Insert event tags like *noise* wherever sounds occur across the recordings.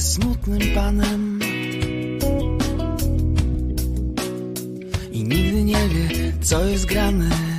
smutnym panem. I nigdy nie wie, co jest grane.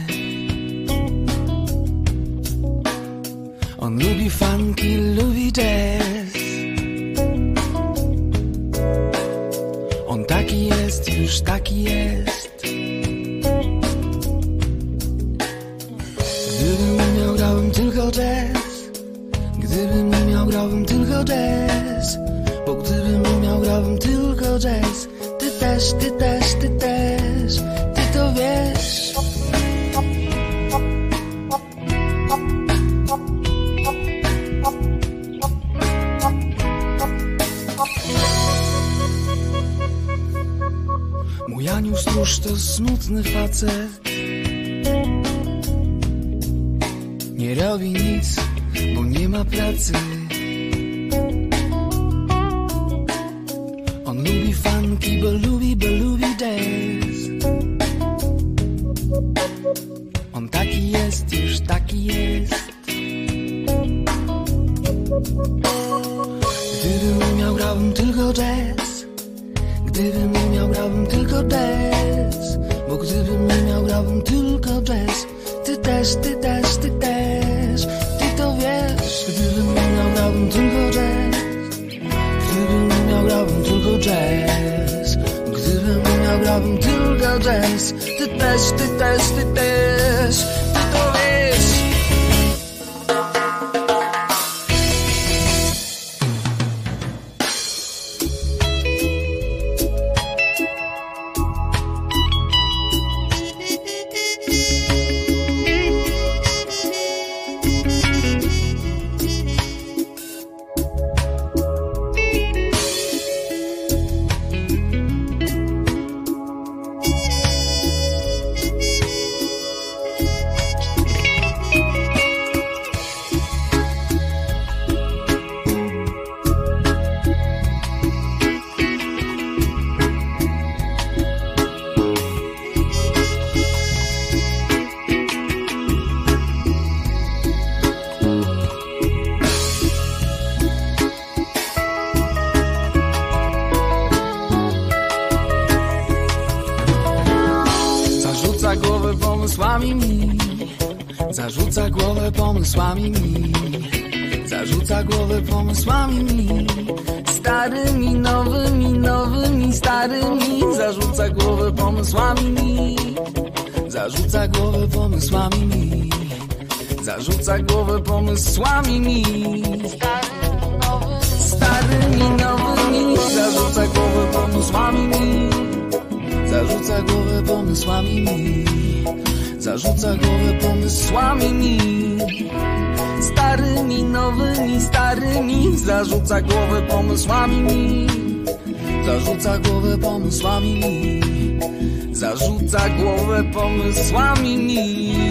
pomysłami mi. Zarzuca głowę pomysłami mi. Zarzuca głowę pomysłami mi. Stary, nowy. Mi, nowy mi. Zarzuca głowę pomysłami mi. Zarzuca głowę pomysłami mi. Zarzuca głowę pomysłami mi. Starymi, nowymi, starymi Zarzuca głowę pomysłami mi. Zarzuca głowę pomysłami mi. Zarzuca głowę pomysłami mi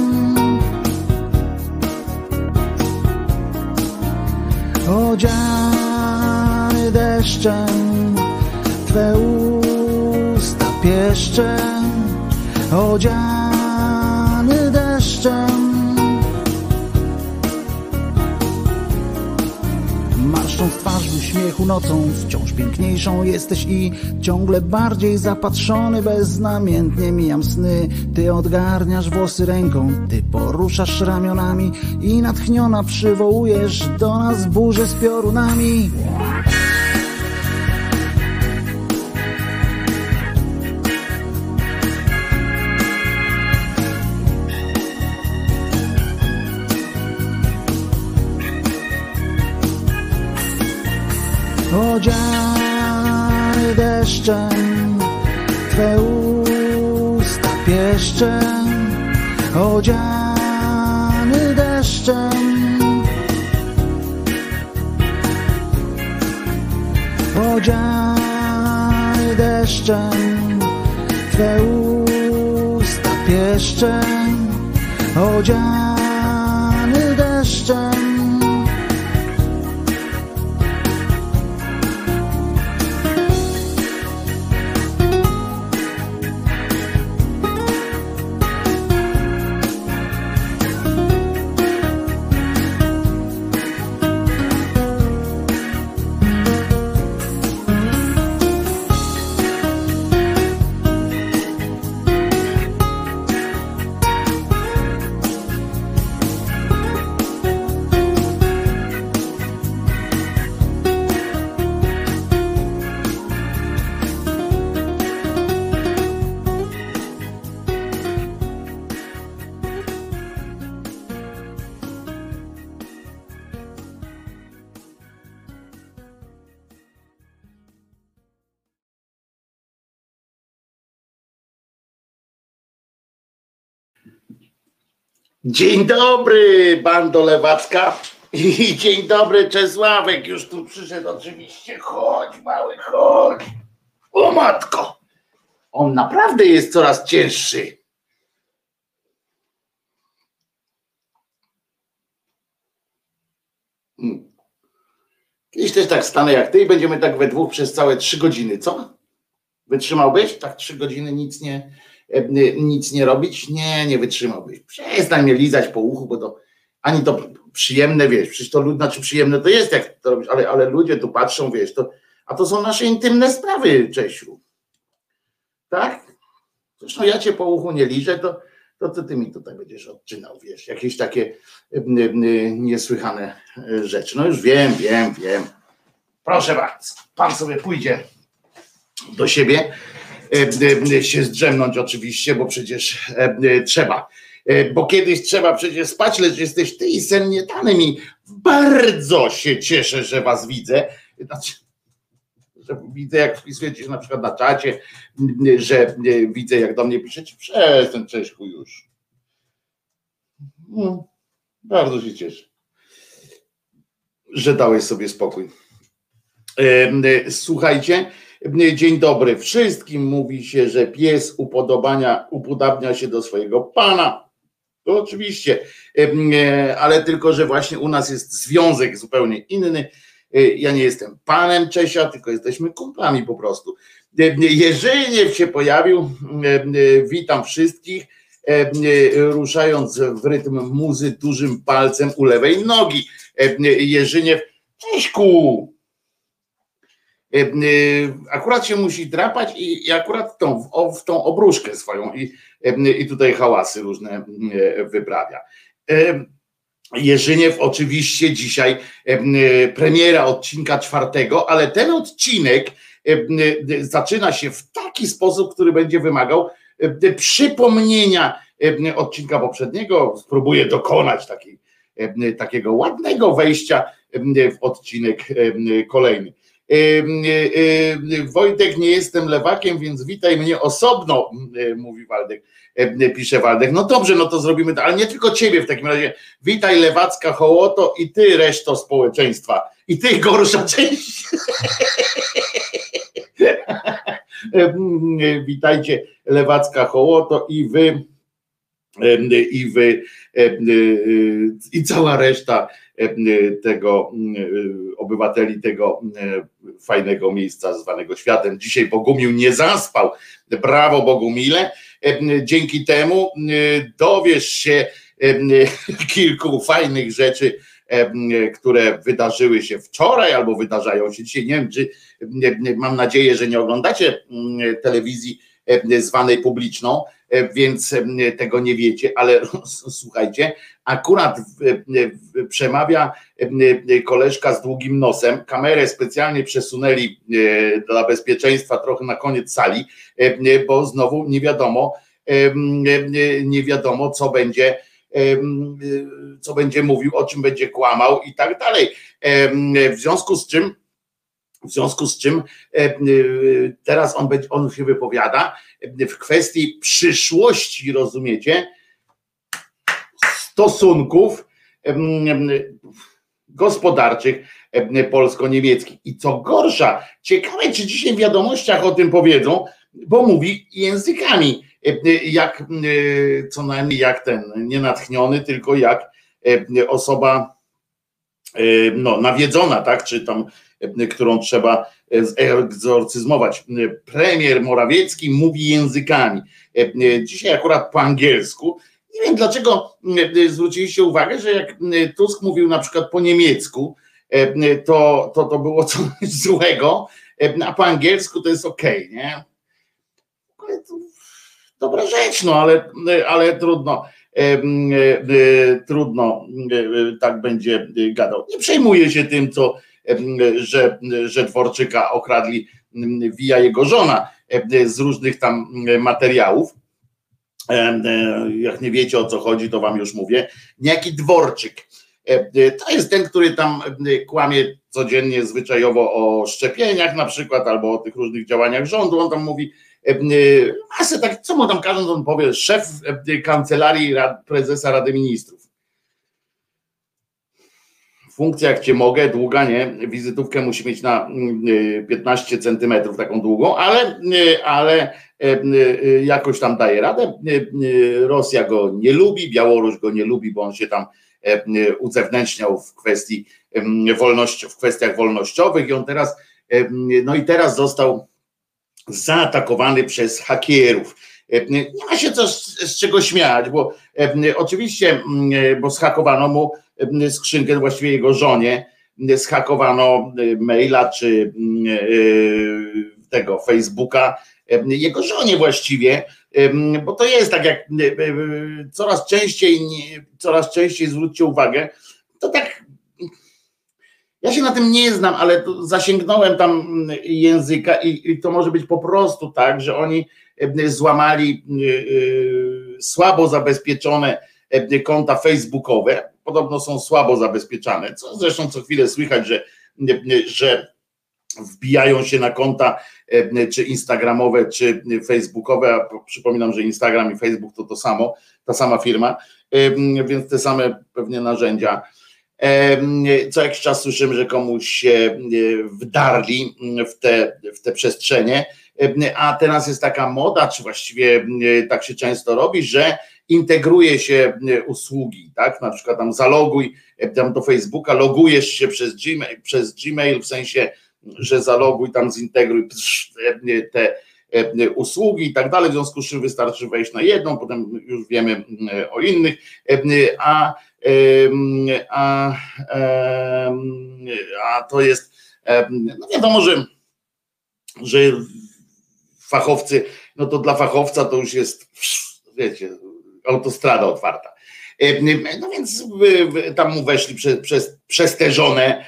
odziany deszczem, Twe usta pieszczem, odziany deszczem. Marszcząc twarz w uśmiechu nocą, wciąż piękniejszą jesteś i ciągle bardziej zapatrzony, beznamiętnie mijam sny. Ty odgarniasz włosy ręką, ty poruszasz ramionami i natchniona przywołujesz do nas burzę z piorunami. Deszczem, Twe usta pieszczem, odziany deszczem. Odziany deszczem, Twe usta pieszczem, odziany Dzień dobry, bando lewacka. I dzień dobry, Czesławek. Już tu przyszedł oczywiście. Chodź, mały, chodź. O matko. On naprawdę jest coraz cięższy. Hmm. Kiedyś też tak stanę jak ty i będziemy tak we dwóch przez całe trzy godziny, co? Wytrzymałbyś? Tak trzy godziny nic nie, nic nie robić? Nie, nie wytrzymałbyś. Przestań mnie lizać po uchu, bo to ani to przyjemne, wiesz, przecież to ludne, czy przyjemne to jest, jak to robisz, ale, ale ludzie tu patrzą, wiesz, to, a to są nasze intymne sprawy, Czesiu. Tak? Zresztą ja cię po uchu nie liżę, to, to, ty mi tutaj będziesz odczynał, wiesz, jakieś takie niesłychane e, rzeczy. No już wiem, wiem, wiem. Proszę bardzo, pan sobie pójdzie do siebie E, e, się zdrzemnąć oczywiście, bo przecież e, trzeba. Bo kiedyś trzeba przecież spać, lecz jesteś ty i sen nie i bardzo się cieszę, że was widzę. Znaczy, że widzę, jak wpisujecie na przykład na czacie, że widzę, jak do mnie piszecie. Przestań, Cześćku, już. No. Bardzo się cieszę, że dałeś sobie spokój. Słuchajcie, dzień dobry wszystkim. Mówi się, że pies upodobania, upodabnia się do swojego pana. To oczywiście, ale tylko, że właśnie u nas jest związek zupełnie inny. Ja nie jestem panem Czesia, tylko jesteśmy kumplami po prostu. Jerzyniew się pojawił. Witam wszystkich. Ruszając w rytm muzy dużym palcem u lewej nogi. Jerzyniew, cześć! Akurat się musi drapać i, akurat tą, w, tą obruszkę swoją i, i tutaj hałasy różne wyprawia. Jerzyniew oczywiście dzisiaj premiera odcinka czwartego, ale ten odcinek zaczyna się w taki sposób, który będzie wymagał przypomnienia odcinka poprzedniego. Spróbuję dokonać takiego ładnego wejścia w odcinek kolejny. Wojtek, nie jestem lewakiem, więc witaj mnie osobno, mówi Waldek, pisze Waldek. No dobrze, no to zrobimy ale nie tylko ciebie w takim razie. Witaj lewacka hołoto i ty reszto społeczeństwa. I ty gorsza *laughs* część. Witajcie lewacka hołoto i wy i wy i cała reszta tego obywateli tego fajnego miejsca zwanego światem. Dzisiaj Bogumił nie zaspał. Brawo Bogumile. Dzięki temu dowiesz się *laughs* kilku fajnych rzeczy, które wydarzyły się wczoraj albo wydarzają się dzisiaj. Nie wiem, czy mam nadzieję, że nie oglądacie telewizji zwanej publiczną, więc tego nie wiecie, ale *laughs* słuchajcie, akurat przemawia koleżka z długim nosem, kamerę specjalnie przesunęli dla bezpieczeństwa trochę na koniec sali, bo znowu nie wiadomo, nie wiadomo co będzie co będzie mówił, o czym będzie kłamał i tak dalej. W związku z czym w związku z czym teraz on, będzie, on się wypowiada w kwestii przyszłości, rozumiecie, stosunków gospodarczych polsko-niemieckich. I co gorsza, ciekawe, czy dzisiaj w wiadomościach o tym powiedzą, bo mówi językami, jak co najmniej jak ten, nie natchniony, tylko jak osoba no, nawiedzona, tak, czy tam, którą trzeba egzorcyzmować. Premier Morawiecki mówi językami. Dzisiaj akurat po angielsku. Nie wiem dlaczego zwróciliście uwagę, że jak Tusk mówił na przykład po niemiecku, to to, to było *laughs* coś złego, a po angielsku to jest ok, nie? Dobra rzecz, no ale, ale trudno. Trudno tak będzie gadał. Nie przejmuje się tym, co, że, że Dworczyka okradli via jego żona z różnych tam materiałów. Jak nie wiecie o co chodzi, to wam już mówię. Niejaki Dworczyk. To jest ten, który tam kłamie codziennie zwyczajowo o szczepieniach na przykład, albo o tych różnych działaniach rządu. On tam mówi, masę tak, co mu tam każą, on powie, szef kancelarii prezesa Rady Ministrów. Funkcja jak cię mogę, długa, nie? Wizytówkę musi mieć na 15 centymetrów taką długą, ale, ale jakoś tam daje radę. Rosja go nie lubi, Białoruś go nie lubi, bo on się tam uzewnętrzniał w kwestii wolności, w kwestiach wolnościowych i on teraz, no i teraz został zaatakowany przez hakierów. Nie ma się co z, czego śmiać, bo oczywiście, bo zhakowano mu skrzynkę, właściwie jego żonie, zhakowano maila czy tego Facebooka, jego żonie właściwie, bo to jest tak jak coraz częściej, coraz częściej zwróćcie uwagę, to tak ja się na tym nie znam, ale zasięgnąłem tam języka i, i, to może być po prostu tak, że oni e, złamali e, e, słabo zabezpieczone konta facebookowe. Podobno są słabo zabezpieczane, co zresztą co chwilę słychać, że, że wbijają się na konta czy instagramowe, czy facebookowe, a przypominam, że Instagram i Facebook to to samo, ta sama firma, więc te same pewnie narzędzia. Co jakiś czas słyszymy, że komuś się wdarli w te, w te przestrzenie, a teraz jest taka moda, czy właściwie tak się często robi, że integruje się usługi, tak? Na przykład tam zaloguj tam do Facebooka, logujesz się przez Gmail, przez Gmail w sensie, że zaloguj tam zintegruj te usługi i tak dalej, w związku z czym wystarczy wejść na jedną, potem już wiemy o innych, a, a, a to jest, no wiadomo, że, że fachowcy, no to dla fachowca to już jest, wiecie, autostrada otwarta. No więc tam mu weszli przez, przez, przez te żonę,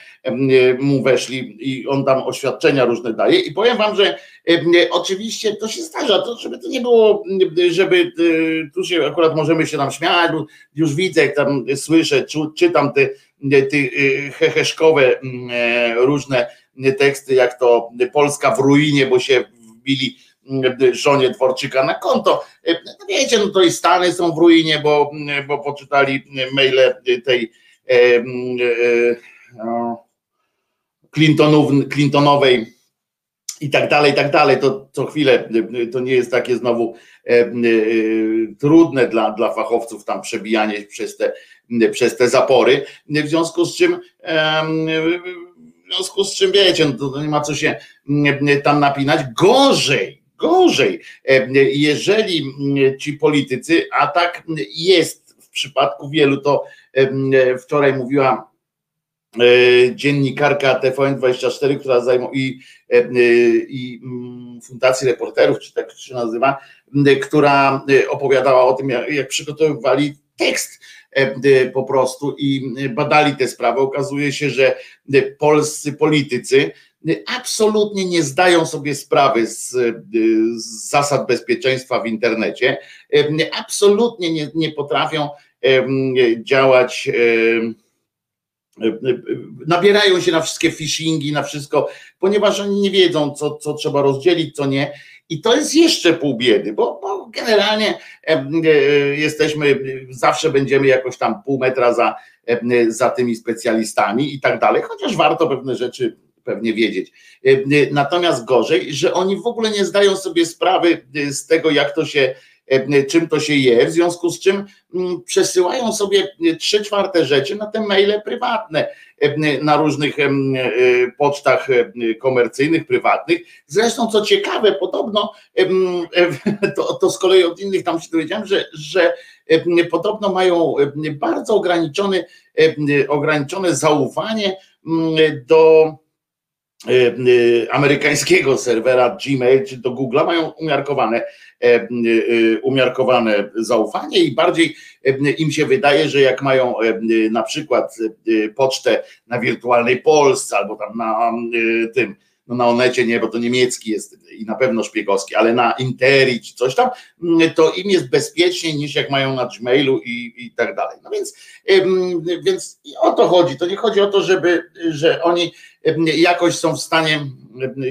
mu weszli i on tam oświadczenia różne daje i powiem wam, że oczywiście to się zdarza, to żeby to nie było, żeby tu się akurat możemy się tam śmiać, bo już widzę, jak tam słyszę, czytam te, te heheszkowe różne teksty, jak to Polska w ruinie, bo się wbili żonie Dworczyka na konto. No wiecie, no to i Stany są w ruinie, bo, bo poczytali maile tej e, e, no, Clintonów, Clintonowej i tak dalej, i tak dalej. To co chwilę to nie jest takie znowu e, e, trudne dla, dla fachowców tam przebijanie przez te, przez te zapory. W związku z czym e, w związku z czym wiecie, no to nie ma co się tam napinać. Gorzej, gorzej, jeżeli ci politycy, a tak jest w przypadku wielu, to wczoraj mówiła E, dziennikarka TVN24, która zajmuje i, e, i mm, Fundacji Reporterów, czy tak się nazywa, która e, opowiadała o tym, jak, jak przygotowywali tekst po prostu i badali tę sprawę. Okazuje się, że polscy politycy absolutnie nie zdają sobie sprawy z, z zasad bezpieczeństwa w internecie, absolutnie nie, nie potrafią działać nabierają się na wszystkie phishingi, na wszystko, ponieważ oni nie wiedzą, co, co trzeba rozdzielić, co nie. I to jest jeszcze pół biedy, bo, bo generalnie e, jesteśmy, zawsze będziemy jakoś tam pół metra za, za tymi specjalistami i tak dalej, chociaż warto pewne rzeczy pewnie wiedzieć. Natomiast gorzej, że oni w ogóle nie zdają sobie sprawy z tego, jak to się E, czym to się je, w związku z czym mm, przesyłają sobie trzy czwarte rzeczy na te maile prywatne, e, na różnych e, pocztach komercyjnych, prywatnych. Zresztą, co ciekawe, podobno, *laughs* to, to z kolei od innych tam się dowiedziałem, że, że podobno mają bardzo ograniczone, ograniczone zaufanie do amerykańskiego serwera Gmail czy do Google'a mają umiarkowane E, e, umiarkowane zaufanie i bardziej e, im się wydaje, że jak mają na przykład pocztę na wirtualnej Polsce albo tam na tym, no na Onecie nie, bo to niemiecki jest i na pewno szpiegowski, ale na Interi czy coś tam, to im jest bezpieczniej niż jak mają na Gmailu i, i tak dalej. No więc, więc o to chodzi. To nie chodzi o to, żeby, że oni jakoś są w stanie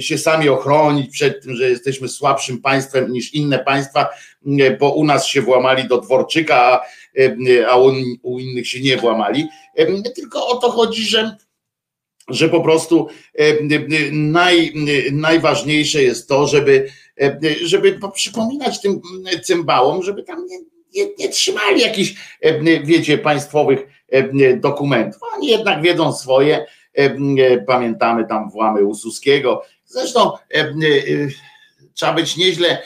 się sami ochronić przed tym, że jesteśmy słabszym państwem niż inne państwa, bo u nas się włamali do Dworczyka, a, u innych się nie włamali. Tylko o to chodzi, że że po prostu naj, najważniejsze jest to, żeby, żeby przypominać tym cymbałom, żeby tam nie, nie, nie trzymali jakichś, wiecie, państwowych dokumentów. Oni jednak wiedzą swoje, pamiętamy tam włamy Ususkiego. Zresztą trzeba być nieźle,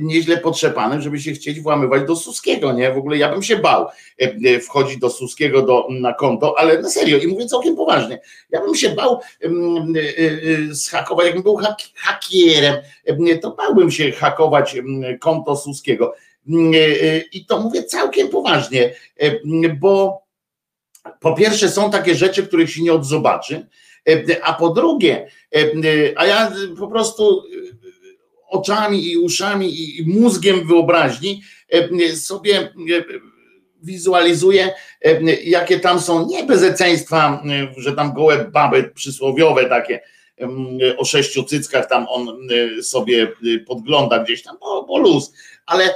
nieźle potrzepanym, żeby się chcieć włamywać do Suskiego, nie? W ogóle ja bym się bał wchodzić do Suskiego do, na konto, ale na serio i mówię całkiem poważnie, ja bym się bał zhakować, jakbym był hak, hakierem, to bałbym się hakować konto Suskiego. I to mówię całkiem poważnie, bo po pierwsze są takie rzeczy, których się nie odzobaczy, a po drugie, a ja po prostu oczami i uszami i mózgiem wyobraźni sobie wizualizuję, jakie tam są niebezeceństwa, że tam gołe baby przysłowiowe takie, o sześciu cyckach tam on sobie podgląda gdzieś tam, bo, bo luz, ale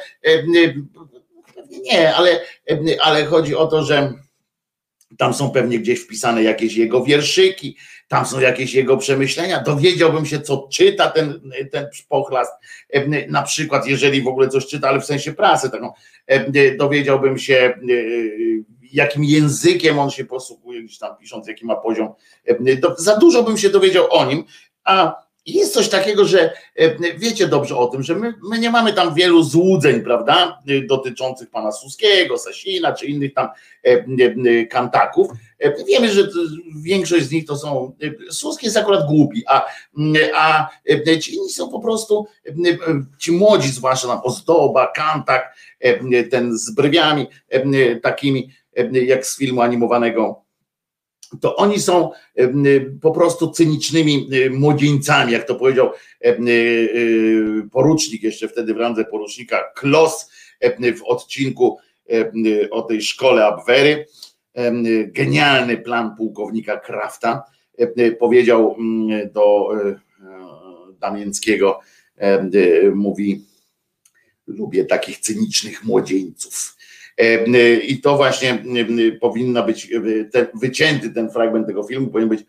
nie, ale, ale chodzi o to, że tam są pewnie gdzieś wpisane jakieś jego wierszyki, tam są jakieś jego przemyślenia. Dowiedziałbym się, co czyta ten, ten pochlast. Na przykład, jeżeli w ogóle coś czyta, ale w sensie prasy taką, dowiedziałbym się, jakim językiem on się posługuje, gdzieś tam pisząc, jaki ma poziom. Za dużo bym się dowiedział o nim, a jest coś takiego, że e, wiecie dobrze o tym, że my, my, nie mamy tam wielu złudzeń, prawda, dotyczących pana Suskiego, Sasina czy innych tam e, e, kantaków. Wiemy, że większość z nich to są. Suski jest akurat głupi, a, a ci inni są po prostu, ci młodzi, zwłaszcza tam Ozdoba, Kantak, ten z brwiami takimi, jak z filmu animowanego to oni są po prostu cynicznymi młodzieńcami, jak to powiedział porucznik, jeszcze wtedy w randze porucznika, Klos w odcinku o tej szkole Abwery. Genialny plan pułkownika Krafta. Powiedział do Damięckiego, mówi, lubię takich cynicznych młodzieńców i to właśnie powinna być ten, wycięty ten fragment tego filmu, powinien być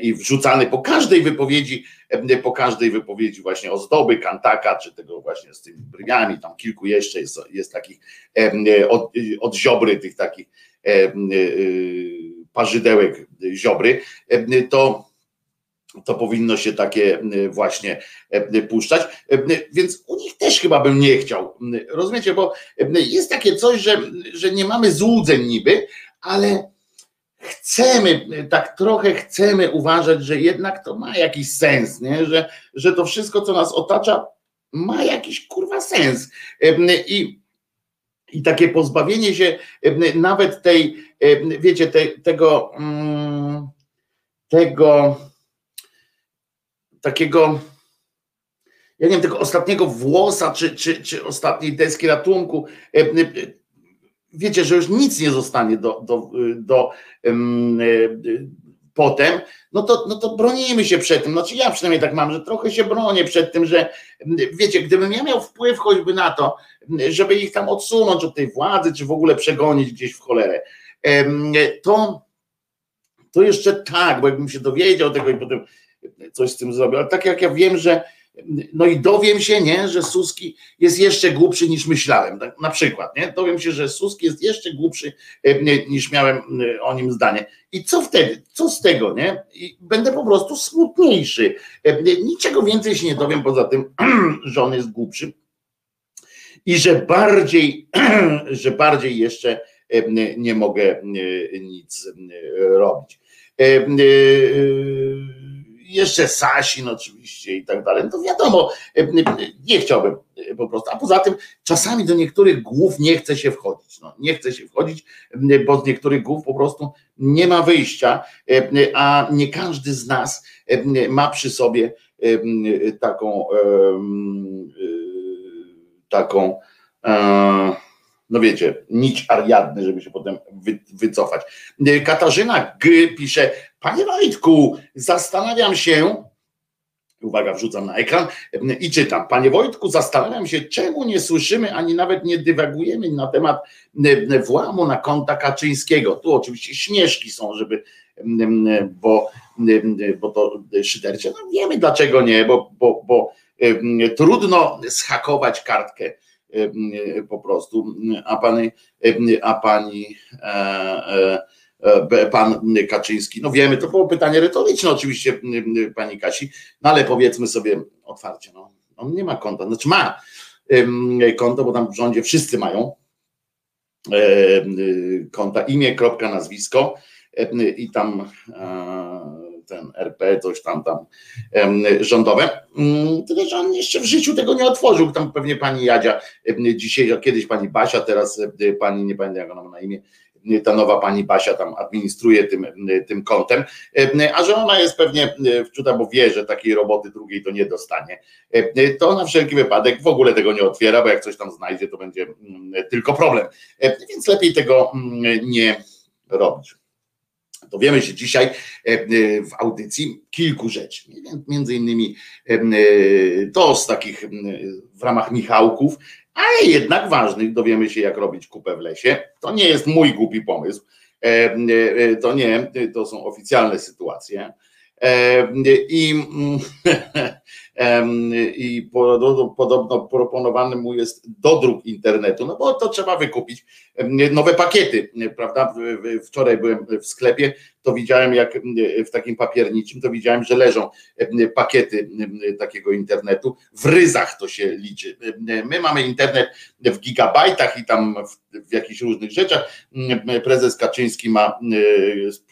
i wrzucany po każdej wypowiedzi, po każdej wypowiedzi właśnie ozdoby, kantaka, czy tego właśnie z tymi brwiami, tam kilku jeszcze jest, jest takich od, od ziobry, tych takich parzydełek ziobry, to to powinno się takie y, właśnie y, puszczać. Y, więc u nich też chyba bym nie chciał. Rozumiecie, bo jest takie coś, że, że nie mamy złudzeń niby, ale chcemy, tak trochę chcemy uważać, że jednak to ma jakiś sens, nie? Że, że to wszystko, co nas otacza, ma jakiś kurwa sens. I, i takie pozbawienie się nawet tej, wiecie, te, tego, mm, tego takiego, ja nie wiem, tego ostatniego włosa, czy, czy, czy ostatniej deski ratunku. E, e, wiecie, że już nic nie zostanie do, do, do um, potem, no to, no to bronimy się przed tym. Znaczy ja przynajmniej tak mam, że trochę się bronię przed tym, że wiecie, gdybym ja miał wpływ choćby na to, żeby ich tam odsunąć od tej władzy, czy w ogóle przegonić gdzieś w cholerę, to, to jeszcze tak, bo jakbym się dowiedział tego i potem coś z tym zrobił. Ale tak jak ja wiem, że no i dowiem się, nie, że Suski jest jeszcze głupszy niż myślałem. Tak, na przykład, nie? Dowiem się, że Suski jest jeszcze głupszy e, niż miałem e, o nim zdanie. I co wtedy? Co z tego, nie? I będę po prostu smutniejszy. E, niczego więcej się nie dowiem poza tym, *clears throat* że on jest głupszy i że bardziej, *clears throat* że bardziej jeszcze nie mogę nic robić jeszcze Sasin oczywiście i tak dalej, no to wiadomo, nie chciałbym po prostu. A poza tym czasami do niektórych głów nie chce się wchodzić. No, nie chce się wchodzić, bo z niektórych głów po prostu nie ma wyjścia, a nie każdy z nas ma przy sobie taką taką no wiecie, nić Ariadny, żeby się potem wy, wycofać. Katarzyna G pisze, panie Wojtku, zastanawiam się, uwaga, wrzucam na ekran i czytam. Panie Wojtku, zastanawiam się, czemu nie słyszymy, ani nawet nie dywagujemy na temat włamu na konta Kaczyńskiego. Tu oczywiście śmieszki są, żeby, bo, bo to szydercie. No wiemy dlaczego nie, bo, bo, bo trudno schakować kartkę po prostu, a pani, a pani e, e, pan Kaczyński, no wiemy, to było pytanie retoryczne oczywiście pani Kasi, no ale powiedzmy sobie otwarcie, no, on nie ma konta, znaczy ma konto, bo tam w rządzie wszyscy mają konta, imię, kropka, nazwisko i tam ten RP, coś tam tam rządowe. Mm, tyle, że on jeszcze w życiu tego nie otworzył. Tam pewnie pani Jadzia, dzisiaj, kiedyś pani Basia, teraz pani, nie pamiętam jak ona ma na imię, ta nowa pani Basia tam administruje tym, tym kontem, a że ona jest pewnie wczuta, bo wie, że takiej roboty drugiej to nie dostanie, to na wszelki wypadek w ogóle tego nie otwiera, bo jak coś tam znajdzie, to będzie mm, tylko problem. Więc lepiej tego mm, nie robić. Dowiemy się dzisiaj w audycji kilku rzeczy. Między innymi to z takich w ramach Michałków, ale jednak ważnych dowiemy się, jak robić kupę w lesie. To nie jest mój głupi pomysł. To nie, to są oficjalne sytuacje. I, *laughs* i podobno proponowany mu jest dodruk internetu, no bo to trzeba wykupić nowe pakiety, prawda? Wczoraj byłem w sklepie, to widziałem jak w takim papierniczym, to widziałem, że leżą pakiety takiego internetu, w ryzach to się liczy. My mamy internet w gigabajtach i tam w, w jakichś różnych rzeczach. Prezes Kaczyński ma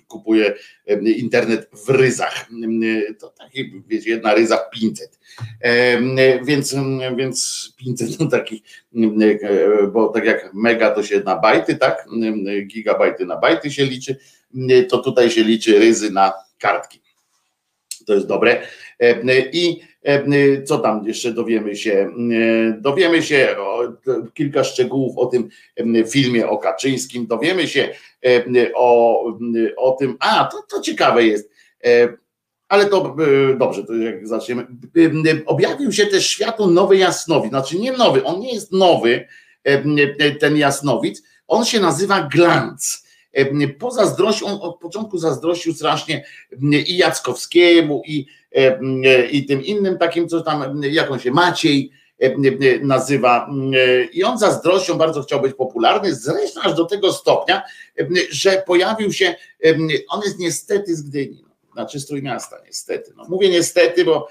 kupuje internet w ryzach. To taki, wiecie, jedna ryza 500. Więc, więc 500 to taki, bo tak jak mega to się na bajty, tak? Gigabajty na bajty się liczy, to tutaj się liczy ryzy na kartki. To jest dobre. I co tam jeszcze dowiemy się? Dowiemy się kilka szczegółów o tym filmie o Kaczyńskim, dowiemy się o, o tym, a to, to ciekawe jest, ale to dobrze, to jak zaczniemy. Objawił się też światu nowy Jasnowic, znaczy nie nowy, on nie jest nowy, ten Jasnowic, on się nazywa Glanc. Pozazdrościł, on od początku zazdrościł strasznie i Jackowskiemu, i, i tym innym takim, co tam, jak on się, Maciej, nazywa. I on zazdrością bardzo chciał być popularny, zresztą aż do tego stopnia, że pojawił się, on jest niestety z Gdyni, no, znaczy z Trójmiasta niestety. No, mówię niestety, bo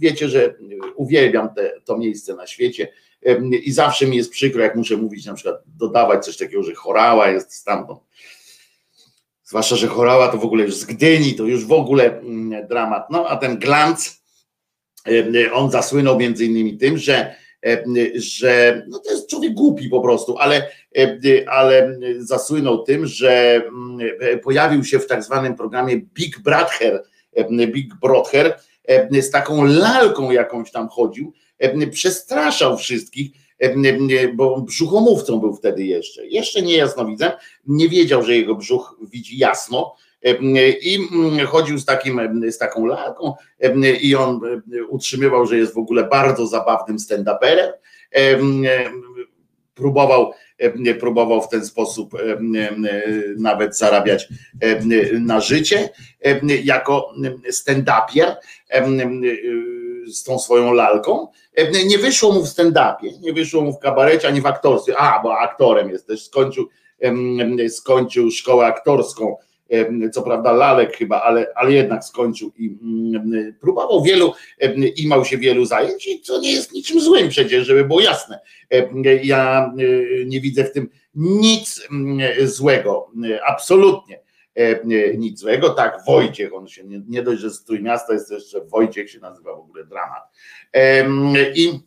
wiecie, że uwielbiam te, to miejsce na świecie i zawsze mi jest przykro, jak muszę mówić, na przykład dodawać coś takiego, że chorała jest stamtąd. Zwłaszcza, że chorała to w ogóle już z Gdyni, to już w ogóle dramat. No a ten glanc, on zasłynął między innymi tym, że, że no to jest człowiek głupi po prostu, ale, ale zasłynął tym, że pojawił się w tak zwanym programie Big Brother, Big Brother z taką lalką jakąś tam chodził, przestraszał wszystkich, bo brzuchomówcą był wtedy jeszcze, jeszcze nie jasnowidzem, nie wiedział, że jego brzuch widzi jasno, i chodził z, takim, z taką lalką i on utrzymywał, że jest w ogóle bardzo zabawnym stand-uperem. Próbował, próbował w ten sposób nawet zarabiać na życie jako stand-upier z tą swoją lalką. Nie wyszło mu w stand-upie, nie wyszło mu w kabarecie ani w aktorstwie. A, bo aktorem jest też, skończył, skończył szkołę aktorską co prawda lalek chyba, ale, ale jednak skończył i mm, próbował wielu, imał się wielu zajęć, co nie jest niczym złym przecież, żeby było jasne. Ja y, nie widzę w tym nic mm, złego, absolutnie nic złego. Tak, Wojciech, on się nie, nie dość, że z Trójmiasta jest jeszcze Wojciech się nazywa w ogóle dramat. I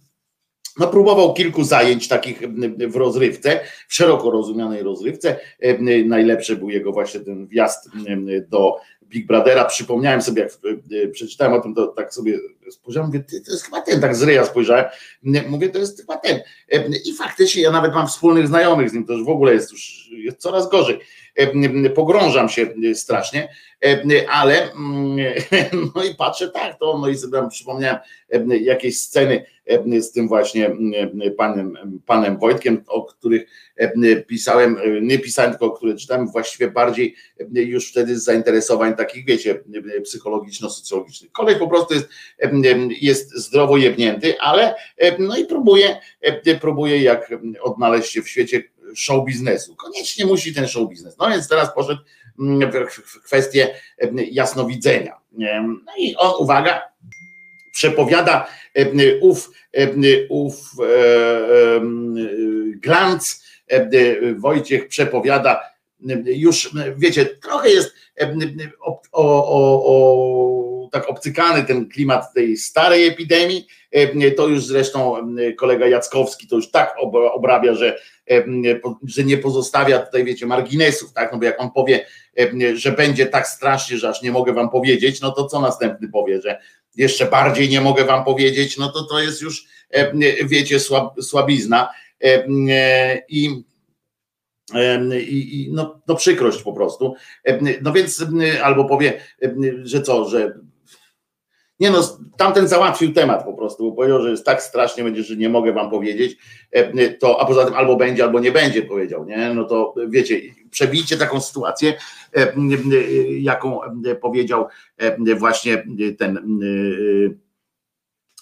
no, próbował kilku zajęć takich w rozrywce, w szeroko rozumianej rozrywce. Najlepszy był jego właśnie ten wjazd do Big Brothera. Przypomniałem sobie, jak przeczytałem o tym, to tak sobie spojrzałem, mówię, to jest chyba ten, tak z ryja spojrzałem, mówię, to jest chyba ten. I faktycznie ja nawet mam wspólnych znajomych z nim, to już w ogóle jest już jest coraz gorzej. Pogrążam się strasznie, ale *laughs* no i patrzę tak, to no i sobie przypomniałem jakieś sceny z tym właśnie panem, panem Wojtkiem, o których pisałem, nie pisałem, tylko o których czytałem właściwie bardziej już wtedy z zainteresowań takich, wiecie, psychologiczno-socjologicznych. Kolej po prostu jest, jest zdrowo jebnięty, ale no i próbuje, próbuje jak odnaleźć się w świecie show biznesu. Koniecznie musi ten show biznes. No więc teraz poszedł w kwestię jasnowidzenia. No i on, uwaga, przepowiada ów, ów glanc, Wojciech przepowiada już, wiecie, trochę jest o, o, o, tak obcykany ten klimat tej starej epidemii, to już zresztą kolega Jackowski to już tak obrabia, że że nie pozostawia tutaj, wiecie, marginesów, tak? No bo jak on powie, że będzie tak strasznie, że aż nie mogę wam powiedzieć, no to co następny powie, że jeszcze bardziej nie mogę wam powiedzieć, no to to jest już, wiecie, słab, słabizna. I I, i no, no przykrość po prostu. No więc albo powie, że co, że nie no, tamten załatwił temat po prostu, bo powiedział, że jest tak strasznie będzie, że nie mogę wam powiedzieć, to, a poza tym albo będzie, albo nie będzie powiedział, nie? No to wiecie, przebijcie taką sytuację, jaką powiedział właśnie ten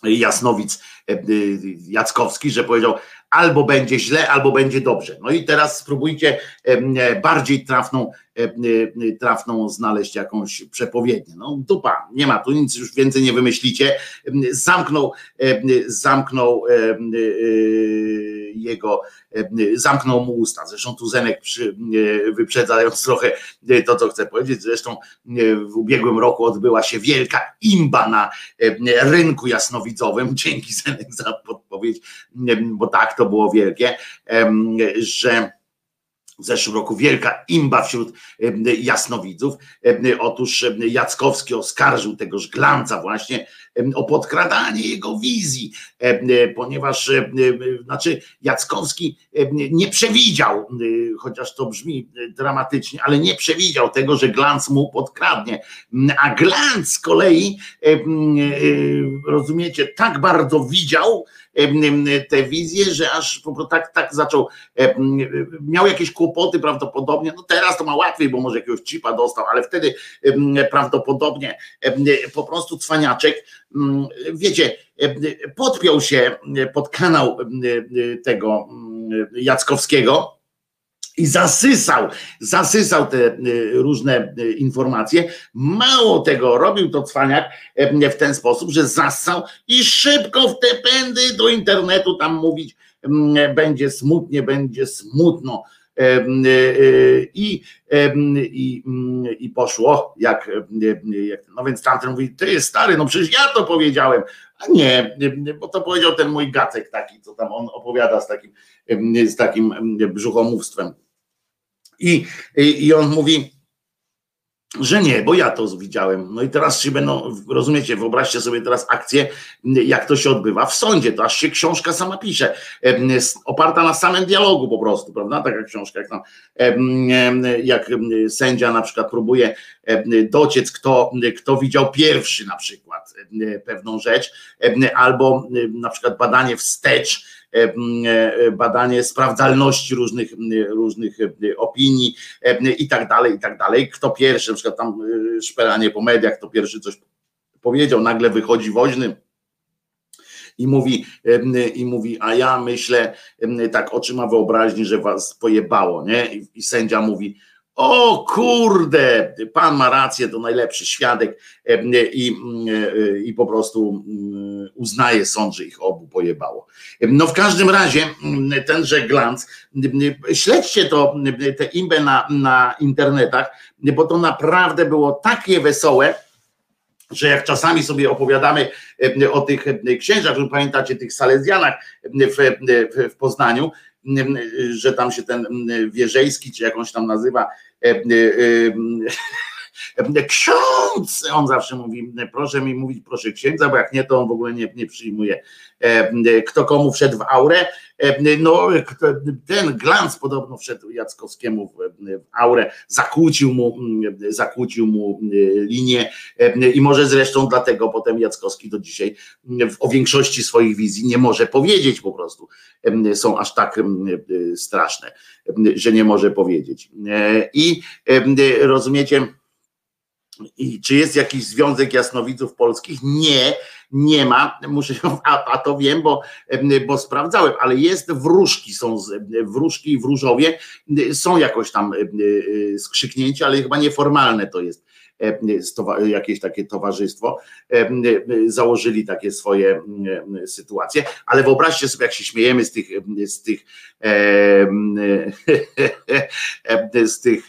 Jasnowic Jackowski, że powiedział, albo będzie źle, albo będzie dobrze. No i teraz spróbujcie bardziej trafną, trafną znaleźć jakąś przepowiednię. No dupa, nie ma tu nic już więcej nie wymyślicie. Zamknął, zamknął jego, zamknął mu usta. Zresztą tu Zenek przy, wyprzedzając trochę to, co chcę powiedzieć, zresztą w ubiegłym roku odbyła się wielka imba na rynku jasnowidzowym. Dzięki Zenek za podpowiedź, bo tak to było wielkie, że w zeszłym roku wielka imba wśród jasnowidzów. Otóż Jackowski oskarżył tegoż Glanca właśnie o podkradanie jego wizji, ponieważ znaczy Jackowski nie przewidział, chociaż to brzmi dramatycznie, ale nie przewidział tego, że Glanc mu podkradnie. A Glanc z kolei, rozumiecie, tak bardzo widział, te wizje, że aż po prostu tak, tak zaczął, miał jakieś kłopoty prawdopodobnie, no teraz to ma łatwiej, bo może jakiegoś chipa dostał, ale wtedy prawdopodobnie po prostu cwaniaczek, wiecie, podpiął się pod kanał tego Jackowskiego, i zasysał, zasysał te różne informacje. Mało tego, robił to cwaniak w ten sposób, że zassał i szybko w te pędy do internetu tam mówić będzie smutnie, będzie smutno. Y, I, i, i poszło, jak, jak, no więc tamten mówi, ty jest stary, no przecież ja to powiedziałem, a nie, bo to powiedział ten mój gacek taki, co tam on opowiada z takim, z takim brzuchomówstwem. I, i, i on mówi, że nie, bo ja to widziałem. No i teraz się będą, rozumiecie, wyobraźcie sobie teraz akcję, jak to się odbywa w sądzie, to aż się książka sama pisze, oparta na samym dialogu po prostu, prawda? Taka książka, jak tam, jak sędzia na przykład próbuje dociec, kto, kto widział pierwszy na przykład pewną rzecz, albo na przykład badanie wstecz, badanie sprawdzalności różnych, różnych e, opinii i tak dalej, i tak dalej. Kto pierwszy, na przykład tam szperanie po mediach, kto pierwszy coś powiedział, nagle wychodzi woźny i mówi, i mówi, a ja myślę tak oczyma wyobraźni, że was pojebało, nie? I, i sędzia mówi, o kurde, pan ma rację, to najlepszy świadek i, i po prostu uznaje sąd, że ich obu pojebało. No w każdym razie tenże glans, śledźcie to, te imbe na, na internetach, bo to naprawdę było takie wesołe, że jak czasami sobie opowiadamy o tych księżach, pamiętacie tych Salezjanach w, w, Poznaniu, że tam się ten Wierzejski, czy jakąś tam nazywa, E, e, e, ksiądz, on zawsze mówi, proszę mi mówić, proszę księdza, bo jak nie, to on w ogóle nie, nie przyjmuje. Kto komu wszedł w aurę? No, ten glans podobno wszedł Jackowskiemu w aurę, zakłócił mu, zakłócił mu linię i może zresztą dlatego potem Jackowski do dzisiaj o większości swoich wizji nie może powiedzieć po prostu. Są aż tak straszne że nie może powiedzieć. E, I e, rozumiecie, i czy jest jakiś związek jasnowidzów polskich? Nie, nie ma. Muszę, a, a to wiem, bo, bo sprawdzałem, ale jest wróżki, są wróżki i wróżowie są jakoś tam e, skrzyknięci, ale chyba nieformalne to jest E, jakieś takie towarzystwo, e, założyli takie swoje sytuacje, ale wyobraźcie sobie, jak się śmiejemy z tych, z tych, z tych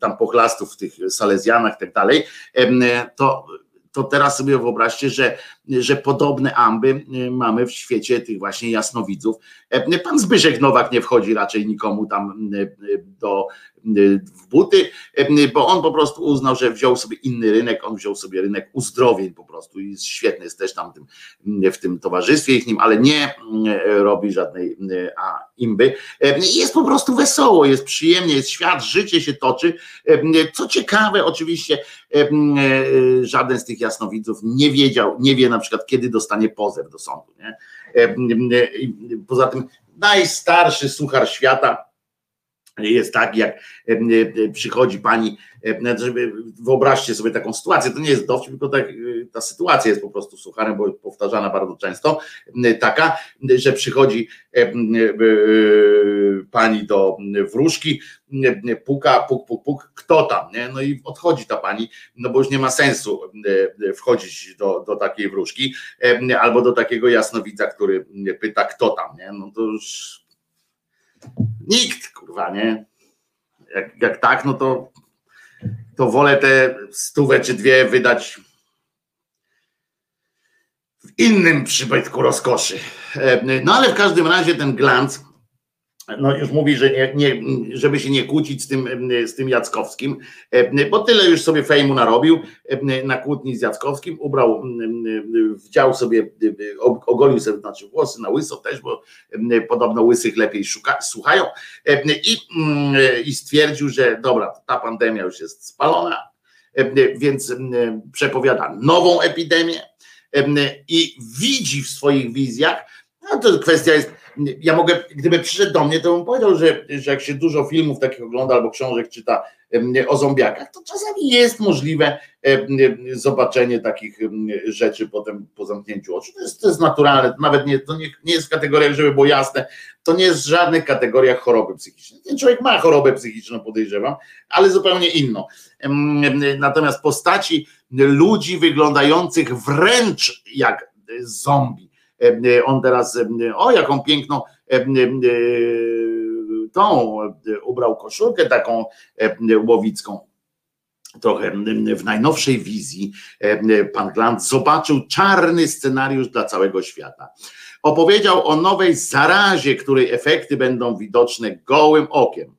tam pochlastów w tych salezjanach i tak dalej, to to teraz sobie wyobraźcie, że, że podobne amby mamy w świecie tych właśnie jasnowidzów. Pan Zbyszek Nowak nie wchodzi raczej nikomu tam do w buty, bo on po prostu uznał, że wziął sobie inny rynek, on wziął sobie rynek uzdrowień po prostu i jest świetny, jest też tam w tym towarzystwie ich nim, ale nie robi żadnej a, imby. Jest po prostu wesoło, jest przyjemnie, jest świat, życie się toczy. Co ciekawe, oczywiście żaden z tych jasnowidzów nie wiedział, nie wie na przykład kiedy dostanie pozew do sądu. Nie? Poza tym najstarszy suchar świata jest tak, jak przychodzi pani, żeby wyobraźcie sobie taką sytuację, to nie jest dowcip, tylko tak, ta sytuacja jest po prostu sucharem, bo powtarzana bardzo często, taka, że przychodzi pani do wróżki, puka, puk, puk, puk, kto tam, nie? no i odchodzi ta pani, no bo już nie ma sensu wchodzić do, do takiej wróżki, albo do takiego jasnowidza, który pyta, kto tam, nie? no to już Nikt, kurwa, nie? Jak, jak tak, no to, to wolę te stówę czy dwie wydać w innym przybytku rozkoszy. E, no ale w każdym razie ten glans no już mówi, że nie, nie, żeby się nie kłócić z tym, z tym Jackowskim, bo tyle już sobie fejmu narobił na kłótni z Jackowskim, ubrał, wdział sobie, ogolił sobie znaczy włosy na łyso też, bo podobno łysych lepiej szuka, słuchają i, i stwierdził, że dobra, ta pandemia już jest spalona, więc przepowiada nową epidemię i widzi w swoich wizjach, no to kwestia jest ja mogę, gdyby przyszedł do mnie, to bym powiedział, że, że jak się dużo filmów takich ogląda albo książek czyta o zombiakach, to czasami jest możliwe zobaczenie takich rzeczy potem po zamknięciu oczu. To jest, to jest naturalne, nawet nie, to nie, nie jest w kategoriach, żeby było jasne, to nie jest w żadnych kategoriach choroby psychicznej. Ten człowiek ma chorobę psychiczną, podejrzewam, ale zupełnie inną. Natomiast postaci ludzi wyglądających wręcz jak zombie, on teraz, o jaką piękną tą ubrał koszulkę taką łowicką. Trochę w najnowszej wizji pan Glant zobaczył czarny scenariusz dla całego świata. Opowiedział o nowej zarazie, której efekty będą widoczne gołym okiem.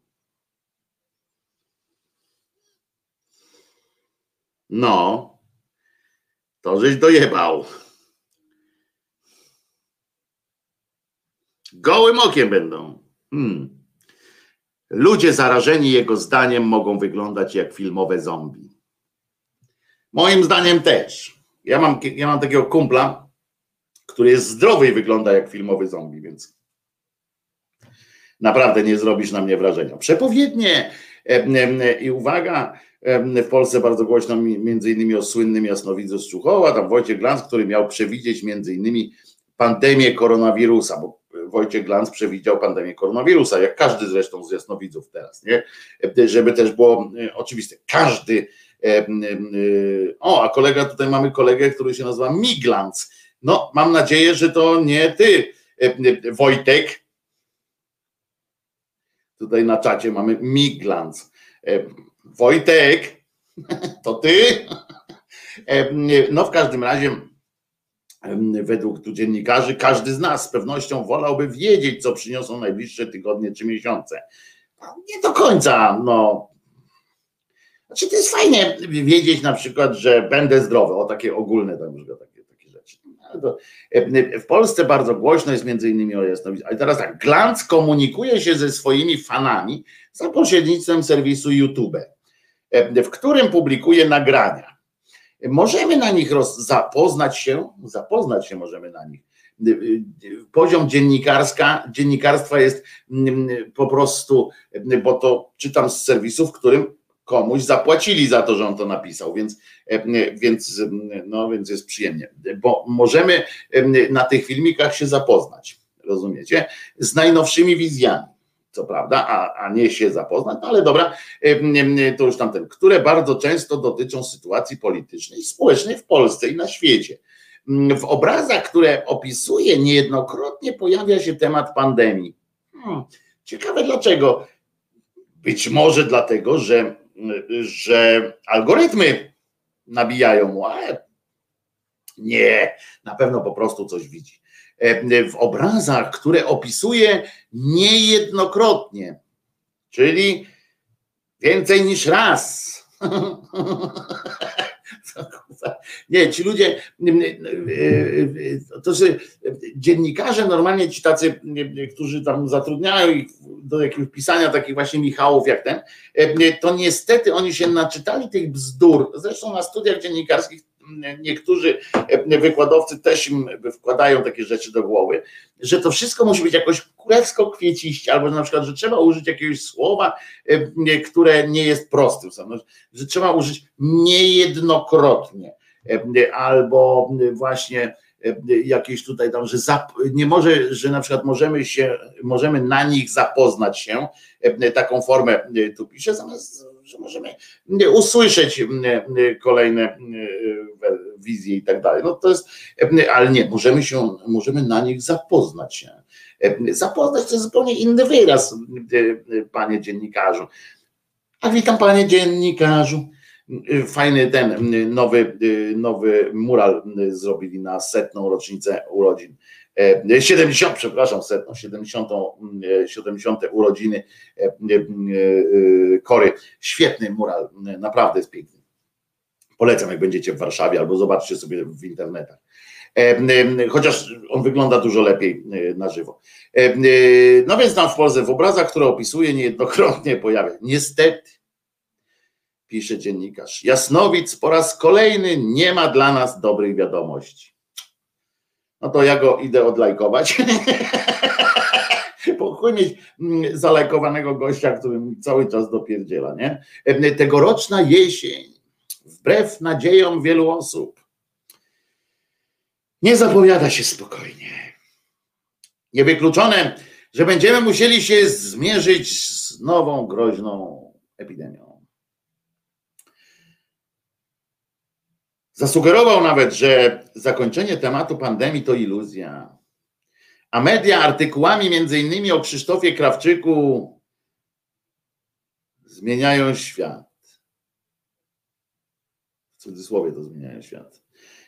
No, to żeś dojebał. Gołym okiem będą. Hmm. Ludzie zarażeni jego zdaniem mogą wyglądać jak filmowe zombie. Moim zdaniem też. Ja mam, ja mam takiego kumpla, który jest zdrowy i wygląda jak filmowy zombie, więc naprawdę nie zrobisz na mnie wrażenia. Przepowiednie i uwaga, w Polsce bardzo głośno między innymi o słynnym jasnowidzu z Czuchowa, tam Wojciech Glans, który miał przewidzieć między innymi pandemię koronawirusa, bo Wojciech Glantz przewidział pandemię koronawirusa, jak każdy zresztą z jasnowidzów teraz, nie? Żeby też było e, oczywiste. Każdy. E, e, o, a kolega, tutaj mamy kolegę, który się nazywa Miglans. No, mam nadzieję, że to nie ty, Wojtek. Tutaj na czacie mamy Miglans. Wojtek, *laughs* to ty? No, w każdym razie według tu dziennikarzy, każdy z nas z pewnością wolałby wiedzieć, co przyniosą najbliższe tygodnie czy miesiące. Nie do końca, no. Znaczy, to jest fajnie wiedzieć na przykład, że będę zdrowy, o takie ogólne tam już takie, takie rzeczy. w Polsce bardzo głośno jest między innymi o jasnowidzu. Ale teraz tak, Glantz komunikuje się ze swoimi fanami za pośrednictwem serwisu YouTube, w którym publikuje nagrania Możemy na nich roz, zapoznać się, zapoznać się możemy na nich. Poziom dziennikarska, dziennikarstwa jest mm, po prostu, bo to czytam z serwisu, w którym komuś zapłacili za to, że on to napisał, więc, więc, no, więc jest przyjemnie, bo możemy na tych filmikach się zapoznać, rozumiecie, z najnowszymi wizjami co prawda, a, a nie się zapoznać, no ale dobra, to już tamten, które bardzo często dotyczą sytuacji politycznej i społecznej w Polsce i na świecie. Mm, w obrazach, które opisuje, niejednokrotnie pojawia się temat pandemii. Hmm, ciekawe dlaczego. Być może dlatego, że, że algorytmy nabijają mu, ale nie, na pewno po prostu coś widzi. E, w obrazach, które opisuje niejednokrotnie. Czyli Więcej niż raz. *laughs* Nie, ci ludzie, to że dziennikarze normalnie ci tacy, którzy tam zatrudniają ich do jakiegoś pisania takich właśnie Michałów jak ten, to niestety oni się naczytali tych bzdur. Zresztą na studiach dziennikarskich niektórzy wykładowcy też im wkładają takie rzeczy do głowy, że to wszystko musi być jakoś królewsko kwieciście, albo na przykład, że trzeba użyć jakiegoś słowa, które nie jest prostym, że trzeba użyć niejednokrotnie, albo właśnie jakieś tutaj tam, że nie może, że na przykład możemy się, możemy na nich zapoznać się, taką formę tu piszę, zamiast że możemy usłyszeć kolejne wizje i tak dalej. No to jest, ale nie, możemy się, możemy na nich zapoznać się. Zapoznać to jest zupełnie inny wyraz, panie dziennikarzu. A witam panie dziennikarzu. Fajny ten nowy, nowy mural zrobili na setną rocznicę urodzin 70, e, przepraszam, setną, 70, 70 e, urodziny e, Kory. Świetny mural, naprawdę jest piękny. Polecam, jak będziecie w Warszawie, albo zobaczcie sobie w internetach. Chociaż on wygląda dużo lepiej na żywo. No więc tam w Polsce w obrazach, które opisuję, niejednokrotnie pojawia. Niestety, pisze dziennikarz, Jasnowic po raz kolejny nie ma dla nas dobrych wiadomości no to ja go idę odlajkować. *laughs* Bo mieć mm, zalajkowanego gościa, który mi cały czas dopierdziela, nie? Tegoroczna jesień, wbrew nadziejom wielu osób, nie zapowiada się spokojnie. Niewykluczone, że będziemy musieli się zmierzyć z nową groźną epidemią. Zasugerował nawet, że zakończenie tematu pandemii to iluzja. A media artykułami między innymi o Krzysztofie Krawczyku zmieniają świat. W cudzysłowie to zmieniają świat.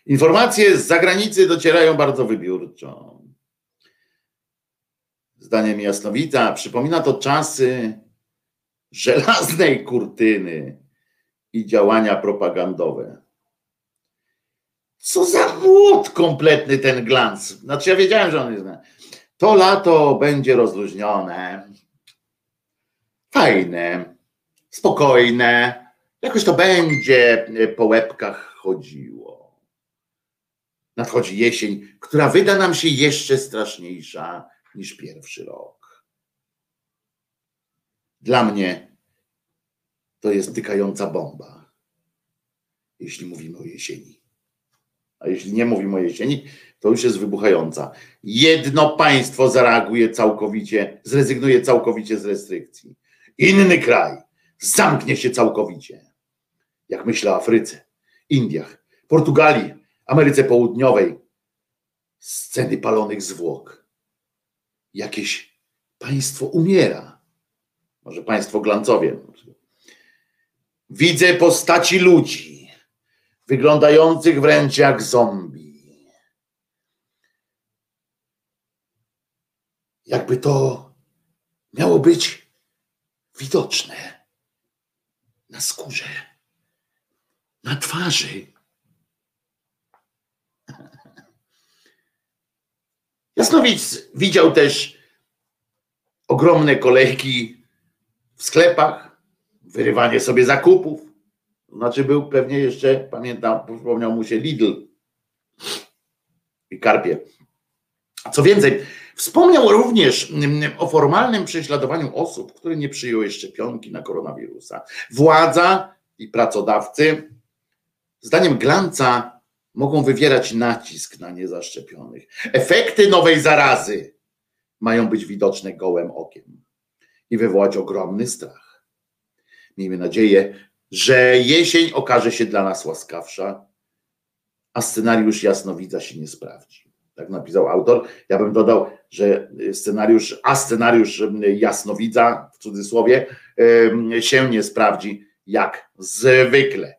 Informacje z zagranicy docierają bardzo wybiórczo. Zdaniem Jasnowita przypomina to czasy żelaznej kurtyny i działania propagandowe. Co za młot kompletny ten glans. Znaczy ja wiedziałem, że on jest. To lato będzie rozluźnione, fajne, spokojne. Jakoś to będzie po łebkach chodziło. Nadchodzi jesień, która wyda nam się jeszcze straszniejsza niż pierwszy rok. Dla mnie to jest tykająca bomba, jeśli mówimy o jesieni a jeśli nie mówimy o jesieni, to już jest wybuchająca. Jedno państwo zareaguje całkowicie, zrezygnuje całkowicie z restrykcji. Inny kraj zamknie się całkowicie. Jak myślę o Afryce, Indiach, Portugalii, Ameryce Południowej, sceny palonych zwłok. Jakieś państwo umiera. Może państwo glancowie. Widzę postaci ludzi wyglądających wręcz jak zombie. Jakby to miało być widoczne na skórze, na twarzy. Jasnowic widział też ogromne kolejki w sklepach, wyrywanie sobie zakupów, znaczy był pewnie jeszcze, pamiętam, przypomniał mu się Lidl i Karpie. Co więcej, wspomniał również mm, o formalnym prześladowaniu osób, które nie przyjęły szczepionki na koronawirusa. Władza i pracodawcy, zdaniem Glanca, mogą wywierać nacisk na niezaszczepionych. Efekty nowej zarazy mają być widoczne gołym okiem i wywołać ogromny strach. Miejmy nadzieję, że jesień okaże się dla nas łaskawsza, a scenariusz jasnowidza się nie sprawdzi. Tak napisał autor. Ja bym dodał, że scenariusz, a scenariusz jasnowidza w cudzysłowie się nie sprawdzi jak zwykle.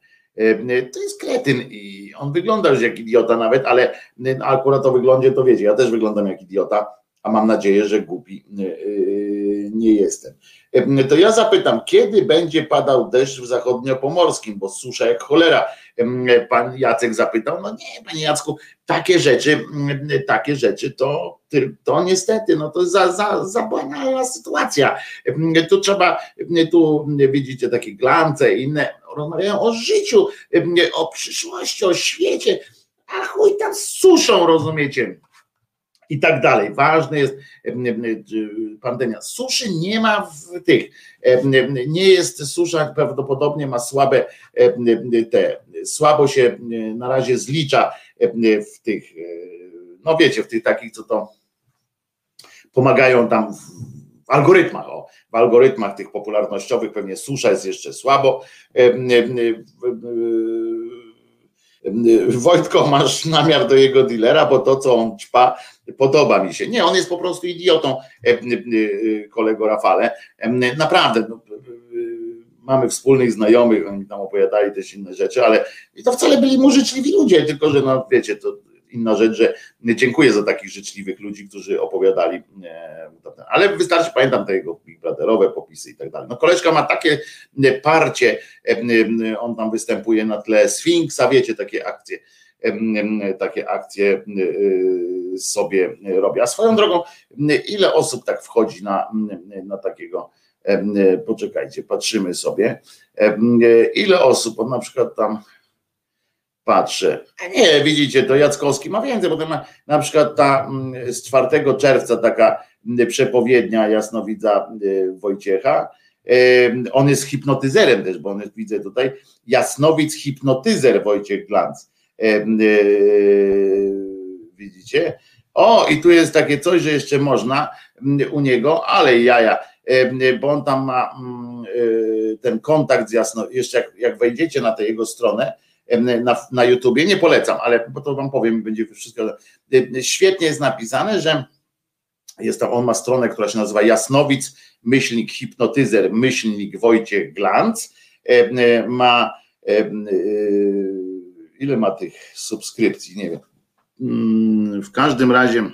To jest kretyn i on wygląda już jak idiota nawet, ale akurat o wyglądzie to wiecie, ja też wyglądam jak idiota, a mam nadzieję, że głupi nie jestem. To ja zapytam, kiedy będzie padał deszcz w zachodniopomorskim, bo susza jak cholera. Pan Jacek zapytał, no nie, panie Jacku, takie rzeczy, takie rzeczy to, to niestety, no to za, za, za banalna sytuacja. Tu trzeba, tu widzicie takie glance i inne, rozmawiają o życiu, o przyszłości, o świecie, a chuj tam z suszą, rozumiecie? I tak dalej. Ważne jest pandemia. Suszy nie ma w tych, nie jest susza, prawdopodobnie ma słabe te, słabo się na razie zlicza w tych, no wiecie, w tych takich, co to pomagają tam w algorytmach, o, w algorytmach tych popularnościowych pewnie susza jest jeszcze słabo. Wojtko, masz namiar do jego dealera, bo to, co on ćpa, podoba mi się. Nie, on jest po prostu idiotą, kolego Rafale. Naprawdę, no, mamy wspólnych znajomych, oni tam opowiadali też inne rzeczy, ale to wcale byli mu życzliwi ludzie, tylko że no wiecie, to inna rzecz, że dziękuję za takich życzliwych ludzi, którzy opowiadali, ale wystarczy, pamiętam te jego Big Brotherowe popisy i tak dalej. No koleżka ma takie parcie, on tam występuje na tle Sfinksa, wiecie, takie akcje, takie akcje sobie robi. A swoją drogą, ile osób tak wchodzi na, na takiego, poczekajcie, patrzymy sobie, ile osób, on na przykład tam patrzę. Nie, widzicie, to Jackowski ma więcej, bo na, na przykład ta z 4 czerwca taka przepowiednia jasnowidza Wojciecha, on jest hipnotyzerem też, bo on jest, widzę tutaj, jasnowic hipnotyzer Wojciech Glanc. Widzicie? O, i tu jest takie coś, że jeszcze można u niego, ale jaja, bo on tam ma ten kontakt z jasno, jeszcze jak, jak wejdziecie na tę jego stronę, na, na YouTubie, nie polecam, ale to wam powiem, będzie wszystko. Świetnie jest napisane, że jest tam, on ma stronę, która się nazywa Jasnowic, myślnik hipnotyzer, myślnik Wojciech Glanc, ma ile ma tych subskrypcji, nie wiem. Mm, w każdym razie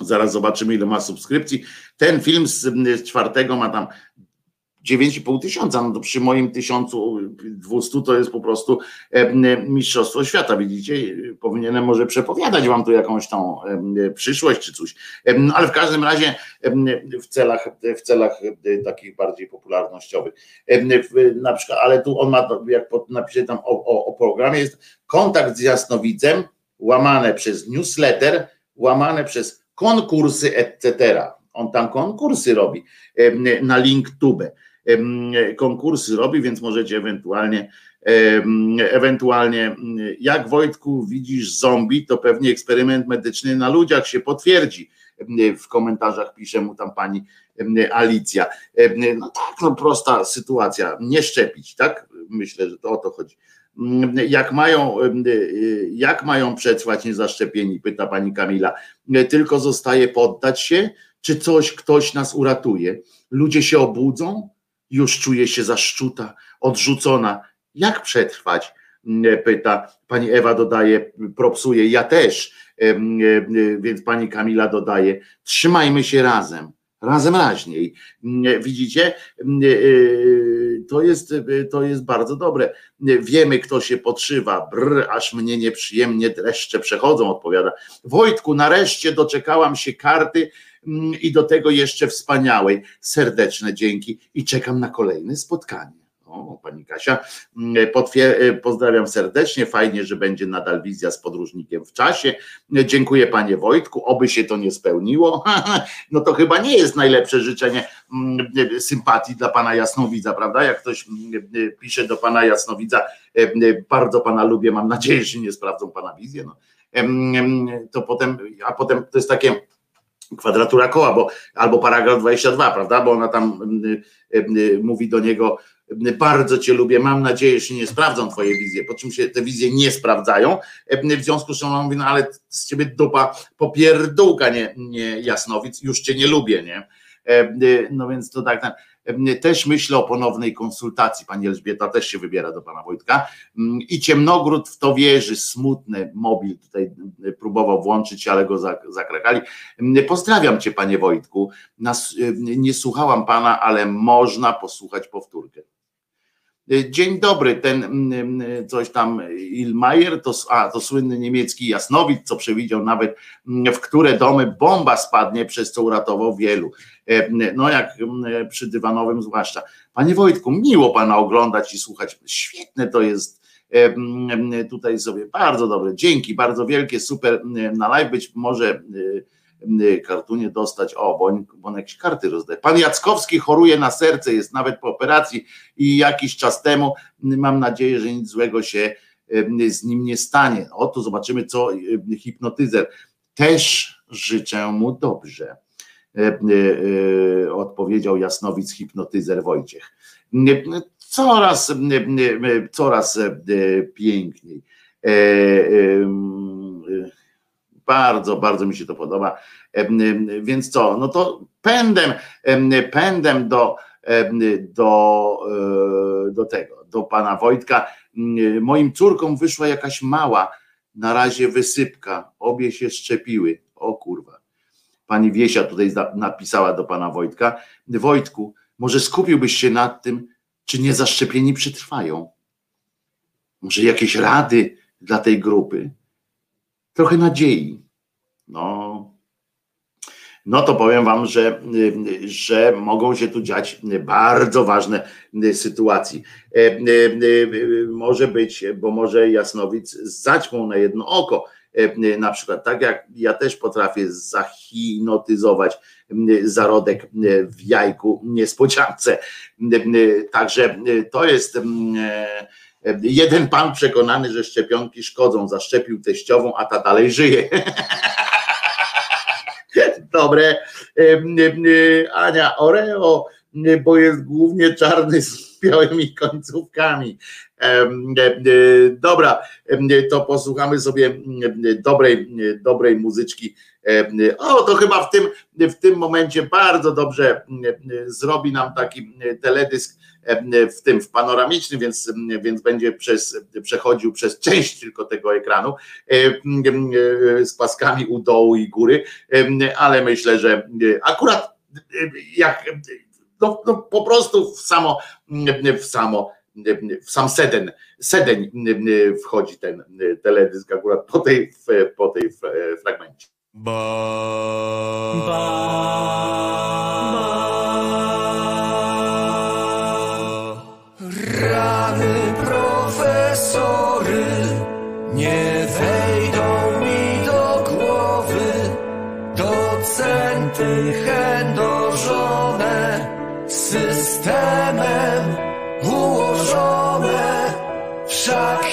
zaraz zobaczymy, ile ma subskrypcji. Ten film z czwartego ma tam 9,5 tysiąca, no to przy moim 1200 to jest po prostu mistrzostwo świata, widzicie, powinienem może przepowiadać wam tu jakąś tą przyszłość czy coś, ale w każdym razie w celach, w celach takich bardziej popularnościowych, na przykład, ale tu on ma, jak napisze tam o, o, o programie, jest kontakt z jasnowidzem, łamane przez newsletter, łamane przez konkursy, etc. On tam konkursy robi na LinkedTube konkursy robi, więc możecie ewentualnie ewentualnie jak Wojtku widzisz zombie, to pewnie eksperyment medyczny na ludziach się potwierdzi. W komentarzach pisze mu tam pani Alicja. No tak, no prosta sytuacja, nie szczepić, tak? Myślę, że to o to chodzi. Jak mają, jak mają przetrwać niezaszczepieni, pyta pani Kamila. Tylko zostaje poddać się, czy coś, ktoś nas uratuje? Ludzie się obudzą, już czuje się zaszczuta, odrzucona. Jak przetrwać? Mm, pyta. Pani Ewa dodaje, propsuje, ja też. Więc pani Kamila dodaje, trzymajmy się razem, razem raźniej. Mm, widzicie? Mm, e, to jest, to jest bardzo dobre. Wiemy, kto się podszywa. Brr, aż mnie nieprzyjemnie dreszcze przechodzą, odpowiada. Wojtku, nareszcie doczekałam się karty i do tego jeszcze wspaniałej. Serdeczne dzięki i czekam na kolejne spotkanie. O, pani Kasia, mm, e, pozdrawiam serdecznie. Fajnie, że będzie nadal wizja z podróżnikiem w czasie. Dziękuję panie Wojtku, oby się to nie spełniło. *laughs* No to chyba nie jest najlepsze życzenie mm, sympatii dla pana Jasnowidza, prawda? Jak ktoś pisze do pana Jasnowidza, bardzo pana lubię, mam nadzieję, że nie sprawdzą pana wizję. No. To potem, a potem to jest takie kwadratura koła, bo albo paragraf 22, prawda? Bo ona tam y, y, y, mówi do niego, bardzo cię lubię, mam nadzieję, że nie sprawdzą twoje wizje, po czym się te wizje nie sprawdzają, w związku z czym on mówi, no ale z ciebie dupa popierdółka, nie, nie jasnowic, już cię nie lubię, nie? No więc to tak, też myślę o ponownej konsultacji. Pani Elżbieta też się wybiera do pana Wojtka. Mm, I Ciemnogród w to wierzy, smutny mobil tutaj próbował włączyć, ale go zakrakali. Pozdrawiam cię, panie Wojtku. Nie słuchałam pana, ale można posłuchać powtórkę. Dzień dobry, ten mm, coś tam Ilmajer, to, a, to słynny niemiecki jasnowid, co przewidział nawet, w które domy bomba spadnie, przez co uratował wielu. E, no jak przy dywanowym zwłaszcza. Panie Wojtku, miło pana oglądać i słuchać. Świetne to jest e, tutaj sobie, bardzo dobre. Dzięki, bardzo wielkie, super na live być może e, kartunie dostać, o, bo on, bo on jakieś karty rozdaje. Pan Jackowski choruje na serce, jest nawet po operacji i jakiś czas temu, mam nadzieję, że nic złego się z nim nie stanie. Oto zobaczymy, co hipnotyzer. Też życzę mu dobrze. E, e, odpowiedział jasnowic hipnotyzer Wojciech. Coraz, coraz e, piękniej. Bardzo, bardzo mi się to podoba. Więc co? No to pędem, pędem do, do, do tego, do pana Wojtka. Moim córkom wyszła jakaś mała, na razie wysypka. Obie się szczepiły. O kurwa pani Wiesia tutaj napisała do pana Wojtka. Wojtku, może skupiłbyś się nad tym, czy niezaszczepieni przetrwają? Może jakieś rady dla tej grupy? Trochę nadziei. No, no to powiem wam, że, że mogą się tu dziać bardzo ważne sytuacje. Może być, bo może Jasnowic zaćmą na jedno oko na przykład, tak jak ja też potrafię zahinotyzować zarodek w jajku niespodziance. Także to jest jeden pan przekonany, że szczepionki szkodzą, zaszczepił teściową, a ta dalej żyje. *laughs* Dobre. Ania Oreo, bo jest głównie czarny z białymi końcówkami. E, dobra, to posłuchamy sobie dobrej, dobrej muzyczki. O, to chyba w tym, w tym momencie bardzo dobrze zrobi nam taki teledysk w tym w panoramicznym, więc, więc będzie przez, przechodził przez część tylko tego ekranu z paskami u dołu i góry, ale myślę, że akurat jak no, no po prostu w samo, w samo w sam seden, sedeń wchodzi ten teledysk akurat po tej, po tej fragmencie. Ba, ba, ba. Rany profesory nie wejdą mi do głowy, docenty chędożone systemem ułożone, wszak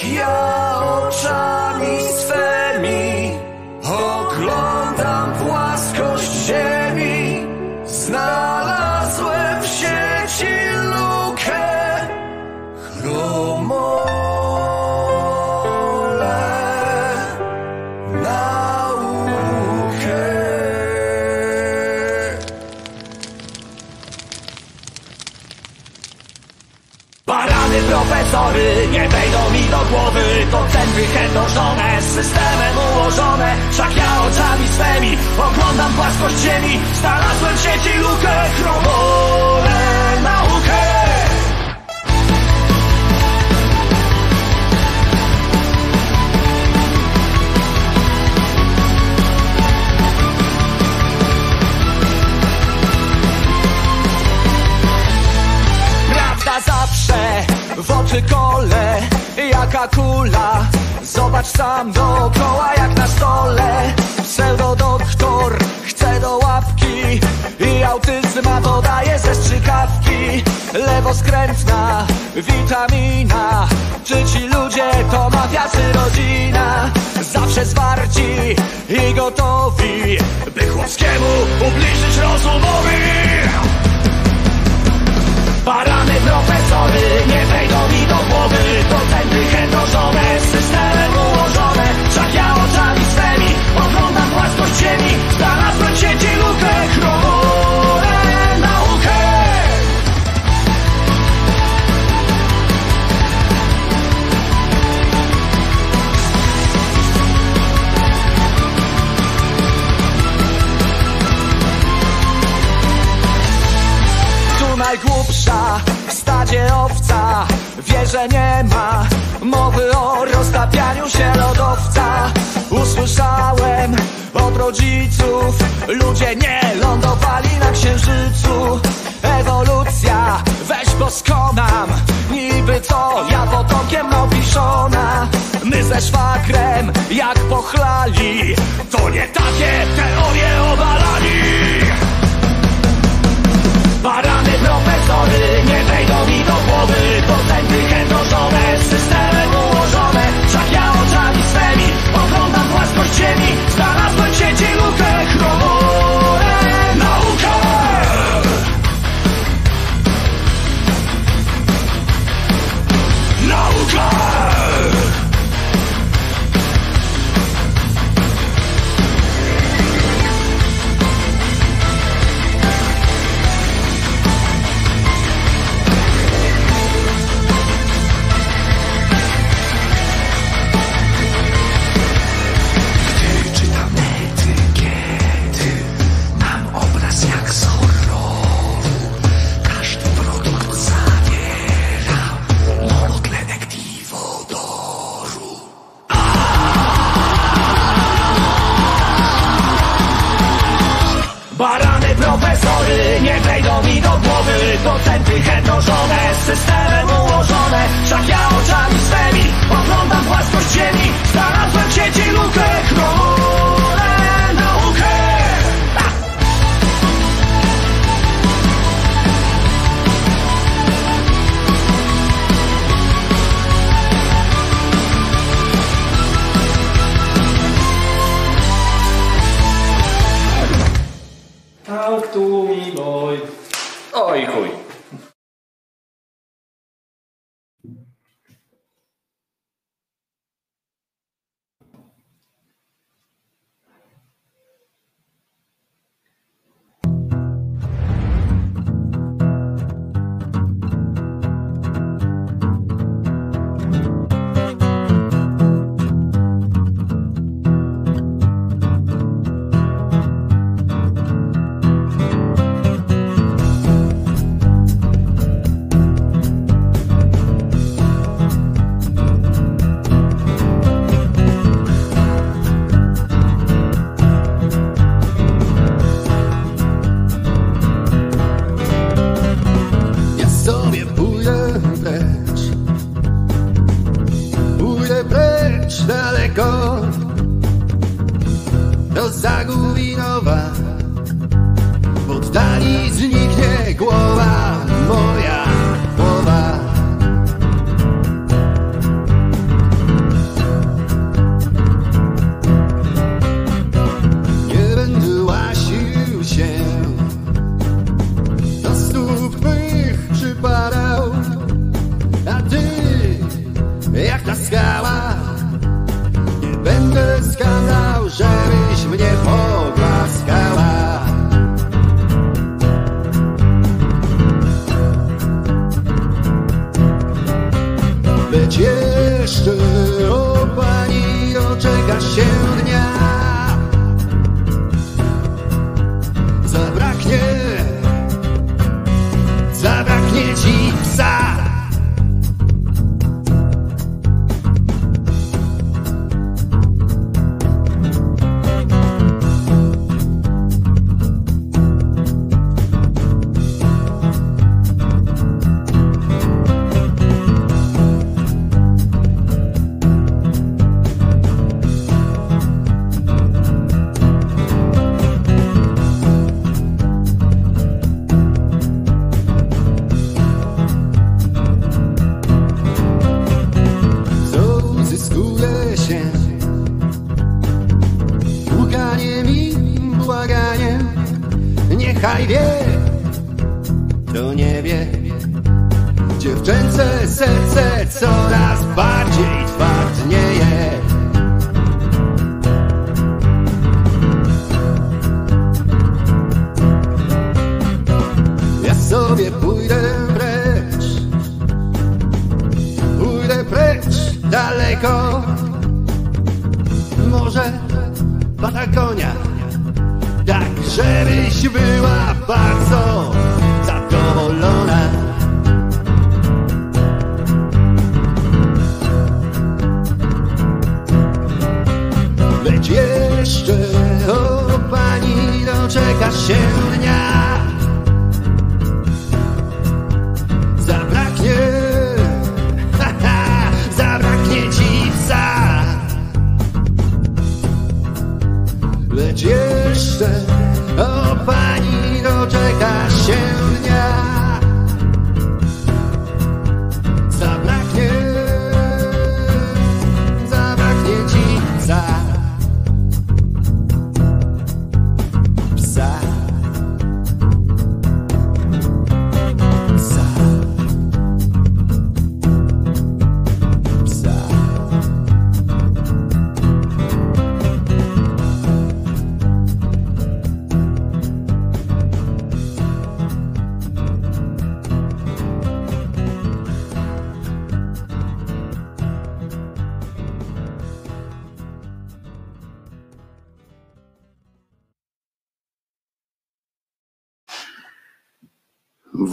To centry chędożone, z systemem ułożone Wszak ja oczami swymi oglądam płaskość ziemi Znalazłem w sieci lukę, chromole naukę. Prawda zawsze w oczy kole Jaka kula? Zobacz sam dookoła jak na stole. Pseudodoktor chce do łapki I autyzma dodaje ze strzykawki. Lewoskrętna witamina. Czy ci ludzie to mafia czy rodzina? Zawsze zwarci i gotowi By chłopskiemu ubliżyć rozumowi Barany profesory nie wejdą mi do głowy. Docenty chędożone, systemem ułożone. Wszak ja oczami swymi oglądam płaskość ziemi ja wie, że nie ma mowy o roztapianiu się lodowca. Usłyszałem od rodziców Ludzie nie lądowali na księżycu. Ewolucja, weź poskonam Niby co, ja potokiem Nowiszona. My ze szwagrem jak pochlali To nie takie teorie obalali. Barany profesory nie wejdą wypoczętych, chętno żonę procenty heterożone Systemem ułożone. Szak ja oczami swemi Oglądam własność ziemi. Znalazłem w sieci lukę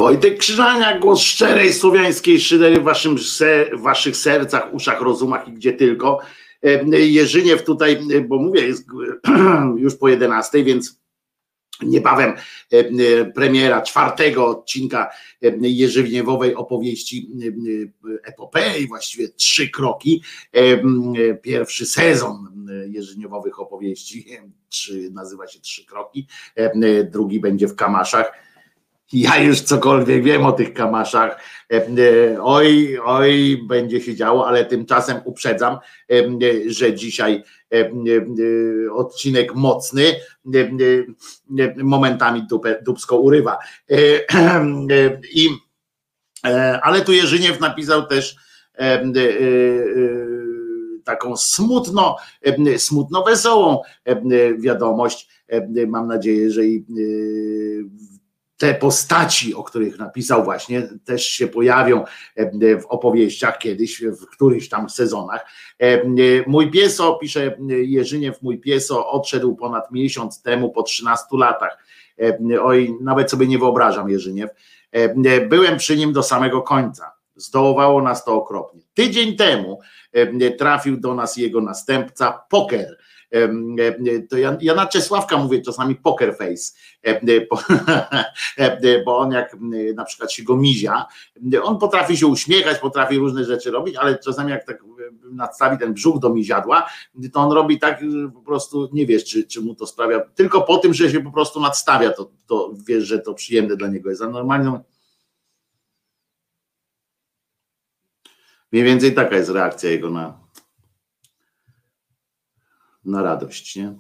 Wojtek Krzyżania, głos szczerej słowiańskiej szydery w, waszym, w waszych sercach, uszach, rozumach i gdzie tylko. Jerzyniew tutaj, bo mówię, jest *clears throat* już po 11, więc niebawem premiera czwartego odcinka Jerzywniewowej opowieści epopei, właściwie trzy kroki. Pierwszy sezon Jerzyniowowych opowieści, *laughs* nazywa się Trzy kroki, drugi będzie w Kamaszach ja już cokolwiek wiem o tych kamaszach. E, e, oj, oj, będzie się działo, ale tymczasem uprzedzam, e, że dzisiaj odcinek mocny momentami dupę, dupsko urywa. I, ale tu Jerzyniew napisał też taką smutno, smutno wesołą wiadomość. Mam nadzieję, że i te postaci, o których napisał właśnie, też się pojawią e, w opowieściach kiedyś, w którychś tam sezonach. E, mój pieso, pisze Jerzyniew, mój pieso odszedł ponad miesiąc temu po 13 latach. E, oj, nawet sobie nie wyobrażam Jerzyniew. Byłem przy nim do samego końca. Zdołowało nas to okropnie. Tydzień temu trafił do nas jego następca Poker to ja, ja na Czesławka mówię czasami poker face, *laughs* bo on jak na przykład się go mizia, on potrafi się uśmiechać, potrafi różne rzeczy robić, ale czasami jak tak nadstawi ten brzuch do miziadła, to on robi tak, że po prostu nie wiesz, czy, czy mu to sprawia, tylko po tym, że się po prostu nadstawia, to, to wiesz, że to przyjemne dla niego jest, a normalnie mniej więcej taka jest reakcja jego na, na radość, nie?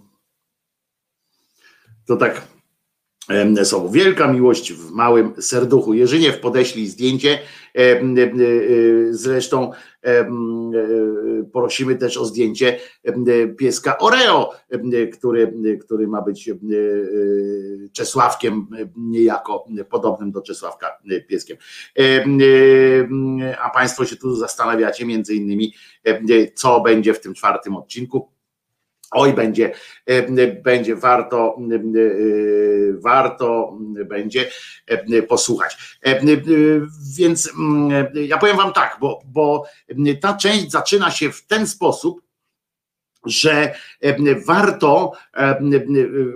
To tak są. Wielka miłość w małym serduchu. Jerzyniew podeślij zdjęcie. Zresztą e, prosimy też o zdjęcie pieska Oreo, który, który ma być e, Czesławkiem, niejako podobnym do Czesławka pieskiem. A Państwo się tu zastanawiacie między innymi, co będzie w tym czwartym odcinku Oj, będzie, e, będzie warto, e, warto będzie e, posłuchać. Więc ja powiem Wam tak, bo, bo ta część zaczyna się w ten sposób, że warto,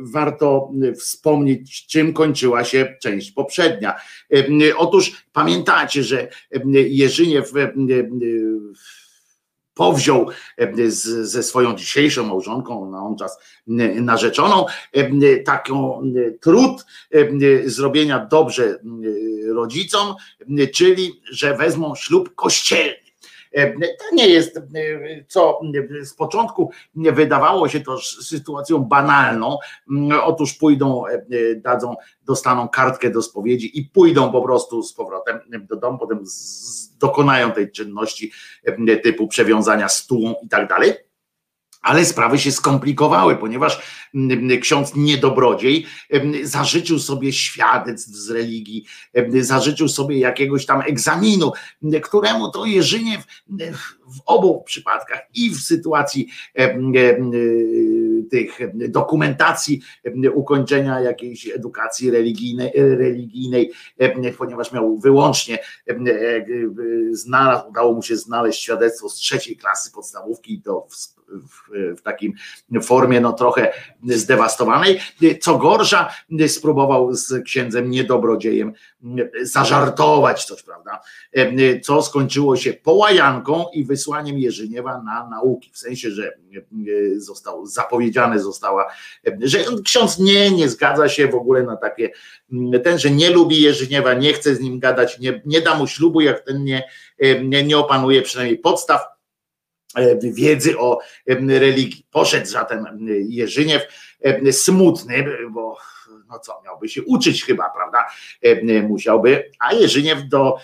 warto wspomnieć, czym kończyła się część poprzednia. Otóż pamiętacie, że Jerzyniew powziął e, z, ze swoją dzisiejszą małżonką, na on czas narzeczoną, e, taką trud e, zrobienia dobrze rodzicom, czyli że wezmą ślub kościelny. To nie jest, co z początku wydawało się to sytuacją banalną. Otóż pójdą, dadzą, dostaną kartkę do spowiedzi i pójdą po prostu z powrotem do domu, potem dokonają tej czynności typu przewiązania stół i tak dalej ale sprawy się skomplikowały, ponieważ ksiądz niedobrodziej zażyczył sobie świadectw z religii, zażyczył sobie jakiegoś tam egzaminu, któremu to Jerzynie w obu przypadkach i w sytuacji tych dokumentacji ukończenia jakiejś edukacji religijnej, religijnej ponieważ miał wyłącznie znalazł, udało mu się znaleźć świadectwo z trzeciej klasy podstawówki to w w, w takim formie no trochę zdewastowanej. Co gorsza, spróbował z księdzem niedobrodziejem zażartować coś, prawda? Co skończyło się połajanką i wysłaniem Jerzyniewa na nauki, w sensie, że został zapowiedziane została, że ksiądz nie, nie zgadza się w ogóle na takie, ten, że nie lubi Jerzyniewa, nie chce z nim gadać, nie, nie da mu ślubu, jak ten nie, nie, nie opanuje przynajmniej podstaw E, wiedzy o religii. Poszedł zatem Jerzyniew smutny, bo no co, miałby się uczyć chyba, prawda? Musiałby, a Jerzyniew do,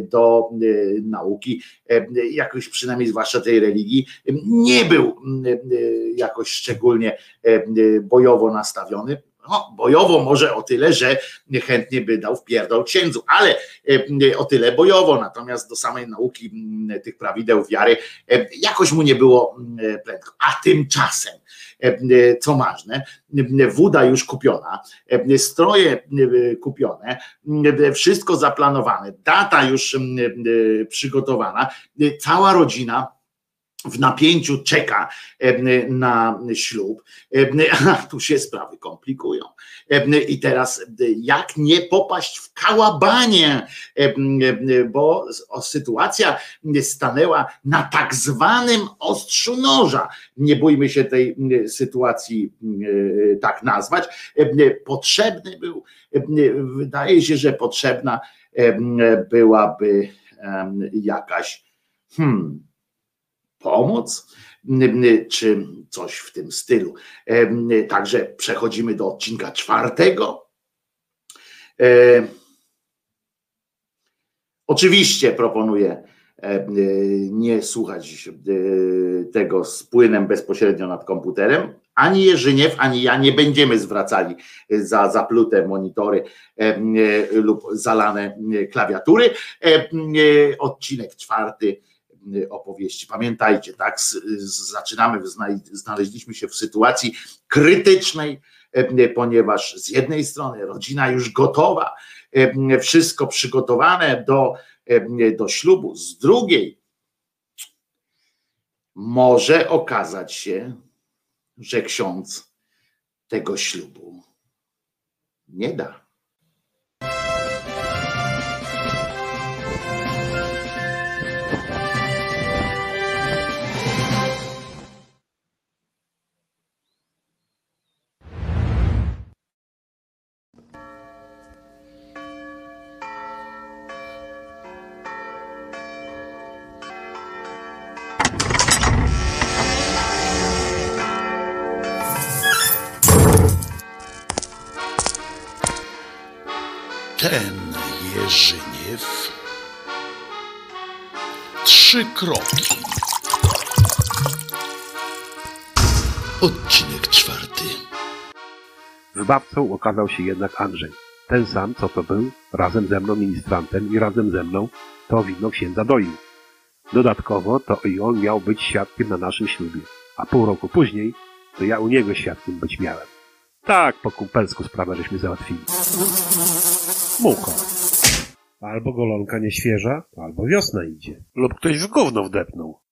do nauki, jakoś przynajmniej zwłaszcza tej religii, nie był jakoś szczególnie bojowo nastawiony No, bojowo może o tyle, że chętnie by dał w pierdol księdzu, ale o tyle bojowo, natomiast do samej nauki tych prawideł wiary jakoś mu nie było prędko. A tymczasem co ważne, woda już kupiona, stroje kupione, wszystko zaplanowane, data już przygotowana, cała rodzina w napięciu czeka na ślub, a tu się sprawy komplikują. I teraz jak nie popaść w kałabanie, bo sytuacja stanęła na tak zwanym ostrzu noża. Nie bójmy się tej sytuacji tak nazwać. Potrzebny był, wydaje się, że potrzebna byłaby jakaś hmm, pomoc, czy coś w tym stylu. Także przechodzimy do odcinka czwartego. Oczywiście proponuję nie słuchać tego z płynem bezpośrednio nad komputerem. Ani Jerzyniew, ani ja nie będziemy zwracali za zaplute monitory lub zalane klawiatury. Odcinek czwarty opowieści. Pamiętajcie, tak, zaczynamy, znaleźliśmy się w sytuacji krytycznej, e, ponieważ z jednej strony rodzina już gotowa, e, wszystko przygotowane do, e, do ślubu, z drugiej może okazać się, że ksiądz tego ślubu nie da. Wybawcą okazał się jednak Andrzej. Ten sam, co to był, razem ze mną ministrantem i razem ze mną to wino księdza doił. Dodatkowo to i on miał być świadkiem na naszym ślubie, a pół roku później to ja u niego świadkiem być miałem. Tak, po kumpelsku sprawę żeśmy załatwili. Mucha. Albo golonka nieświeża, albo wiosna idzie. Lub ktoś w gówno wdepnął.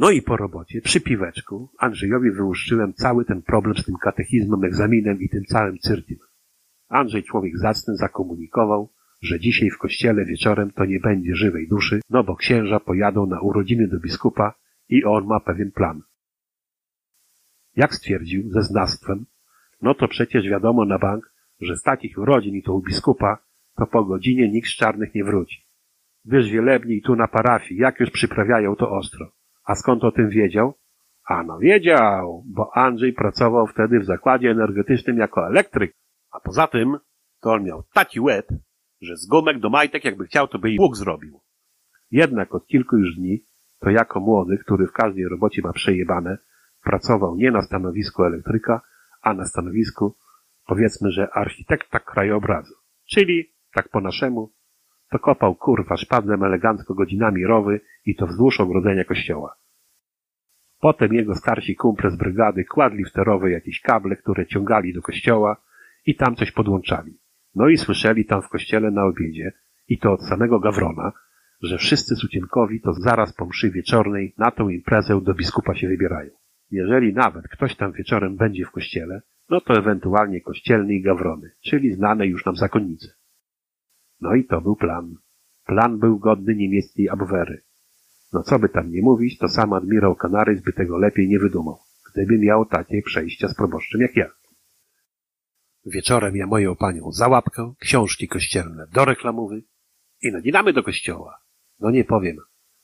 No i po robocie, przy piweczku, Andrzejowi wyłuszczyłem cały ten problem z tym katechizmem, egzaminem i tym całym cyrkiem. Andrzej, człowiek zacny, zakomunikował, że dzisiaj w kościele wieczorem to nie będzie żywej duszy, no bo księża pojadą na urodziny do biskupa i on ma pewien plan. Jak stwierdził, ze znawstwem, no to przecież wiadomo na bank, że z takich urodzin i to u biskupa, to po godzinie nikt z czarnych nie wróci. Wiesz, wielebni i tu na parafii, jak już przyprawiają to ostro. A skąd o tym wiedział? A no wiedział, bo Andrzej pracował wtedy w zakładzie energetycznym jako elektryk. A poza tym, to on miał taki łeb, że z gumek do majtek jakby chciał, to by i łuk zrobił. Jednak od kilku już dni, to jako młody, który w każdej robocie ma przejebane, pracował nie na stanowisku elektryka, a na stanowisku powiedzmy, że architekta krajobrazu. Czyli, tak po naszemu, to kopał kurwa szpadlem elegancko godzinami rowy i to wzdłuż ogrodzenia kościoła. Potem jego starsi kumple z brygady kładli w te rowy jakieś kable, które ciągali do kościoła i tam coś podłączali. No i słyszeli tam w kościele na obiedzie, i to od samego Gawrona, że wszyscy sucienkowi to zaraz po mszy wieczornej na tą imprezę do biskupa się wybierają. Jeżeli nawet ktoś tam wieczorem będzie w kościele, no to ewentualnie kościelny i gawrony, czyli znane już nam zakonnice. No i to był plan. Plan był godny niemieckiej Abwehry. No co by tam nie mówić, to sam admirał Kanarys by tego lepiej nie wydumał, gdyby miał takie przejścia z proboszczem jak ja. Wieczorem ja moją panią za łapkę, książki kościelne do reklamowy i nadinamy do kościoła. No nie powiem,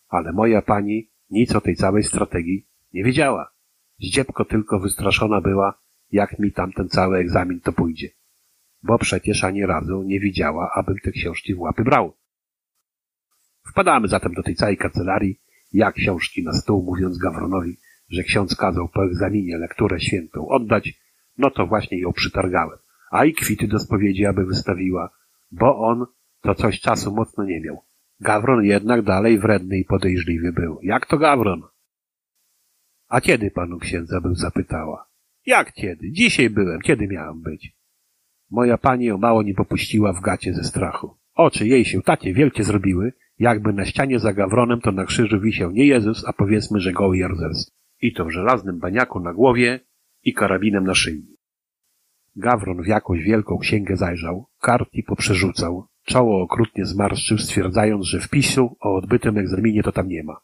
ale moja pani nic o tej całej strategii nie wiedziała. Zdziebko tylko wystraszona była, jak mi tamten cały egzamin to pójdzie. Bo przecież ani razu nie widziała, abym te książki w łapy brał. Wpadamy zatem do tej całej kancelarii, jak książki na stół, mówiąc Gawronowi, że ksiądz kazał po egzaminie lekturę świętą oddać, No to właśnie ją przytargałem. A i kwity do spowiedzi, aby wystawiła, bo on to coś czasu mocno nie miał. Gawron jednak dalej wredny i podejrzliwy był. Jak to Gawron? A kiedy panu księdza był zapytała? Jak kiedy? Dzisiaj byłem. Kiedy miałem być? Moja pani o mało nie popuściła w gacie ze strachu. Oczy jej się takie wielkie zrobiły, jakby na ścianie za Gawronem to na krzyżu wisiał nie Jezus, a powiedzmy, że goły Jarzelski. I to w żelaznym baniaku na głowie i karabinem na szyi. Gawron w jakąś wielką księgę zajrzał, kartki poprzerzucał, czoło okrutnie zmarszczył, stwierdzając, że wpisu o odbytym egzaminie to tam nie ma.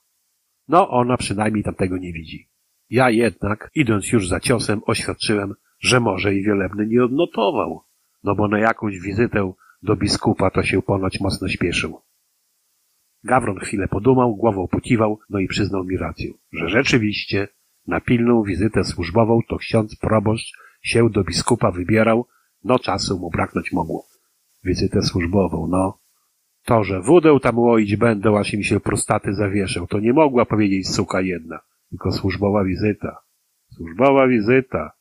No, ona przynajmniej tamtego nie widzi. Ja jednak, idąc już za ciosem, oświadczyłem, że może i wielebny nie odnotował, no bo na jakąś wizytę do biskupa to się ponoć mocno śpieszył. Gawron chwilę podumał, głową pokiwał, no i przyznał mi rację, że rzeczywiście na pilną wizytę służbową to ksiądz proboszcz się do biskupa wybierał, no czasu mu braknąć mogło. Wizytę służbową, no. To, że wódę tam łoić będę, aż im się prostaty zawieszał, to nie mogła powiedzieć suka jedna, tylko służbowa wizyta. Służbowa wizyta.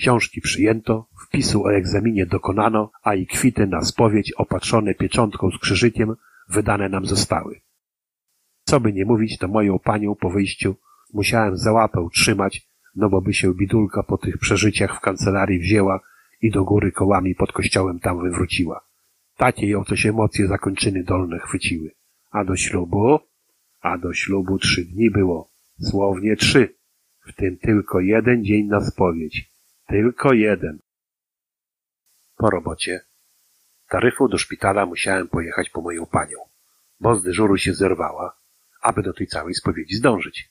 Książki przyjęto, wpisu o egzaminie dokonano, a i kwity na spowiedź opatrzone pieczątką z krzyżykiem wydane nam zostały. Co by nie mówić, to moją panią po wyjściu musiałem za łapę trzymać, no bo by się bidulka po tych przeżyciach w kancelarii wzięła i do góry kołami pod kościołem tam wywróciła. Takie ją coś emocje zakończyny dolne chwyciły. A do ślubu? A do ślubu trzy dni było. Słownie trzy. W tym tylko jeden dzień na spowiedź. Tylko jeden. Po robocie. Taryfu do szpitala musiałem pojechać po moją panią, bo z dyżuru się zerwała, aby do tej całej spowiedzi zdążyć.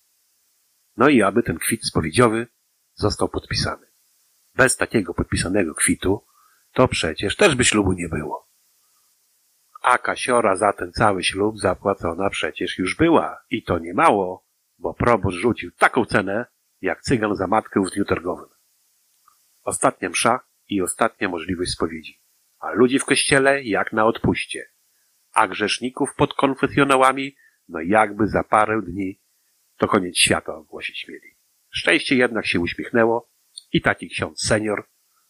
No i aby ten kwit spowiedziowy został podpisany. Bez takiego podpisanego kwitu to przecież też by ślubu nie było. A kasiora za ten cały ślub zapłacona przecież już była i to nie mało, bo proboszcz rzucił taką cenę, jak cygan za matkę w dniu targowym. Ostatnia msza i ostatnia możliwość spowiedzi. A ludzi w kościele jak na odpuście. A grzeszników pod konfesjonałami, no jakby za parę dni to koniec świata ogłosić mieli. Szczęście jednak się uśmiechnęło i taki ksiądz senior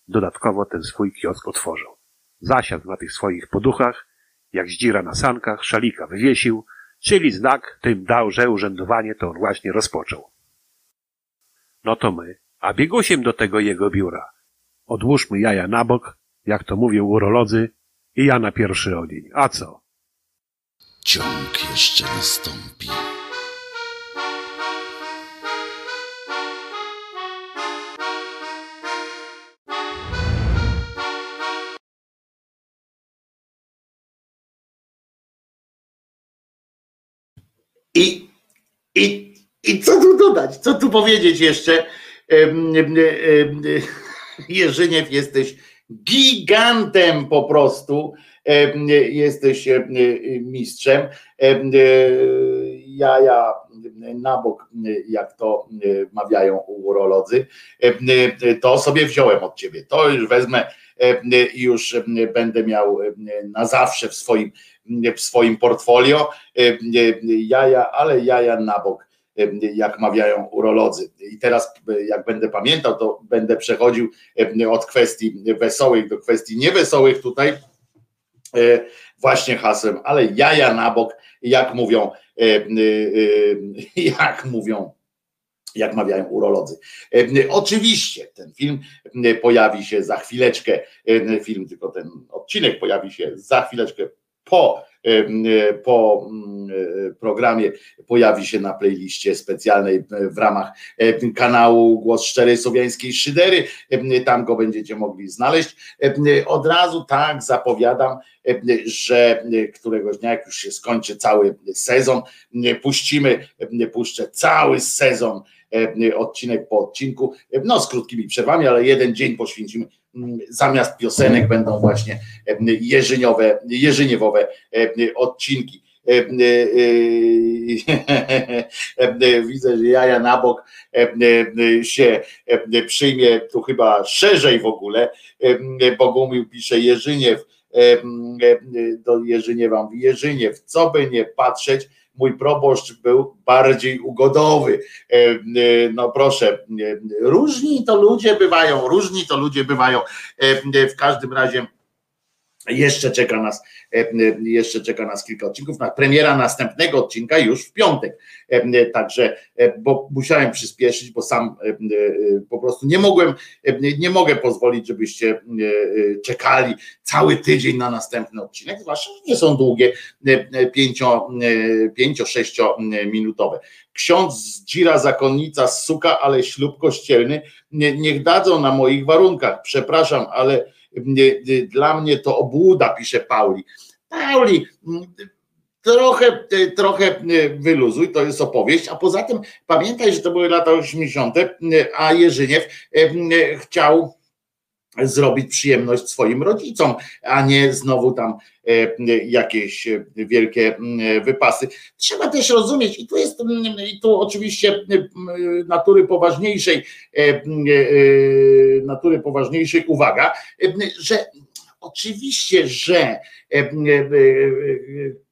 dodatkowo ten swój kiosk otworzył. Zasiadł na tych swoich poduchach, jak zdzira na sankach, szalika wywiesił, czyli znak tym dał, że urzędowanie to on właśnie rozpoczął. No to my, a biegusiem do tego jego biura. Odłóżmy jaja na bok, jak to mówią urolodzy, i ja na pierwszy ogień. A co? Ciąg jeszcze nastąpi. I, i, I co tu dodać? Co tu powiedzieć jeszcze? Jerzyniew, jesteś gigantem po prostu. Jesteś em, mistrzem. Em, Jaja na bok, jak to mawiają urolodzy. Em, To sobie wziąłem od ciebie. To już wezmę i już będę miał na zawsze w swoim, w swoim portfolio jaja, ale jaja na bok, jak mawiają urolodzy. I teraz, jak będę pamiętał, to będę przechodził od kwestii wesołych do kwestii niewesołych tutaj, właśnie hasłem, ale jaja na bok, jak mówią, jak mówią jak mawiają urolodzy. E, Oczywiście ten film e, pojawi się za chwileczkę, e, film, tylko ten odcinek pojawi się za chwileczkę po, po mm, programie, pojawi się na playliście specjalnej w ramach kanału Głos Szczerej Słowiańskiej Szydery, tam go będziecie mogli znaleźć. Od razu tak zapowiadam, że któregoś dnia, jak już się skończy cały sezon, puścimy, puszczę cały sezon odcinek po odcinku, no z krótkimi przerwami, ale jeden dzień poświęcimy. Zamiast piosenek będą właśnie jeżyniowe, jeżyniewowe odcinki. *laughs* Widzę, że jaja na bok się przyjmie tu chyba szerzej w ogóle. Bogumił pisze Jerzyniew do Jerzyniewa. Jerzyniew, co by nie patrzeć, mój proboszcz był bardziej ugodowy. No proszę, różni to ludzie bywają, różni to ludzie bywają. W każdym razie jeszcze czeka nas, e, jeszcze czeka nas kilka odcinków. Na premiera następnego odcinka już w piątek. E, także, e, bo musiałem przyspieszyć, bo sam po prostu nie mogłem, nie mogę pozwolić, żebyście czekali cały tydzień na następny odcinek, zwłaszcza, że nie są długie, pięcio, pięcio minutowe. Ksiądz z dzira zakonnica suka, ale ślub kościelny niech dadzą na moich warunkach. Przepraszam, ale dla mnie to obłuda, pisze Pauli. Pauli, trochę, trochę wyluzuj, to jest opowieść, a poza tym pamiętaj, że to były lata 80., a Jerzyniew chciał zrobić przyjemność swoim rodzicom, a nie znowu tam jakieś wielkie wypasy. Trzeba też rozumieć, i tu jest, i tu oczywiście natury poważniejszej, natury poważniejszej uwaga, że oczywiście, że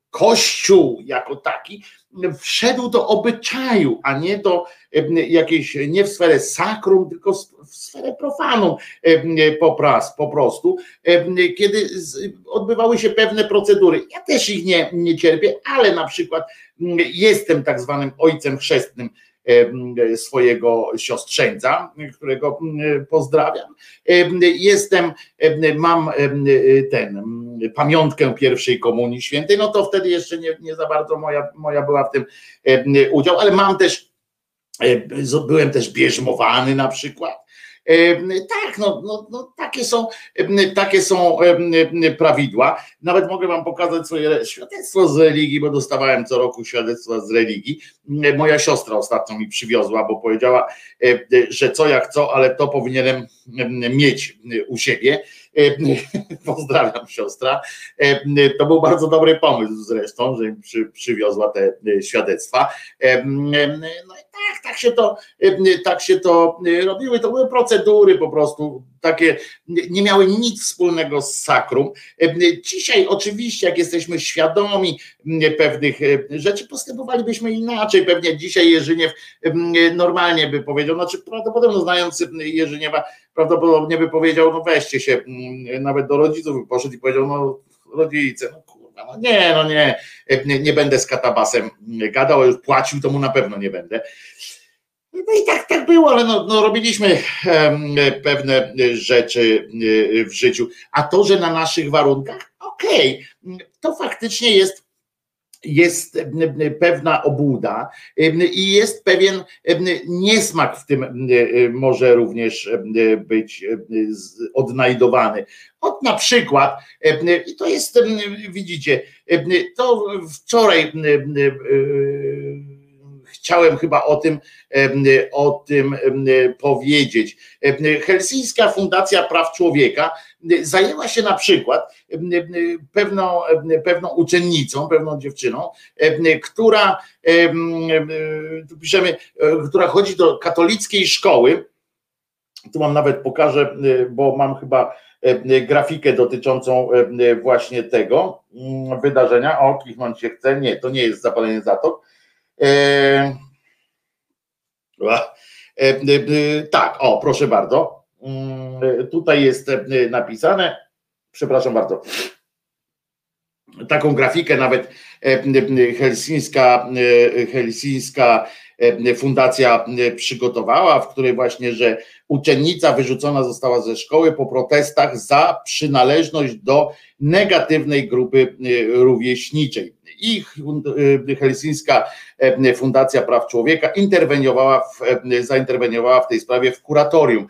Kościół jako taki wszedł do obyczaju, a nie do jakiejś, nie w sferę sakrum, tylko w sferę profanum po prostu, kiedy odbywały się pewne procedury. Ja też ich nie, nie cierpię, ale na przykład jestem tak zwanym ojcem chrzestnym swojego siostrzeńca, którego pozdrawiam. Jestem, mam ten pamiątkę pierwszej komunii świętej, no to wtedy jeszcze nie, nie za bardzo moja, moja była w tym udział, ale mam też, byłem też bierzmowany na przykład tak, no, no, no, takie, są, takie są prawidła. Nawet mogę Wam pokazać swoje świadectwo z religii, bo dostawałem co roku świadectwa z religii. Moja siostra ostatnio mi przywiozła, bo powiedziała, że co jak co, ale to powinienem mieć u siebie. *laughs* Pozdrawiam siostra. To był bardzo dobry pomysł zresztą, że przy, przywiozła te świadectwa. No i tak, tak się to, tak się to robiły. To były procedury po prostu takie, nie miały nic wspólnego z sakrum. Dzisiaj oczywiście, jak jesteśmy świadomi pewnych rzeczy, postępowalibyśmy inaczej. Pewnie dzisiaj Jerzyniew normalnie by powiedział, znaczy prawdopodobnie znając Jerzyniewa, prawdopodobnie by powiedział, no weźcie się, nawet do rodziców poszedł i powiedział, no rodzice, no kurwa, no nie, no nie, nie, nie będę z katabasem gadał, już płacił, to mu na pewno nie będę. No i tak, tak było, ale no, no robiliśmy pewne rzeczy e, w życiu. A to, że na naszych warunkach, okej, okay, to faktycznie jest jest pewna obłuda i jest pewien niesmak w tym może również być odnajdowany. Od na przykład, i to jest, widzicie, to wczoraj chciałem chyba o tym, o tym powiedzieć. Helsińska Fundacja Praw Człowieka zajęła się na przykład pewną, pewną uczennicą, pewną dziewczyną, która, tu piszemy, która chodzi do katolickiej szkoły. Tu mam nawet pokażę, bo mam chyba grafikę dotyczącą właśnie tego wydarzenia. O, klichnąć się chce. Nie, to nie jest zapalenie zatok E, e, e, tak, o, proszę bardzo. Mm, tutaj jest napisane, przepraszam bardzo, taką grafikę nawet helsińska, helsińska fundacja przygotowała, w której właśnie, że uczennica wyrzucona została ze szkoły po protestach za przynależność do negatywnej grupy rówieśniczej ich y, Helsińska e, Fundacja Praw Człowieka interweniowała w, e, zainterweniowała w tej sprawie w kuratorium.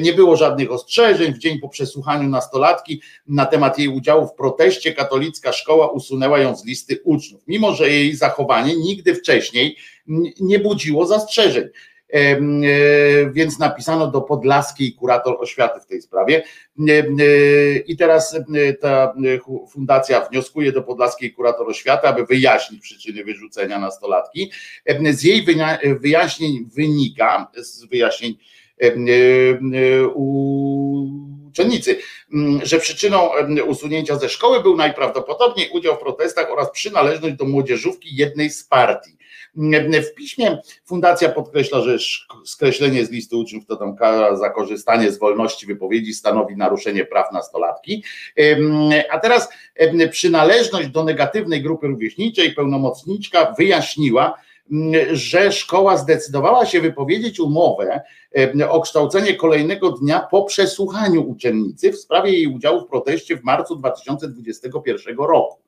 Nie było żadnych ostrzeżeń. W dzień po przesłuchaniu nastolatki na temat jej udziału w proteście katolicka szkoła usunęła ją z listy uczniów, mimo że jej zachowanie nigdy wcześniej nie budziło zastrzeżeń. E, więc napisano do podlaskiej kurator oświaty w tej sprawie. E, I teraz ta fundacja wnioskuje do podlaskiej kurator oświaty, aby wyjaśnić przyczyny wyrzucenia nastolatki. Z jej wyjaśnień wynika, z wyjaśnień uczennicy, że przyczyną usunięcia ze szkoły był najprawdopodobniej udział w protestach oraz przynależność do młodzieżówki jednej z partii. W piśmie fundacja podkreśla, że skreślenie z listy uczniów to tam kara za korzystanie z wolności wypowiedzi stanowi naruszenie praw nastolatki. A teraz przynależność do negatywnej grupy rówieśniczej pełnomocniczka wyjaśniła, że szkoła zdecydowała się wypowiedzieć umowę o kształcenie kolejnego dnia po przesłuchaniu uczennicy w sprawie jej udziału w proteście w marcu 2021 roku.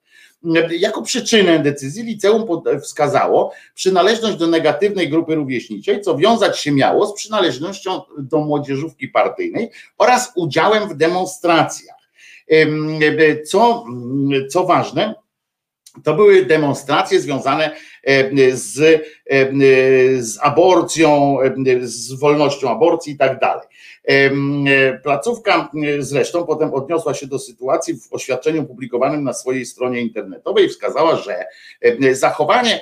Jako przyczynę decyzji liceum wskazało przynależność do negatywnej grupy rówieśniczej, co wiązać się miało z przynależnością do młodzieżówki partyjnej oraz udziałem w demonstracjach. Co, co ważne, to były demonstracje związane z, z aborcją, z wolnością aborcji i tak dalej. Placówka zresztą potem odniosła się do sytuacji w oświadczeniu publikowanym na swojej stronie internetowej wskazała, że zachowanie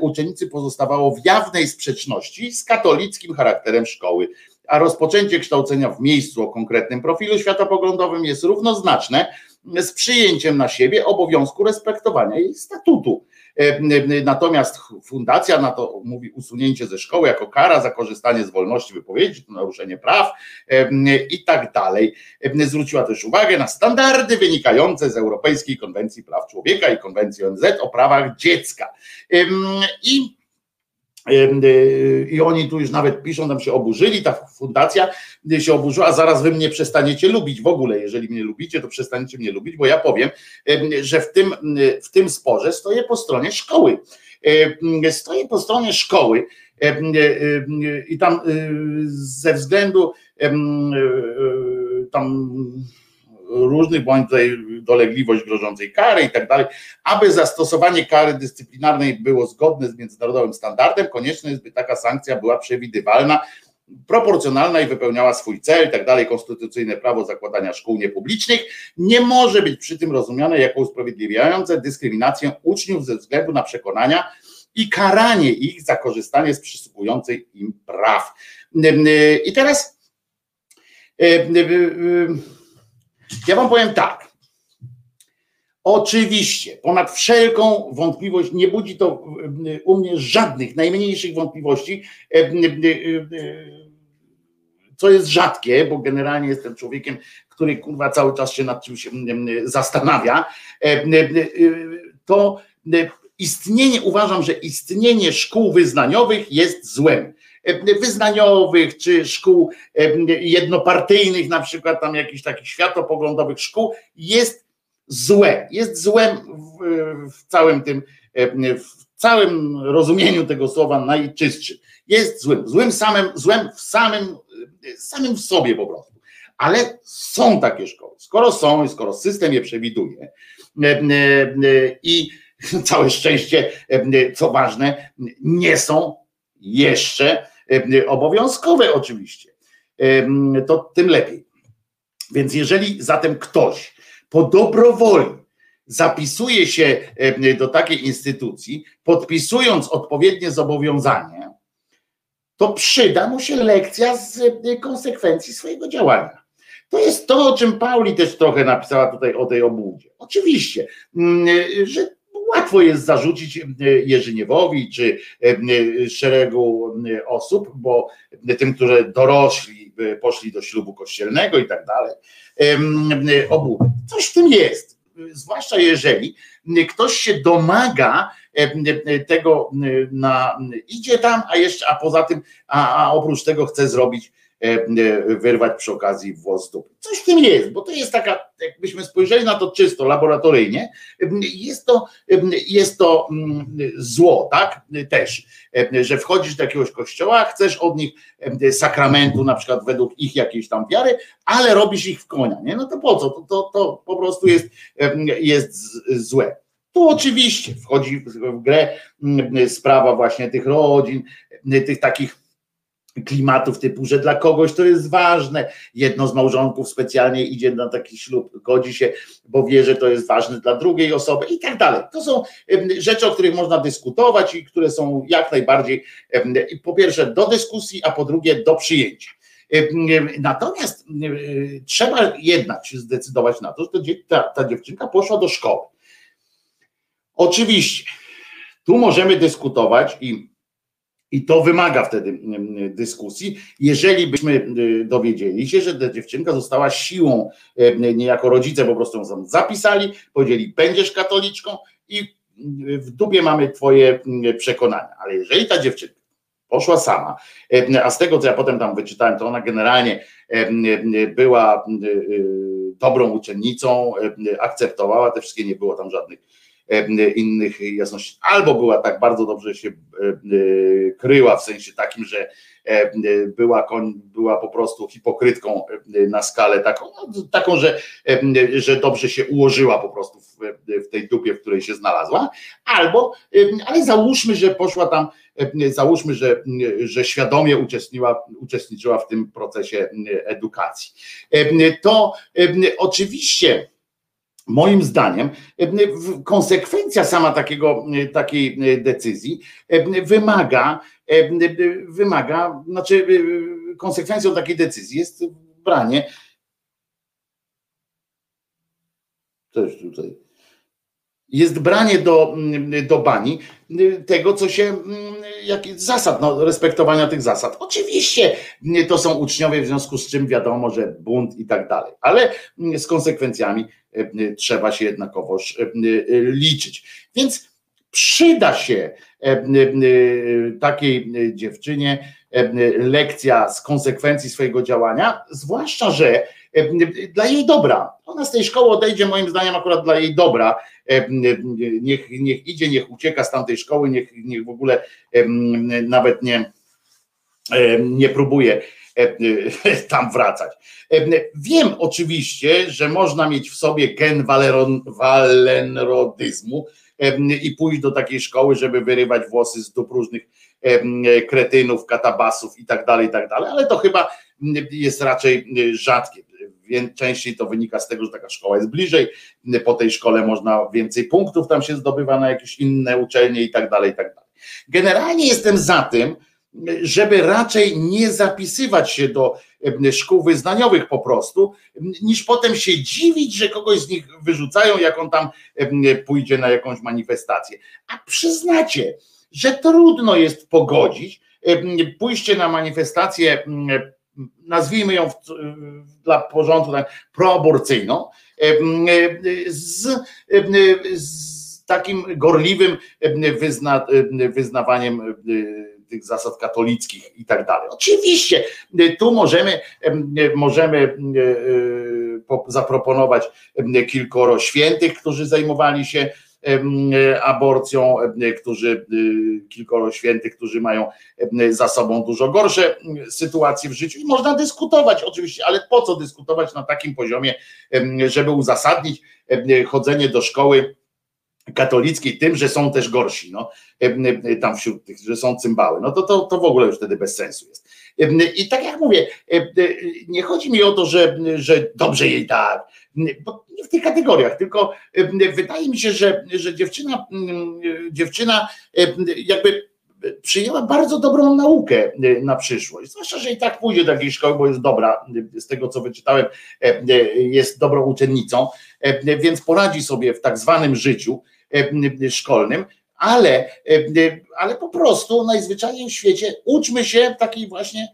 uczennicy pozostawało w jawnej sprzeczności z katolickim charakterem szkoły a rozpoczęcie kształcenia w miejscu o konkretnym profilu światopoglądowym jest równoznaczne z przyjęciem na siebie obowiązku respektowania jej statutu. E, natomiast fundacja na to mówi usunięcie ze szkoły jako kara za korzystanie z wolności wypowiedzi, to naruszenie praw e, i tak dalej. E, zwróciła też uwagę na standardy wynikające z Europejskiej Konwencji Praw Człowieka i Konwencji ONZ o prawach dziecka. I I oni tu już nawet piszą, tam się oburzyli, ta fundacja się oburzyła, zaraz wy mnie przestaniecie lubić w ogóle. Jeżeli mnie lubicie, to przestaniecie mnie lubić, bo ja powiem, że w tym, w tym sporze stoję po stronie szkoły. Stoję po stronie szkoły i tam ze względu tam różnych, bądź tutaj dolegliwość grożącej kary i tak dalej. Aby zastosowanie kary dyscyplinarnej było zgodne z międzynarodowym standardem, konieczne jest, by taka sankcja była przewidywalna, proporcjonalna i wypełniała swój cel i tak dalej. Konstytucyjne prawo zakładania szkół niepublicznych nie może być przy tym rozumiane jako usprawiedliwiające dyskryminację uczniów ze względu na przekonania i karanie ich za korzystanie z przysługujących im praw. I teraz ja wam powiem tak. Oczywiście, ponad wszelką wątpliwość, nie budzi to u mnie żadnych, najmniejszych wątpliwości, e, e, co jest rzadkie, bo generalnie jestem człowiekiem, który kurwa cały czas się nad czymś zastanawia, e, to istnienie, uważam, że istnienie szkół wyznaniowych jest złem. Wyznaniowych, czy szkół jednopartyjnych, na przykład tam jakichś takich światopoglądowych szkół, jest złe. Jest złem w, w całym tym, w całym rozumieniu tego słowa najczystszym. Jest złym. Złym samym, złem w samym, samym w sobie po prostu. Ale są takie szkoły. Skoro są i skoro system je przewiduje i *laughs* całe szczęście, co ważne, nie są jeszcze obowiązkowe oczywiście, to tym lepiej. Więc jeżeli zatem ktoś po dobrowoli zapisuje się do takiej instytucji, podpisując odpowiednie zobowiązanie, to przyda mu się lekcja z konsekwencji swojego działania. To jest to, o czym Pauli też trochę napisała tutaj o tej obłudzie. Oczywiście, że łatwo jest zarzucić Jerzyniewowi czy szeregu osób, bo tym, którzy dorośli, poszli do ślubu kościelnego i tak dalej, obłudy. Coś w tym jest. Zwłaszcza jeżeli ktoś się domaga tego, na, idzie tam, a jeszcze, a poza tym, a, a oprócz tego chce zrobić E, e, wyrwać przy okazji włos dupy. Coś w tym jest, bo to jest taka, jakbyśmy spojrzeli na to czysto laboratoryjnie, jest to, jest to mm, zło, tak? Też, że wchodzisz do jakiegoś kościoła, chcesz od nich sakramentu, na przykład według ich jakiejś tam wiary, ale robisz ich w konia, nie? No to po co? To, to, to po prostu jest, jest złe. Tu oczywiście wchodzi w grę sprawa właśnie tych rodzin, tych takich klimatów typu, że dla kogoś to jest ważne. Jedno z małżonków specjalnie idzie na taki ślub, godzi się, bo wie, że to jest ważne dla drugiej osoby i tak dalej. To są rzeczy, o których można dyskutować i które są jak najbardziej po pierwsze do dyskusji, a po drugie do przyjęcia. Natomiast trzeba jednak się zdecydować na to, że ta, ta dziewczynka poszła do szkoły. Oczywiście, tu możemy dyskutować i i to wymaga wtedy mm, dyskusji. Jeżeli byśmy y, dowiedzieli się, że ta dziewczynka została siłą, y, niejako rodzice po prostu ją zapisali, powiedzieli, będziesz katoliczką i y, w dubie mamy twoje przekonania. Ale jeżeli ta dziewczynka poszła sama, a z tego, co ja potem tam wyczytałem, to ona generalnie była dobrą uczennicą, akceptowała te wszystkie, nie było tam żadnych innych jasności. Albo była tak bardzo dobrze się kryła, w sensie takim, że była, była po prostu hipokrytką na skalę taką, no, taką że, że dobrze się ułożyła po prostu w, w tej dupie, w której się znalazła, albo, ale załóżmy, że poszła tam, załóżmy, że, że świadomie uczestniczyła, uczestniczyła w tym procesie edukacji. To oczywiście Moim zdaniem konsekwencja sama takiego, takiej decyzji wymaga, wymaga, znaczy konsekwencją takiej decyzji jest branie też tutaj jest branie do, do bani tego, co się, jak zasad, no, respektowania tych zasad. Oczywiście to są uczniowie, w związku z czym wiadomo, że bunt i tak dalej, ale z konsekwencjami E, trzeba się jednakowoż liczyć. Więc przyda się takiej dziewczynie lekcja z konsekwencji swojego działania, zwłaszcza, że dla jej dobra. Ona z tej szkoły odejdzie, moim zdaniem, akurat dla jej dobra. Niech, niech idzie, niech ucieka z tamtej szkoły, niech, niech w ogóle nawet nie, nie próbuje E, e, *laughs* tam wracać. E, wiem oczywiście, że można mieć w sobie gen walenrodyzmu i pójść do takiej szkoły, żeby wyrywać włosy z dup różnych kretynów, katabasów i tak dalej, i tak dalej, ale to chyba jest raczej rzadkie. Częściej to wynika z tego, że taka szkoła jest bliżej, po tej szkole można więcej punktów tam się zdobywa na jakieś inne uczelnie i tak dalej, i tak dalej. Generalnie jestem za tym, żeby raczej nie zapisywać się do szkół wyznaniowych po prostu, niż potem się dziwić, że kogoś z nich wyrzucają, jak on tam pójdzie na jakąś manifestację. A przyznacie, że trudno jest pogodzić pójście na manifestację, nazwijmy ją dla porządku tak, proaborcyjną, z, z takim gorliwym wyzna, wyznawaniem tych zasad katolickich i tak dalej. Oczywiście tu możemy, możemy zaproponować kilkoro świętych, którzy zajmowali się aborcją, którzy kilkoro świętych, którzy mają za sobą dużo gorsze sytuacje w życiu. I można dyskutować oczywiście, ale po co dyskutować na takim poziomie, żeby uzasadnić chodzenie do szkoły katolickiej tym, że są też gorsi, no, tam wśród tych, że są cymbały, no to, to, to w ogóle już wtedy bez sensu jest. I tak jak mówię, nie chodzi mi o to, że, że dobrze jej tak, bo nie w tych kategoriach, tylko wydaje mi się, że, że dziewczyna, dziewczyna jakby przyjęła bardzo dobrą naukę na przyszłość. Zwłaszcza, że i tak pójdzie do jakiejś szkoły, bo jest dobra, z tego co wyczytałem, jest dobrą uczennicą, więc poradzi sobie w tak zwanym życiu E, szkolnym, ale, e, ale po prostu najzwyczajniej w świecie uczmy się takiej właśnie e,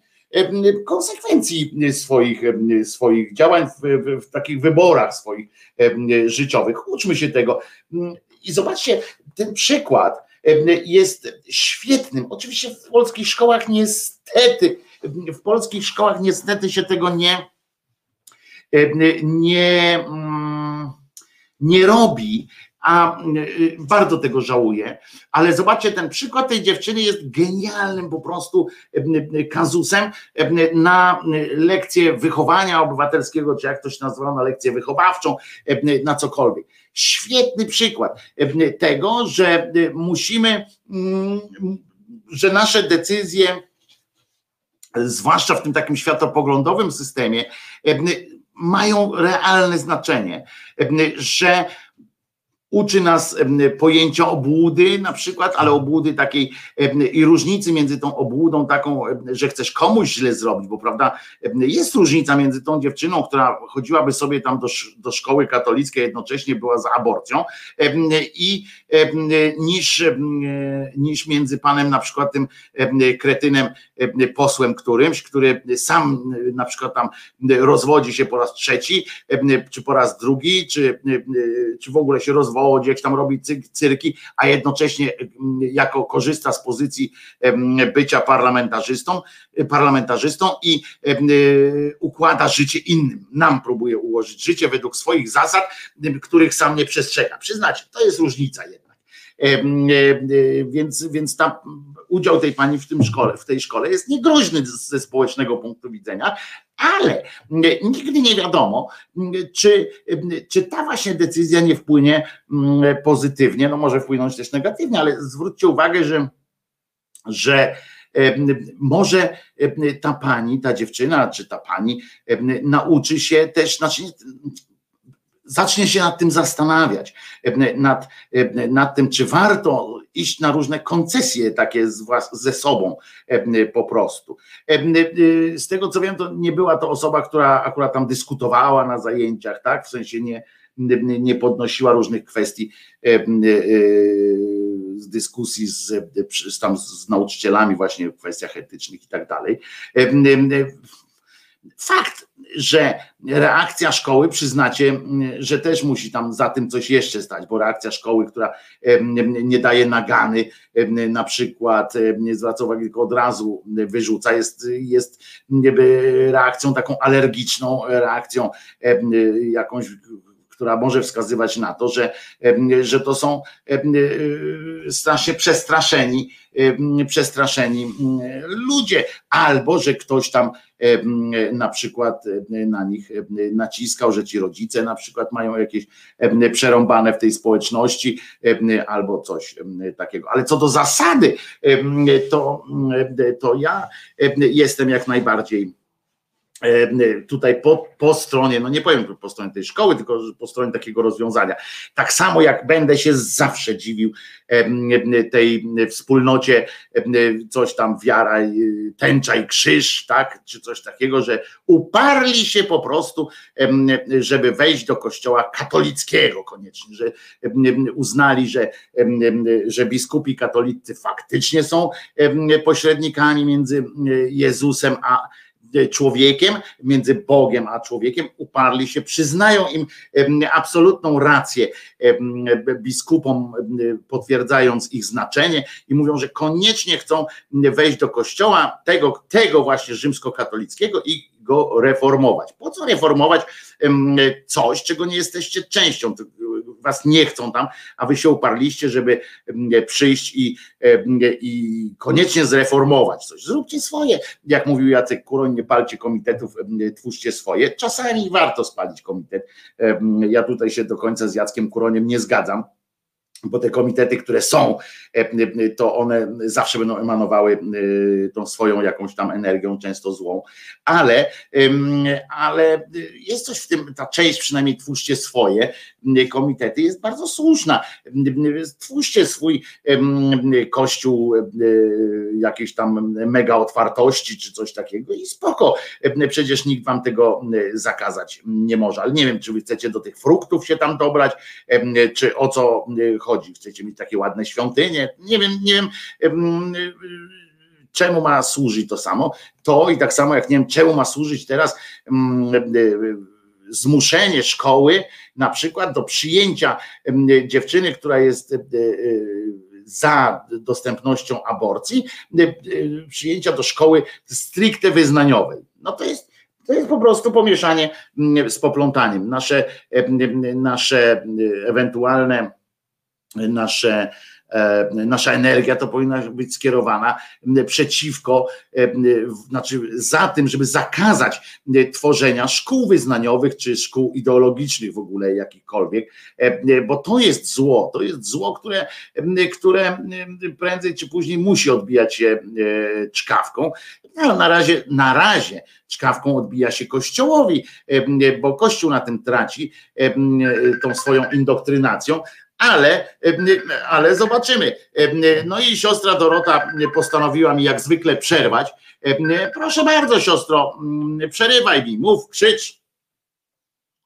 konsekwencji swoich, swoich działań, w, w, w, takich wyborach swoich życiowych. Uczmy się tego. I zobaczcie, ten przykład jest świetnym. Oczywiście w polskich szkołach niestety, w polskich szkołach niestety się tego nie, nie, mm, nie robi, a y, bardzo tego żałuję, ale zobaczcie, ten przykład tej dziewczyny jest genialnym po prostu y, y, kazusem na lekcję wychowania obywatelskiego, czy jak to się nazywa, na lekcję wychowawczą, na cokolwiek. Świetny przykład tego, że musimy, mm, że nasze decyzje, zwłaszcza w tym takim światopoglądowym systemie, mają realne znaczenie, że uczy nas pojęcia obłudy na przykład, ale obłudy takiej i różnicy między tą obłudą taką, że chcesz komuś źle zrobić, bo prawda, jest różnica między tą dziewczyną, która chodziłaby sobie tam do, do szkoły katolickiej, jednocześnie była za aborcją i niż, niż między panem na przykład tym kretynem posłem którymś, który sam na przykład tam rozwodzi się po raz trzeci, czy po raz drugi, czy, czy w ogóle się rozwodzi, jak tam robi cyrki, a jednocześnie jako korzysta z pozycji bycia parlamentarzystą, parlamentarzystą i układa życie innym. Nam próbuje ułożyć życie według swoich zasad, których sam nie przestrzega. Przyznacie, to jest różnica jedna. Więc, więc tam udział tej pani w tym szkole, w tej szkole jest niegroźny ze społecznego punktu widzenia, ale nigdy nie wiadomo, czy, czy ta właśnie decyzja nie wpłynie pozytywnie, no może wpłynąć też negatywnie, ale zwróćcie uwagę, że, że może ta pani, ta dziewczyna, czy ta pani nauczy się też, znaczy zacznie się nad tym zastanawiać, nad, nad tym, czy warto iść na różne koncesje takie z, ze sobą po prostu. Z tego co wiem, to nie była to osoba, która akurat tam dyskutowała na zajęciach, tak? W sensie nie, nie podnosiła różnych kwestii z dyskusji z, z, tam z nauczycielami właśnie w kwestiach etycznych i tak dalej. Fakt, że reakcja szkoły, przyznacie, że też musi tam za tym coś jeszcze stać, bo reakcja szkoły, która nie daje nagany, na przykład nie zwraca uwagi, tylko od razu wyrzuca, jest, jest reakcją taką alergiczną, reakcją jakąś która może wskazywać na to, że, że to są strasznie przestraszeni, przestraszeni ludzie, albo że ktoś tam na przykład na nich naciskał, że ci rodzice na przykład mają jakieś przerąbane w tej społeczności albo coś takiego. Ale co do zasady, to, to ja jestem jak najbardziej E, tutaj po, po stronie, no nie powiem po stronie tej szkoły, tylko po stronie takiego rozwiązania. Tak samo jak będę się zawsze dziwił tej wspólnocie, coś tam wiara, tęcza i krzyż, tak, czy coś takiego, że uparli się po prostu, żeby wejść do kościoła katolickiego koniecznie, że uznali, że, że biskupi katolicy faktycznie są pośrednikami między Jezusem a człowiekiem, między Bogiem a człowiekiem, uparli się, przyznają im absolutną rację biskupom, potwierdzając ich znaczenie i mówią, że koniecznie chcą wejść do kościoła tego, tego właśnie rzymskokatolickiego i go reformować. Po co reformować coś, czego nie jesteście częścią? Was nie chcą tam, a wy się uparliście, żeby mm, przyjść i, i koniecznie zreformować coś. Zróbcie swoje, jak mówił Jacek Kuroń, nie palcie komitetów, twórzcie swoje. Czasami warto spalić komitet. Ja tutaj się do końca z Jackiem Kuroniem nie zgadzam bo te komitety, które są, e, to one zawsze będą emanowały e, tą swoją jakąś tam energią, często złą, ale, ale jest coś w tym, ta część przynajmniej twórzcie swoje komitety jest bardzo słuszna. Twórzcie swój kościół e, jakiejś tam mega otwartości czy coś takiego i spoko, przecież nikt wam tego zakazać nie może, ale nie wiem, czy wy chcecie do tych fruktów się tam dobrać, czy o co chodzi chodzi. Chcecie mieć takie ładne świątynie. Nie wiem, nie wiem czemu ma służyć to samo. To i tak samo jak nie wiem, czemu ma służyć teraz zmuszenie szkoły na przykład do przyjęcia dziewczyny, która jest e, e, za dostępnością aborcji, przyjęcia do szkoły stricte wyznaniowej. No to jest to jest po prostu pomieszanie z poplątaniem. Nasze, nasze ewentualne nasze e, nasza energia to powinna być skierowana przeciwko, e, znaczy za tym, żeby zakazać tworzenia szkół wyznaniowych czy szkół ideologicznych w ogóle jakichkolwiek, e, bo to jest zło, to jest zło, które, które prędzej czy później musi odbijać się czkawką. Na razie, na razie czkawką odbija się Kościołowi, bo Kościół na tym traci tą swoją indoktrynacją, ale, ale zobaczymy. No i siostra Dorota postanowiła mi jak zwykle przerwać. Proszę bardzo, siostro, przerywaj mi, mów, krzycz.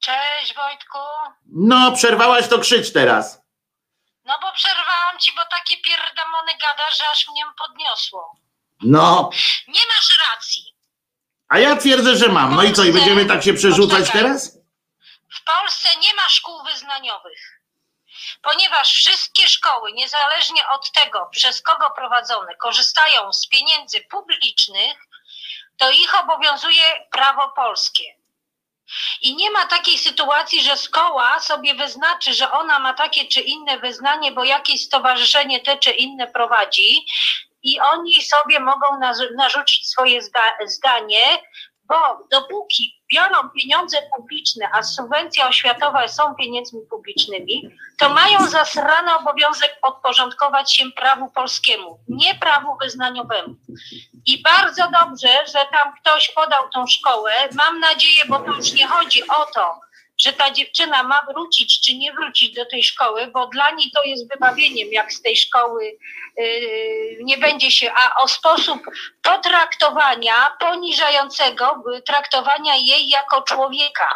Cześć Wojtku. No, przerwałaś to krzycz teraz. No bo przerwałam ci, bo takie pierdamony gada, że aż mnie podniosło. No. Nie masz racji. A ja twierdzę, że mam. No i co, i będziemy tak się przerzucać Poczekaj. teraz? W Polsce nie ma szkół wyznaniowych, ponieważ wszystkie szkoły, niezależnie od tego, przez kogo prowadzone, korzystają z pieniędzy publicznych, to ich obowiązuje prawo polskie. I nie ma takiej sytuacji, że szkoła sobie wyznaczy, że ona ma takie czy inne wyznanie, bo jakieś stowarzyszenie te czy inne prowadzi i oni sobie mogą narzu- narzucić swoje zda- zdanie, bo dopóki biorą pieniądze publiczne, a subwencja oświatowa są pieniędzmi publicznymi, to mają zasrany obowiązek podporządkować się prawu polskiemu, nie prawu wyznaniowemu. I bardzo dobrze, że tam ktoś podał tą szkołę. Mam nadzieję, bo to już nie chodzi o to, że ta dziewczyna ma wrócić czy nie wrócić do tej szkoły, bo dla niej to jest wybawieniem, jak z tej szkoły yy, nie będzie się, a o sposób potraktowania, poniżającego y, traktowania jej jako człowieka,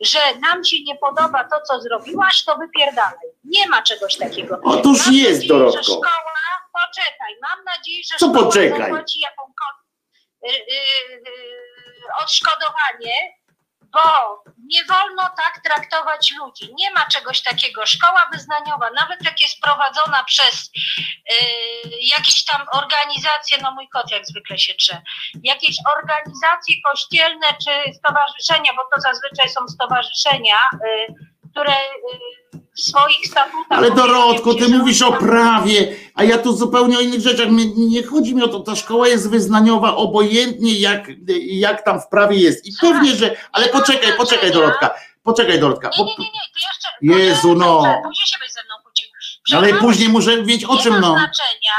że nam się nie podoba to, co zrobiłaś, to wypierdalaj. Nie ma czegoś takiego. Otóż Mam jest, nadzieję, Dorotko. Że szkoła, poczekaj, mam nadzieję, że Co szkoła poczekaj? zapłaci jakąkolwiek y, y, y, odszkodowanie, bo nie wolno tak traktować ludzi. Nie ma czegoś takiego. Szkoła wyznaniowa, nawet jak jest prowadzona przez y, jakieś tam organizacje, no mój kot jak zwykle się drze, jakieś organizacje kościelne czy stowarzyszenia, bo to zazwyczaj są stowarzyszenia, y, które y, w swoich statutach... Ale Dorotko, ty mówisz o prawie, a ja tu zupełnie o innych rzeczach. Nie chodzi mi o to, ta szkoła jest wyznaniowa obojętnie jak, jak tam w prawie jest. I pewnie, że... Ale poczekaj, poczekaj Dorotka, poczekaj Dorotka. Nie, nie, nie, nie, to jeszcze... Jezu, no. Później się ze mną kłócił. ale później muszę wiedzieć o nie czym ma no. znaczenia,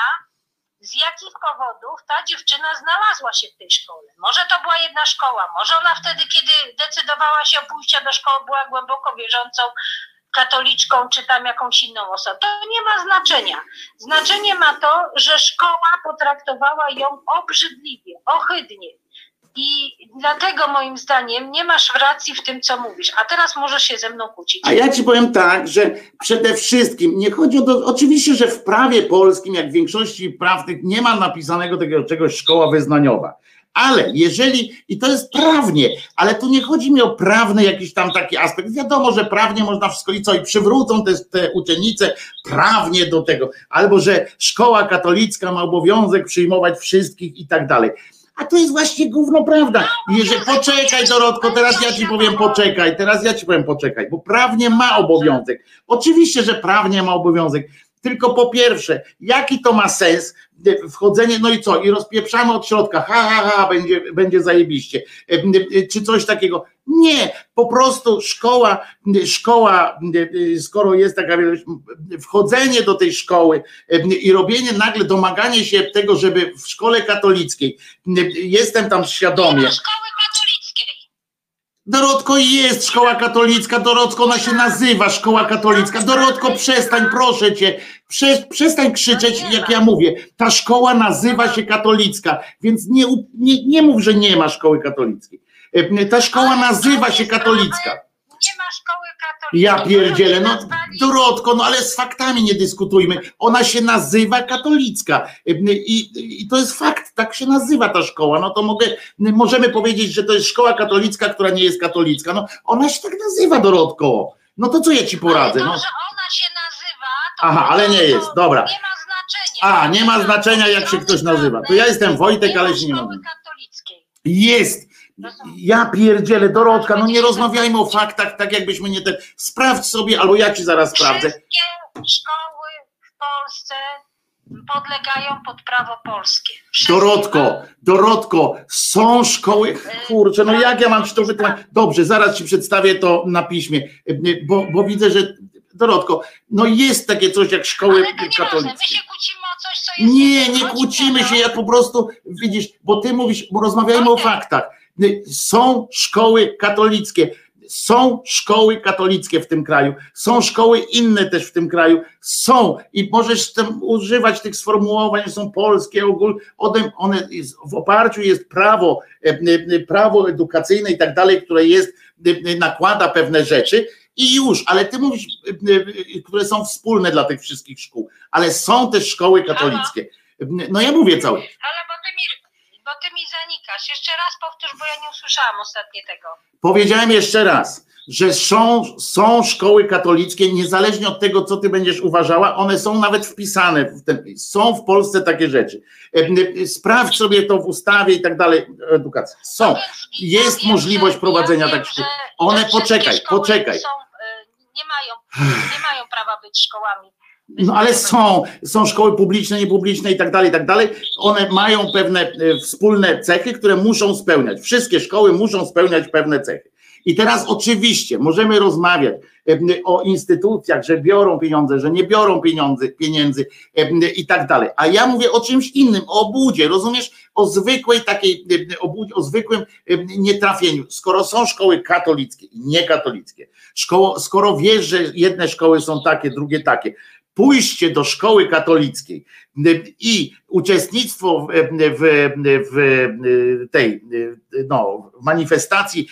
z jakich powodów ta dziewczyna znalazła się w tej szkole. Może to była jedna szkoła, może ona wtedy, kiedy decydowała się o pójściu do szkoły, była głęboko wierzącą katoliczką, czy tam jakąś inną osobą. To nie ma znaczenia. Znaczenie ma to, że szkoła potraktowała ją obrzydliwie, ohydnie. I dlatego moim zdaniem nie masz racji w tym, co mówisz. A teraz możesz się ze mną kłócić. A ja ci powiem tak, że przede wszystkim nie chodzi o to, oczywiście, że w prawie polskim, jak w większości praw tych, nie ma napisanego takiego czegoś szkoła wyznaniowa. Ale jeżeli, i to jest prawnie, ale tu nie chodzi mi o prawny jakiś tam taki aspekt. Wiadomo, że prawnie można wszystko i co, i przywrócą te, te uczennice prawnie do tego, albo że szkoła katolicka ma obowiązek przyjmować wszystkich i tak dalej. A to jest właśnie gówno prawda. Jeżeli, poczekaj Dorotko, teraz ja ci powiem poczekaj, teraz ja ci powiem poczekaj, bo prawnie ma obowiązek. Oczywiście, że prawnie ma obowiązek. Tylko po pierwsze, jaki to ma sens e, wchodzenie, no i co, i rozpieprzamy od środka, ha, ha, ha, będzie, będzie zajebiście, E, e, czy coś takiego. Nie, po prostu szkoła, szkoła, skoro jest taka wchodzenie do tej szkoły e, i robienie nagle, domaganie się tego, żeby w szkole katolickiej, e, jestem tam świadomie, Szkoły katolickiej. Dorotko jest szkoła katolicka, Dorotko ona się nazywa szkoła katolicka. Dorotko przestań, proszę cię, Prze, przestań krzyczeć jak ja mówię. Ta szkoła nazywa się katolicka, więc nie, nie, nie mów, że nie ma szkoły katolickiej. E, Ta szkoła nazywa się katolicka. Nie ma szkoły katolickiej. Ja pierdzielę, no Dorotko, no ale z faktami nie dyskutujmy. Ona się nazywa katolicka i, i to jest fakt, tak się nazywa ta szkoła. No to mogę, możemy powiedzieć, że to jest szkoła katolicka, która nie jest katolicka. No ona się tak nazywa, Dorotko. No to co ja ci poradzę? No. ona się nazywa, Aha, ale nie jest, dobra. Nie ma znaczenia. A, nie ma znaczenia jak się ktoś nazywa. To ja jestem Wojtek, ale się nie katolickiej. Jest! Ja pierdzielę, Dorotka, no nie rozmawiajmy o faktach, tak jakbyśmy nie te. Sprawdź sobie, albo ja ci zaraz sprawdzę. Wszystkie szkoły w Polsce podlegają pod prawo polskie. Wszystkie. Dorotko, Dorotko, są szkoły. Kurczę, no jak ja mam ci to wytłumaczyć? Dobrze, zaraz ci przedstawię to na piśmie, bo, bo widzę, że. Dorotko, no jest takie coś jak szkoły katolickie. się kłócimy o coś, co jest... Nie, nie kłócimy o się, ja po prostu, widzisz, bo ty mówisz, bo rozmawiajmy o Wojtek. faktach. Są szkoły katolickie. Są szkoły katolickie w tym kraju, są szkoły inne też w tym kraju, są i możesz tam używać tych sformułowań, są polskie, ogól, one, one jest, w oparciu jest prawo, e, e, prawo edukacyjne i tak dalej, które jest, e, nakłada pewne rzeczy i już, ale ty mówisz, które są wspólne dla tych wszystkich szkół, ale są też szkoły katolickie. No ja mówię cały. Ale bo ty mi, bo ty mi zanikasz. Jeszcze raz powtórz, bo ja nie usłyszałam ostatnie tego. Powiedziałem jeszcze raz, że są, są szkoły katolickie, niezależnie od tego, co ty będziesz uważała, one są nawet wpisane w ten, są w Polsce takie rzeczy. E, Sprawdź sobie to w ustawie i tak dalej, edukacja. Są. No Jest możliwość prowadzenia ja takich szkół. One, poczekaj, poczekaj. Są, y, nie, mają, nie mają prawa być szkołami. No ale są, są szkoły publiczne, niepubliczne i tak dalej, i tak dalej. One mają pewne e, wspólne cechy, które muszą spełniać. Wszystkie szkoły muszą spełniać pewne cechy. I teraz oczywiście możemy rozmawiać e, o instytucjach, że biorą pieniądze, że nie biorą pieniądze, pieniędzy e, i tak dalej. A ja mówię o czymś innym, o obudzie, rozumiesz? O zwykłej takiej, e, obud- o zwykłym nietrafieniu. Skoro są szkoły katolickie i niekatolickie, szkoło, skoro wiesz, że jedne szkoły są takie, drugie takie, pójście do szkoły katolickiej i uczestnictwo w, w, w tej no, manifestacji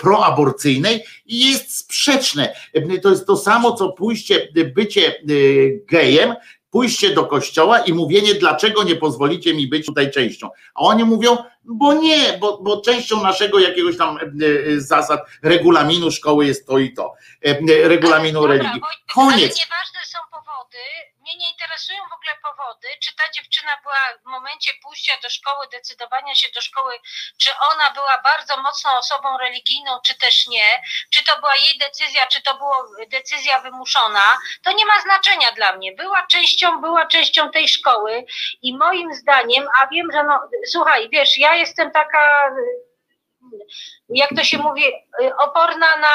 proaborcyjnej jest sprzeczne. To jest to samo, co pójście, bycie gejem, pójście do kościoła i mówienie, dlaczego nie pozwolicie mi być tutaj częścią. A oni mówią, bo nie, bo, bo częścią naszego jakiegoś tam e, e, zasad, regulaminu szkoły jest to i to. Regulaminu Dobra, religii. Koniec. Powody. Mnie nie interesują w ogóle powody, czy ta dziewczyna była w momencie pójścia do szkoły, decydowania się do szkoły, czy ona była bardzo mocną osobą religijną, czy też nie, czy to była jej decyzja, czy to była decyzja wymuszona, to nie ma znaczenia dla mnie. Była częścią, była częścią tej szkoły i moim zdaniem, a wiem, że no, słuchaj, wiesz, ja jestem taka jak to się mówi, y, oporna na,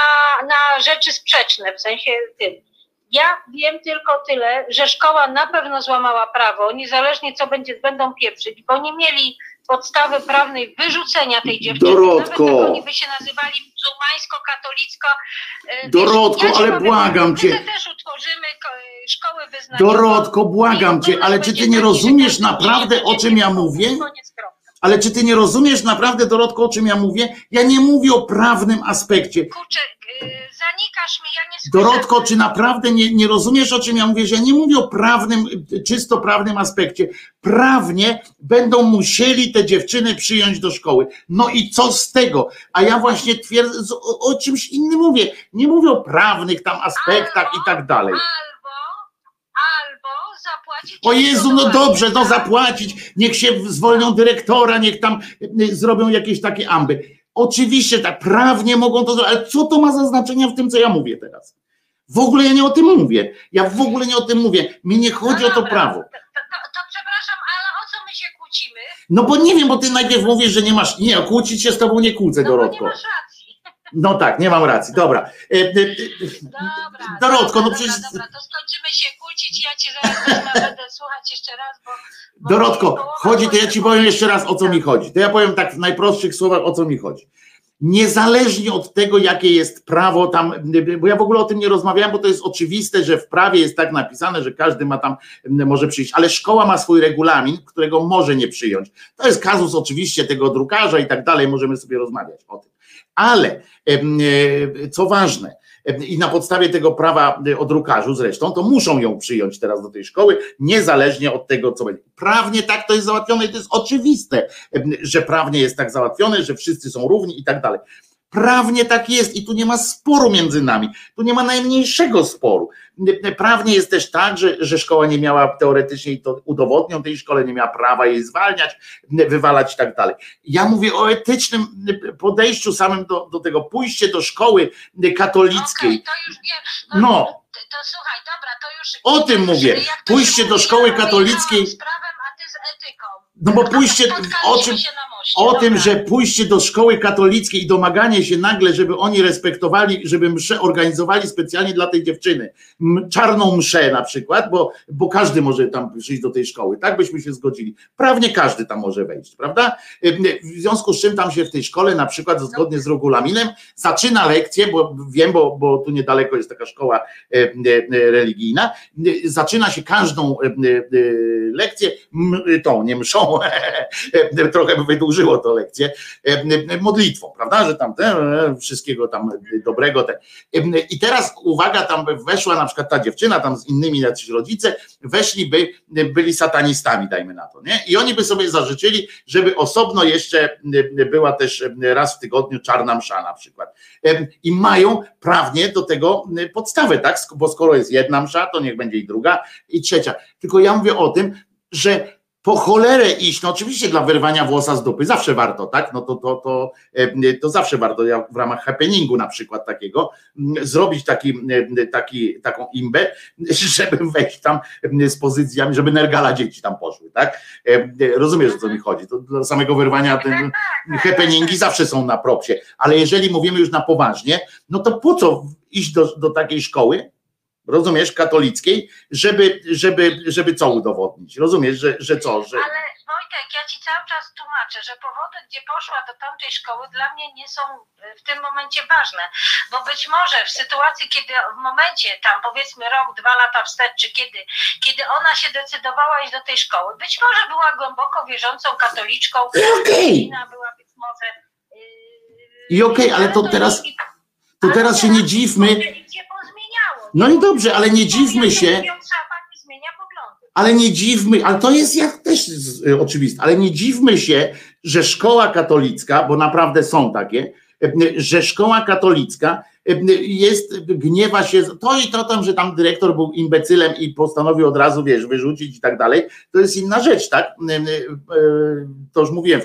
na rzeczy sprzeczne, w sensie tym. Ja wiem tylko tyle, że szkoła na pewno złamała prawo, niezależnie co będzie, będą pieprzyć, bo nie mieli podstawy prawnej wyrzucenia tej dziewczyny. Dorotko. Nawet jak oni by się nazywali muzułmańsko-katolicko. y, Dorotko, wiesz, ja ale błagam my cię. też utworzymy ko- szkoły wyznaniowe. Dorotko, błagam cię, ale czy ty nie rozumiesz naprawdę, o czym ja mówię? Ale czy ty nie rozumiesz naprawdę, Dorotko, o czym ja mówię? Ja nie mówię o prawnym aspekcie. Kurczę, zanikasz mi, ja nie słyszę. Dorotko, czy naprawdę nie, nie rozumiesz, o czym ja mówię? Że ja nie mówię o prawnym, czysto prawnym aspekcie. Prawnie będą musieli te dziewczyny przyjąć do szkoły. No i co z tego? A ja właśnie twierdzę, o, o czymś innym mówię. Nie mówię o prawnych tam aspektach i tak dalej. Albo, albo zapłacić. O Jezu, no dobrze, no za- zapłacić, niech się zwolnią dyrektora, niech tam y, zrobią jakieś takie amby. Oczywiście tak, prawnie mogą to zrobić, ale co to ma za znaczenie w tym, co ja mówię teraz? W ogóle ja nie o tym mówię. Ja w ogóle nie o tym mówię. Mi nie chodzi o to prawo. To, to, to przepraszam, ale o co my się kłócimy? No bo nie wiem, bo ty najpierw mówisz, że nie masz. Nie, kłócić się z tobą nie kłócę, No bo nie Dorotko. masz racji. No tak, nie mam racji. Dobra. E, e, e, Dobra. Dorotko, no przecież- Dobra, dobra, to skończymy się kłócić, ja cię zaraz wezmę, *laughs* będę słuchać jeszcze raz, bo... bo Dorotko, chodzi, to ja ci powiem jeszcze raz o co mi chodzi. chodzi. To ja powiem tak w najprostszych słowach o co mi chodzi. Niezależnie od tego, jakie jest prawo tam, bo ja w ogóle o tym nie rozmawiałem, bo to jest oczywiste, że w prawie jest tak napisane, że każdy ma tam, może przyjść, ale szkoła ma swój regulamin, którego może nie przyjąć. To jest kazus oczywiście tego drukarza i tak dalej, możemy sobie rozmawiać o tym. Ale e, co ważne, i na podstawie tego prawa e, o drukarzu zresztą, to muszą ją przyjąć teraz do tej szkoły, niezależnie od tego, co będzie. Prawnie tak to jest załatwione i to jest oczywiste, że prawnie jest tak załatwione, że wszyscy są równi i tak dalej. Prawnie tak jest i tu nie ma sporu między nami, tu nie ma najmniejszego sporu. Prawnie jest też tak, że, że szkoła nie miała teoretycznie, i to udowodnią tej szkole, nie miała prawa jej zwalniać, wywalać i tak dalej. Ja mówię o etycznym podejściu samym do, do tego, pójście do szkoły katolickiej. Okej, to już wiem. No. To, to słuchaj, dobra, to już... O tym mówię. Pójście do szkoły katolickiej- z prawem, a ty z etyką. No bo pójście, o czym, o tym, że pójście do szkoły katolickiej i domaganie się nagle, żeby oni respektowali, żeby mszę organizowali specjalnie dla tej dziewczyny, czarną mszę na przykład, bo, bo każdy może tam przyjść do tej szkoły, tak byśmy się zgodzili. Prawnie każdy tam może wejść, prawda? W związku z czym tam się w tej szkole na przykład zgodnie z regulaminem zaczyna lekcję, bo wiem, bo, bo tu niedaleko jest taka szkoła religijna, zaczyna się każdą lekcję tą, nie mszą, *laughs* trochę by wydłużyło to lekcję, modlitwą, prawda, że tam e, wszystkiego tam dobrego. Te. I teraz uwaga, tam weszła na przykład ta dziewczyna tam z innymi jacyś rodzice, weszliby, byli satanistami, dajmy na to, nie? I oni by sobie zażyczyli, żeby osobno jeszcze była też raz w tygodniu czarna msza na przykład. I mają prawnie do tego podstawę, tak? Bo skoro jest jedna msza, to niech będzie i druga, i trzecia. Tylko ja mówię o tym, że po cholerę iść, no oczywiście dla wyrwania włosa z dupy, zawsze warto, tak? No to, to, to, e, to zawsze warto, ja w ramach happeningu na przykład takiego, zrobić taki, taki, taką imbę, *laughs* żeby wejść tam z pozycjami, żeby nergala dzieci tam poszły, tak? E, Rozumiesz o co mi chodzi, to dla samego wyrwania ten, happeningi zawsze są na propsie, ale jeżeli mówimy już na poważnie, no to po co iść do, do takiej szkoły, rozumiesz, katolickiej, żeby, żeby, żeby co udowodnić, rozumiesz, że, że co, że... Ale Wojtek, ja ci cały czas tłumaczę, że powody, gdzie poszła do tamtej szkoły, dla mnie nie są y, w tym momencie ważne. Bo być może w sytuacji, kiedy w momencie tam powiedzmy rok, dwa lata wstecz, czy kiedy, kiedy ona się decydowała iść do tej szkoły, być może była głęboko wierzącą katoliczką, rodzina była być może. Yy, I okej, ale to teraz, to teraz się nie dziwmy. No i dobrze, ale nie dziwmy się, ale nie dziwmy, ale to jest jak też y, oczywiste, ale nie dziwmy się, że szkoła katolicka, bo naprawdę są takie, y, że szkoła katolicka y, jest, gniewa się, to i to tam, że tam dyrektor był imbecylem i postanowił od razu, wiesz, wyrzucić i tak dalej, to jest inna rzecz, tak? Y, y, y, To już mówiłem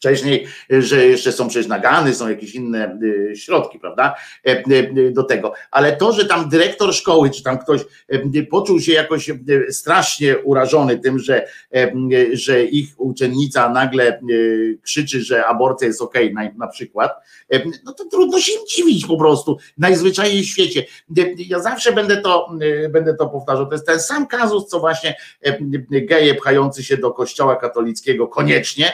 wcześniej, że jeszcze są przecież nagany, są jakieś inne y, środki, prawda, e, e, do tego. Ale to, że tam dyrektor szkoły, czy tam ktoś e, poczuł się jakoś strasznie urażony tym, że, że ich uczennica nagle krzyczy, że aborcja jest okej, na, na przykład, no to trudno się im dziwić po prostu, najzwyczajniej w świecie. Ja zawsze będę to, będę to powtarzał, to jest ten sam kazus, co właśnie geje pchający się do kościoła katolickiego koniecznie,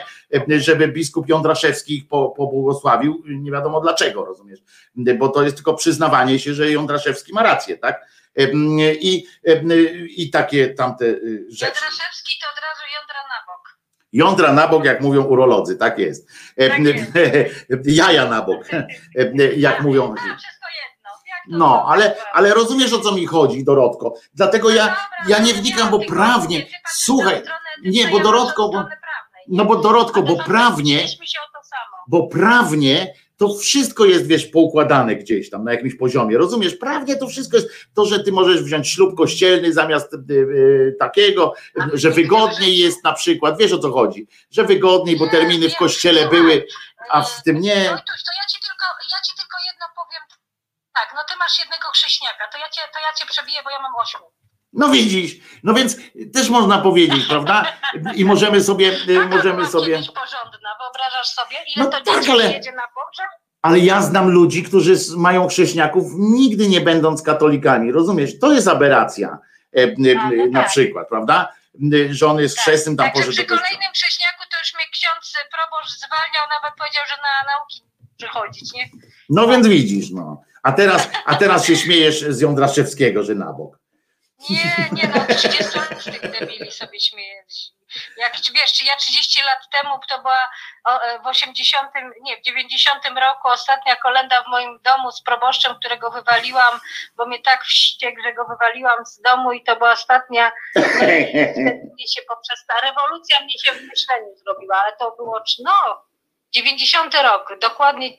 żeby biskup Jądraszewski ich po, pobłogosławił, nie wiadomo dlaczego, rozumiesz, bo to jest tylko przyznawanie się, że Jądraszewski ma rację, tak? E, I, e, i takie tamte y, rzeczy. Jędraszewski to od razu jądra na bok. Jądra na bok, jak mówią urolodzy, tak jest. E, Jaja na bok, e, jak mówią. No, ale, ale rozumiesz o co mi chodzi, Dorotko. Dlatego ja, ja nie no, wnikam, bo prawnie, słuchaj, nie, bo Dorotko, bo- no bo Dorotko, bo prawnie, bo prawnie to wszystko jest, wiesz, poukładane gdzieś tam na jakimś poziomie. Rozumiesz? Prawnie to wszystko jest to, że ty możesz wziąć ślub kościelny zamiast y, y, takiego, A że wygodniej jest na przykład, wiesz o co chodzi, że wygodniej, bo terminy w kościele były, a w tym nie. Wojtuś, to ja ci tylko, ja ci tylko jedno powiem. Tak, no ty masz jednego chrześniaka, to ja cię, to ja cię przebiję, bo ja mam ośmiu. No widzisz, no więc też można powiedzieć, prawda? I możemy sobie, *laughs* Taka możemy sobie. porządna, wyobrażasz sobie? Ile No to tak, ale- jedzie na pogrzeb? Ale ja znam ludzi, którzy mają chrześniaków, nigdy nie będąc katolikami. Rozumiesz? To jest aberracja. e, e, A, no Na tak. przykład, prawda? E, Że on jest chrzestnym, tam do przy kolejnym chrześniaku to już mnie ksiądz proboszcz zwalniał, nawet powiedział, że na nauki przychodzić, nie? No więc widzisz, no. A teraz, a teraz się śmiejesz z Jądraszewskiego, że na bok. Nie, nie no, 30 lat z tych debili sobie śmieję. Jak wiesz, czy ja 30 lat temu, to była e, w 80, nie, w 90 roku ostatnia kolenda w moim domu z proboszczem, którego wywaliłam, bo mnie tak wściekł, że go wywaliłam z domu i to była ostatnia, mnie *laughs* się poprzez ta rewolucja mnie się w myśleniu zrobiła, ale to było, no, 90 rok, dokładnie,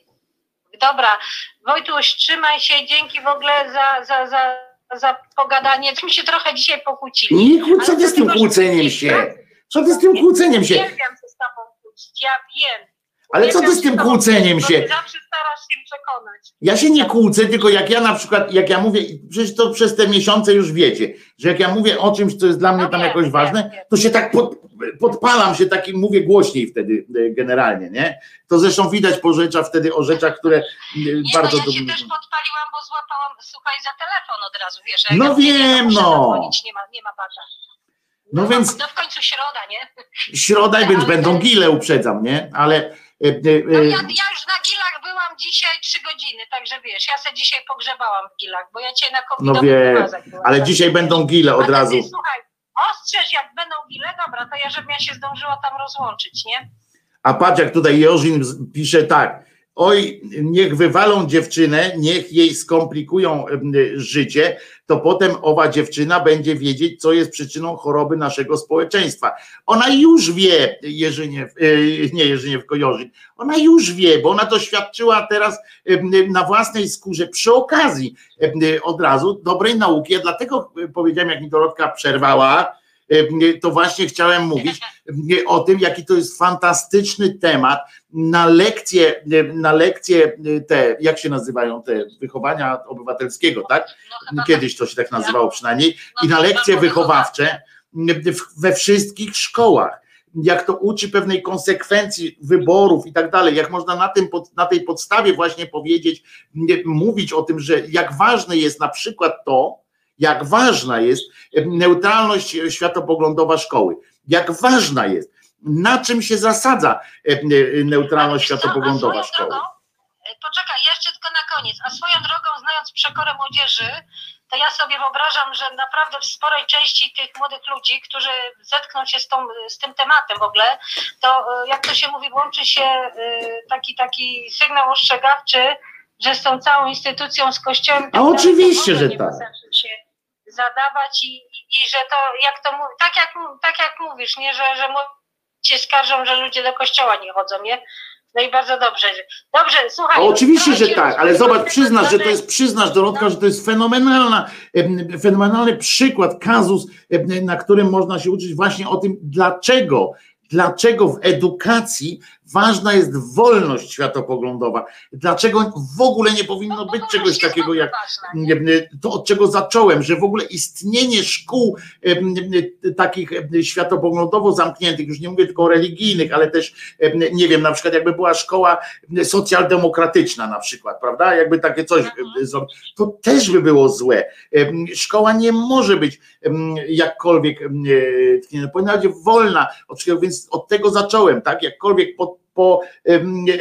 dobra, Wojtuś, trzymaj się, dzięki w ogóle za, za, za, za pogadanie, my się trochę dzisiaj pokłócili. Nie, kłó- co ty z tym kłóceniem nie się? Co ty z tym kłóceniem się? Uwielbiam się z tobą kłócić, ja wiem. Ale co ty z tym kłóceniem się? Zawsze starasz się przekonać. Ja się nie kłócę, tylko jak ja na przykład, jak ja mówię, przecież to przez te miesiące już wiecie, że jak ja mówię o czymś, co jest dla mnie No tam jakoś ważne, to się tak pod, podpalam się takim, mówię głośniej wtedy e, generalnie, nie? To zresztą widać po rzeczach wtedy o rzeczach, które e, Nie, bardzo no ja się też podpaliłam, bo złapałam, słuchaj, za telefon od razu, wiesz. No wiem, no. Nie ma, nie ma bata. No więc No w końcu środa, nie? środa, *laughs* więc Ale- będą gile, uprzedzam, nie? Ale No e, ja, ja już na gilach byłam dzisiaj trzy godziny, także wiesz, ja se dzisiaj pogrzebałam w gilach, bo ja cię na no covidowych wiem, ale dzisiaj będą gile od razu. Ty, słuchaj, ostrzeż, jak będą gile, dobra, to ja żebym ja się zdążyła tam rozłączyć, nie? A patrz, jak tutaj Jorzin pisze tak. Oj, niech wywalą dziewczynę, niech jej skomplikują życie, to potem owa dziewczyna będzie wiedzieć, co jest przyczyną choroby naszego społeczeństwa. Ona już wie, Jerzyniew, e, nie Jerzyniew, Jorzin, ona już wie, bo ona to świadczyła teraz em, na własnej skórze przy okazji em, od razu dobrej nauki. Ja dlatego e, powiedziałem, jak mi Dorotka przerwała, to właśnie chciałem mówić, o tym, jaki to jest fantastyczny temat na lekcje, na lekcje te, jak się nazywają te wychowania obywatelskiego, tak? No, chyba Kiedyś to się tak nazywało przynajmniej, No, i na chyba lekcje wychowawcze w- we wszystkich szkołach. Jak to uczy pewnej konsekwencji wyborów i tak dalej, jak można na, tym, na tej podstawie właśnie powiedzieć, nie- mówić o tym, że jak ważne jest na przykład to, jak ważna jest neutralność światopoglądowa szkoły, jak ważna jest, na czym się zasadza e, e, neutralność światopoglądowa szkoły. e, Poczekaj, jeszcze tylko na koniec. A swoją drogą, znając przekorę młodzieży, to ja sobie wyobrażam, że naprawdę w sporej części tych młodych ludzi, którzy zetkną się z, tą, z tym tematem w ogóle, to jak to się mówi, łączy się taki, taki sygnał ostrzegawczy, że z tą całą instytucją, z kościołem. tak A dalej, oczywiście, że tak. się zadawać i, i, że to, jak to mówi, tak jak, tak jak mówisz, nie, że, że się skarżą, że ludzie do kościoła nie chodzą, nie? No i bardzo dobrze. Dobrze, słuchaj. oczywiście, że tak, ale zobacz, na przyznasz, że to jest, przyznasz Dorotka, że to jest fenomenalna, fenomenalny przykład, kazus, na którym można się uczyć właśnie o tym, dlaczego, dlaczego w edukacji ważna jest wolność światopoglądowa, dlaczego w ogóle nie powinno Bo być czegoś takiego jak to od czego zacząłem, że w ogóle istnienie szkół takich światopoglądowo zamkniętych, już nie mówię tylko o religijnych, ale też nie wiem, na przykład jakby była szkoła socjaldemokratyczna na przykład, prawda? Jakby takie coś em, zrobić, to też by było złe. Szkoła nie może być jakkolwiek powinna być wolna, więc od tego zacząłem, tak? Jakkolwiek po, po em, e,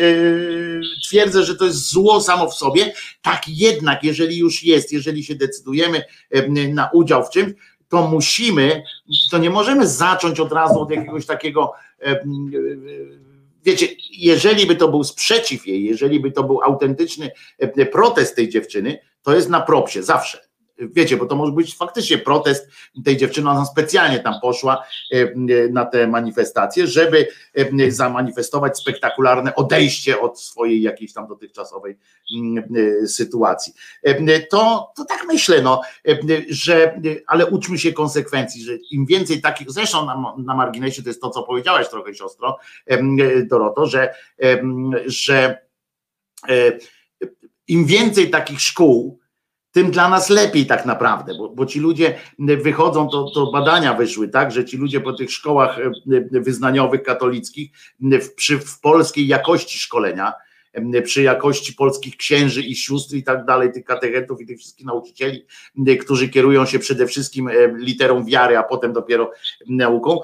twierdzę, że to jest zło samo w sobie, tak jednak, jeżeli już jest, jeżeli się decydujemy em, na udział w czymś, to musimy, to nie możemy zacząć od razu od jakiegoś takiego, e, wiecie, jeżeli by to był sprzeciw jej, jeżeli by to był autentyczny e, protest tej dziewczyny, to jest na propsie, zawsze. Wiecie, bo to może być faktycznie protest tej dziewczyny, ona specjalnie tam poszła e, na te manifestacje, żeby e, zamanifestować spektakularne odejście od swojej jakiejś tam dotychczasowej e, sytuacji. E, To, to tak myślę, no, e, że, e, ale uczmy się konsekwencji, że im więcej takich, zresztą na, na marginesie to jest to, co powiedziałaś trochę siostro, Doroto, że, że e, im więcej takich szkół, tym dla nas lepiej tak naprawdę, bo, bo ci ludzie wychodzą, to, to badania wyszły, tak, że ci ludzie po tych szkołach e, wyznaniowych, katolickich, w, przy, w polskiej jakości szkolenia, przy jakości polskich księży i sióstr i tak dalej, tych katechetów i tych wszystkich nauczycieli, którzy kierują się przede wszystkim literą wiary, a potem dopiero nauką,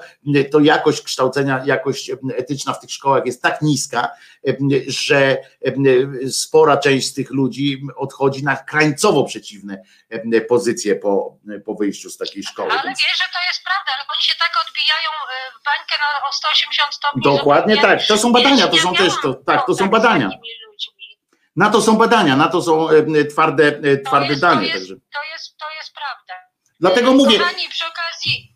to jakość kształcenia, jakość etyczna w tych szkołach jest tak niska, że spora część z tych ludzi odchodzi na krańcowo przeciwne pozycje po, po wyjściu z takiej szkoły. Ale wiesz, że to jest prawda, ale oni się tak odbijają y, w bańkę na, o 180 stopni. Dokładnie tak, to są badania, to są też, to, tak, to są badania. Na to są badania, na to są twarde, e, To twarde jest, dane. To jest, Także. to, jest, to jest prawda. Dlatego mówię, Kochani, przy okazji,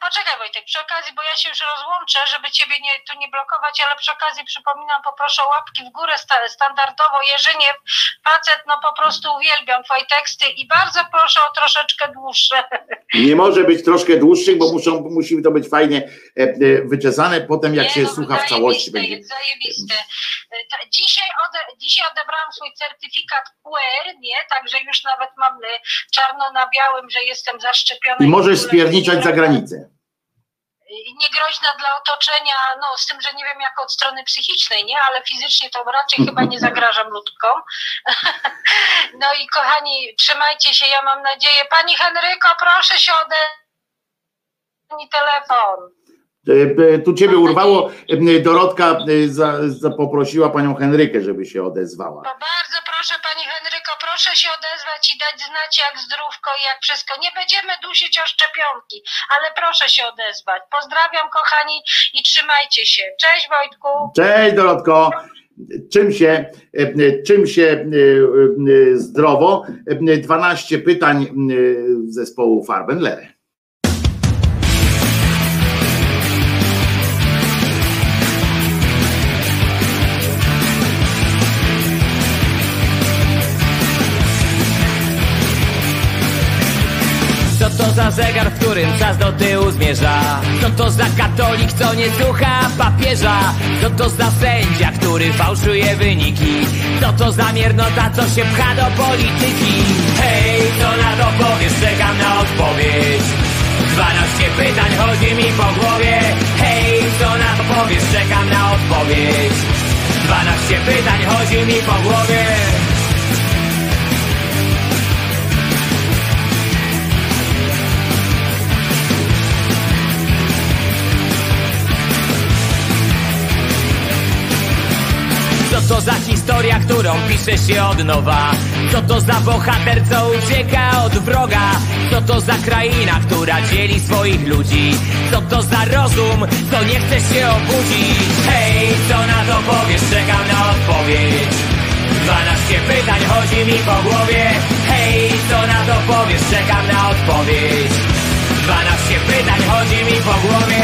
Poczekaj Wojtek, przy okazji, bo ja się już rozłączę, żeby ciebie nie, tu nie blokować, ale przy okazji przypominam, poproszę o łapki w górę sta- standardowo. Jerzyniew, facet, no po prostu uwielbiam twoje teksty i bardzo proszę o troszeczkę dłuższe. Nie może być troszkę dłuższych, bo muszą, musi to być fajnie e, e, wyczesane, potem jak Nie, się no, słucha w całości będzie. Zajebiste. Dzisiaj, ode, dzisiaj odebrałam swój certyfikat QR, nie? Także już nawet mam e, czarno na białym, że jestem zaszczepiona. I możesz spierniczać za granicę. I niegroźna dla otoczenia, no z tym, że nie wiem jak od strony psychicznej, nie, ale fizycznie to raczej chyba nie zagrażam ludkom. *laughs* No i kochani, trzymajcie się, ja mam nadzieję. Pani Henryko, proszę się ode telefon. E, e, Tu ciebie urwało, e, Dorotka poprosiła panią Henrykę, żeby się odezwała. To bardzo proszę się odezwać i dać znać jak zdrówko i jak wszystko. Nie będziemy dusić o szczepionki, ale proszę się odezwać. Pozdrawiam kochani i trzymajcie się. Cześć Wojtku. Cześć Dorotko. Czym się, czym się e, e, zdrowo? E, 12 pytań zespołu Farbenlere. Zegar, w którym czas do tyłu zmierza? Co to za katolik, co nie słucha papieża? Co to za sędzia, który fałszuje wyniki? Co to za miernota, co się pcha do polityki? Hej, co na to powiesz? Czekam na odpowiedź 12 pytań chodzi mi po głowie Hej, co na to powiesz? Czekam na odpowiedź 12 pytań chodzi mi po głowie to za historia, którą pisze się od nowa? Co to za bohater, co ucieka od wroga? Co to za kraina, która dzieli swoich ludzi? Co to za rozum, co nie chce się obudzić? Hej, co na to powiesz? Czekam na odpowiedź 12 pytań chodzi mi po głowie Hej, co na to powiesz? Czekam na odpowiedź 12 pytań chodzi mi po głowie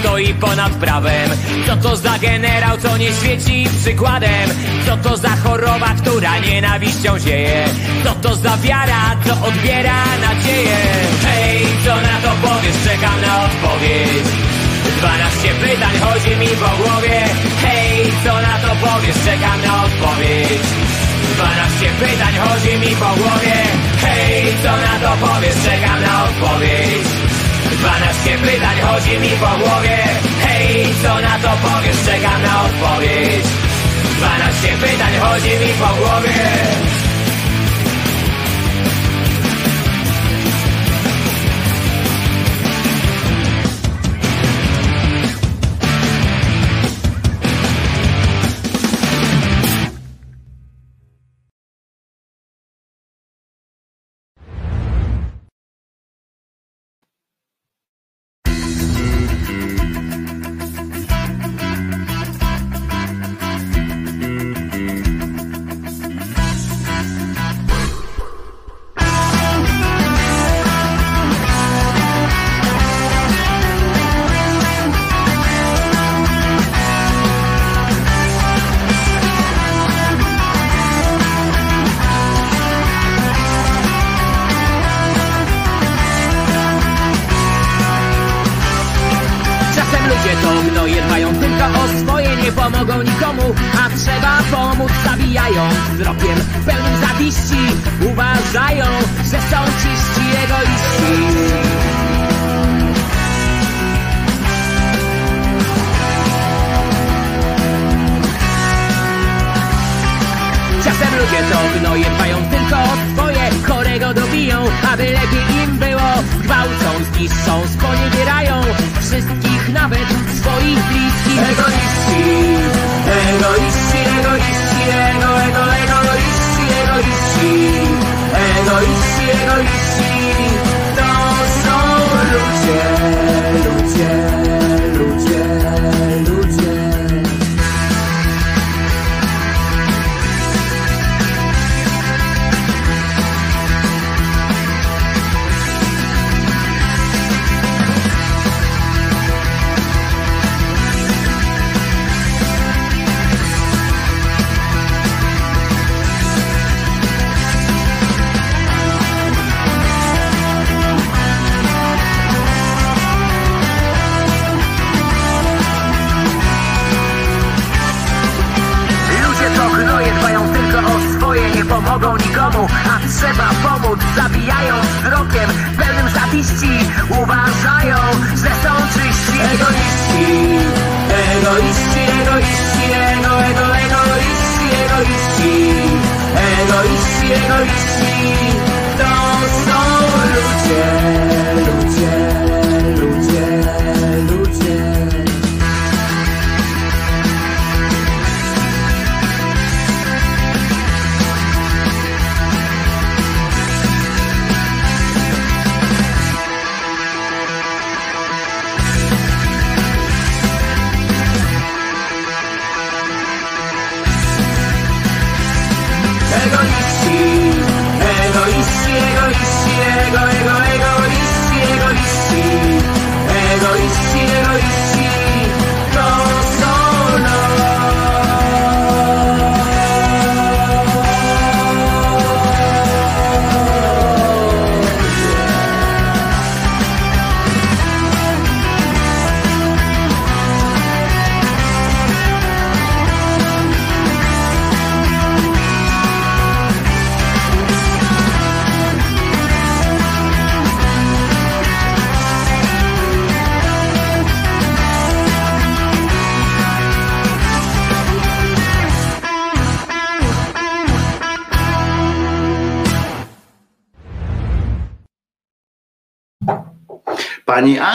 stoi ponad prawem? Co to za generał, co nie świeci przykładem? Co to za choroba, która nienawiścią zieje? Co to za wiara, co odbiera nadzieję? Hej, co na to powiesz? Czekam na odpowiedź 12 pytań chodzi mi po głowie Hej, co na to powiesz? Czekam na odpowiedź 12 pytań chodzi mi po głowie Hej, co na to powiesz? Czekam na odpowiedź 12 pytań chodzi mi po głowie. Hej, co na to powiesz? Czekam na odpowiedź. 12 pytań chodzi mi po głowie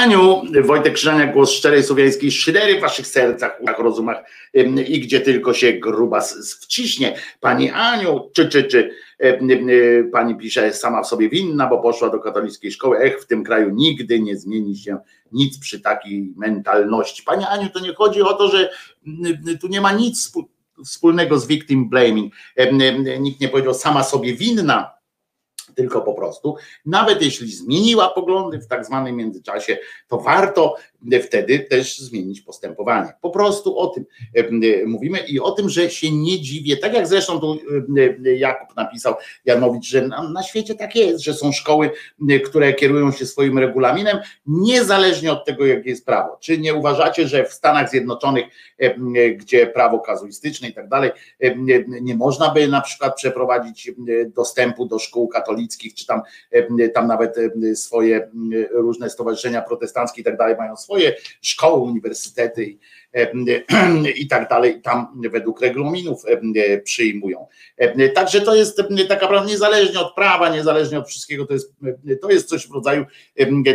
Pani Aniu, Wojtek Krzyżaniak, głos szczerej słowiańskiej szydery w waszych sercach, uszach, rozumach i gdzie tylko się grubas wciśnie. Pani Aniu, czy, czy, czy pani pisze, sama w sobie winna, bo poszła do katolickiej szkoły. Ech, w tym kraju nigdy nie zmieni się nic przy takiej mentalności. Pani Aniu, to nie chodzi o to, że tu nie ma nic wspólnego z victim blaming. Nikt nie powiedział sama sobie winna, tylko po prostu, nawet jeśli zmieniła poglądy w tak zwanym międzyczasie, to warto wtedy też zmienić postępowanie. Po prostu o tym mówimy i o tym, że się nie dziwię, tak jak zresztą tu Jakub napisał, Janowicz, że na, świecie tak jest, że są szkoły, które kierują się swoim regulaminem, niezależnie od tego, jakie jest prawo. Czy nie uważacie, że w Stanach Zjednoczonych, gdzie prawo kazuistyczne i tak dalej, nie, można by na przykład przeprowadzić dostępu do szkół katolickich, czy tam, tam nawet swoje różne stowarzyszenia protestanckie i tak dalej mają swoje szkoły, uniwersytety i, *clears throat* i tak dalej, tam według regulaminów przyjmują. Także to jest taka prawda, niezależnie od prawa, niezależnie od wszystkiego, to jest, to jest coś w rodzaju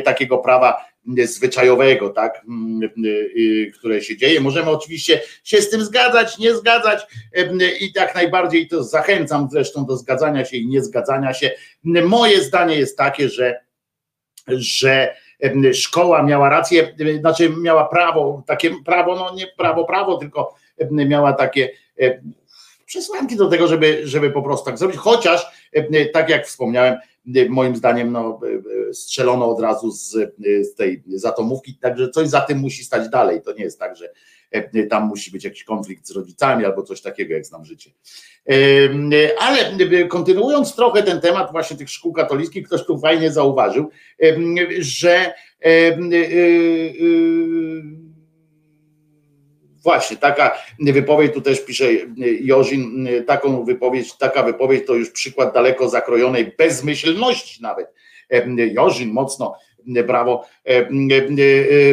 takiego prawa zwyczajowego, tak, y, które się dzieje. Możemy oczywiście się z tym zgadzać, nie zgadzać i tak najbardziej to zachęcam zresztą do zgadzania się i nie zgadzania się. Moje zdanie jest takie, że, że szkoła miała rację, znaczy miała prawo, takie prawo, no nie prawo, prawo, tylko miała takie przesłanki do tego, żeby, żeby po prostu tak zrobić, chociaż tak jak wspomniałem, moim zdaniem no, strzelono od razu z, z tej zatomówki, także coś za tym musi stać dalej. To nie jest tak, że tam musi być jakiś konflikt z rodzicami albo coś takiego, jak znam życie. Ale kontynuując trochę ten temat właśnie tych szkół katolickich, ktoś tu fajnie zauważył, że Właśnie, taka wypowiedź, tu też pisze Jorzin, taką wypowiedź, taka wypowiedź to już przykład daleko zakrojonej bezmyślności nawet. Jorzin mocno brawo,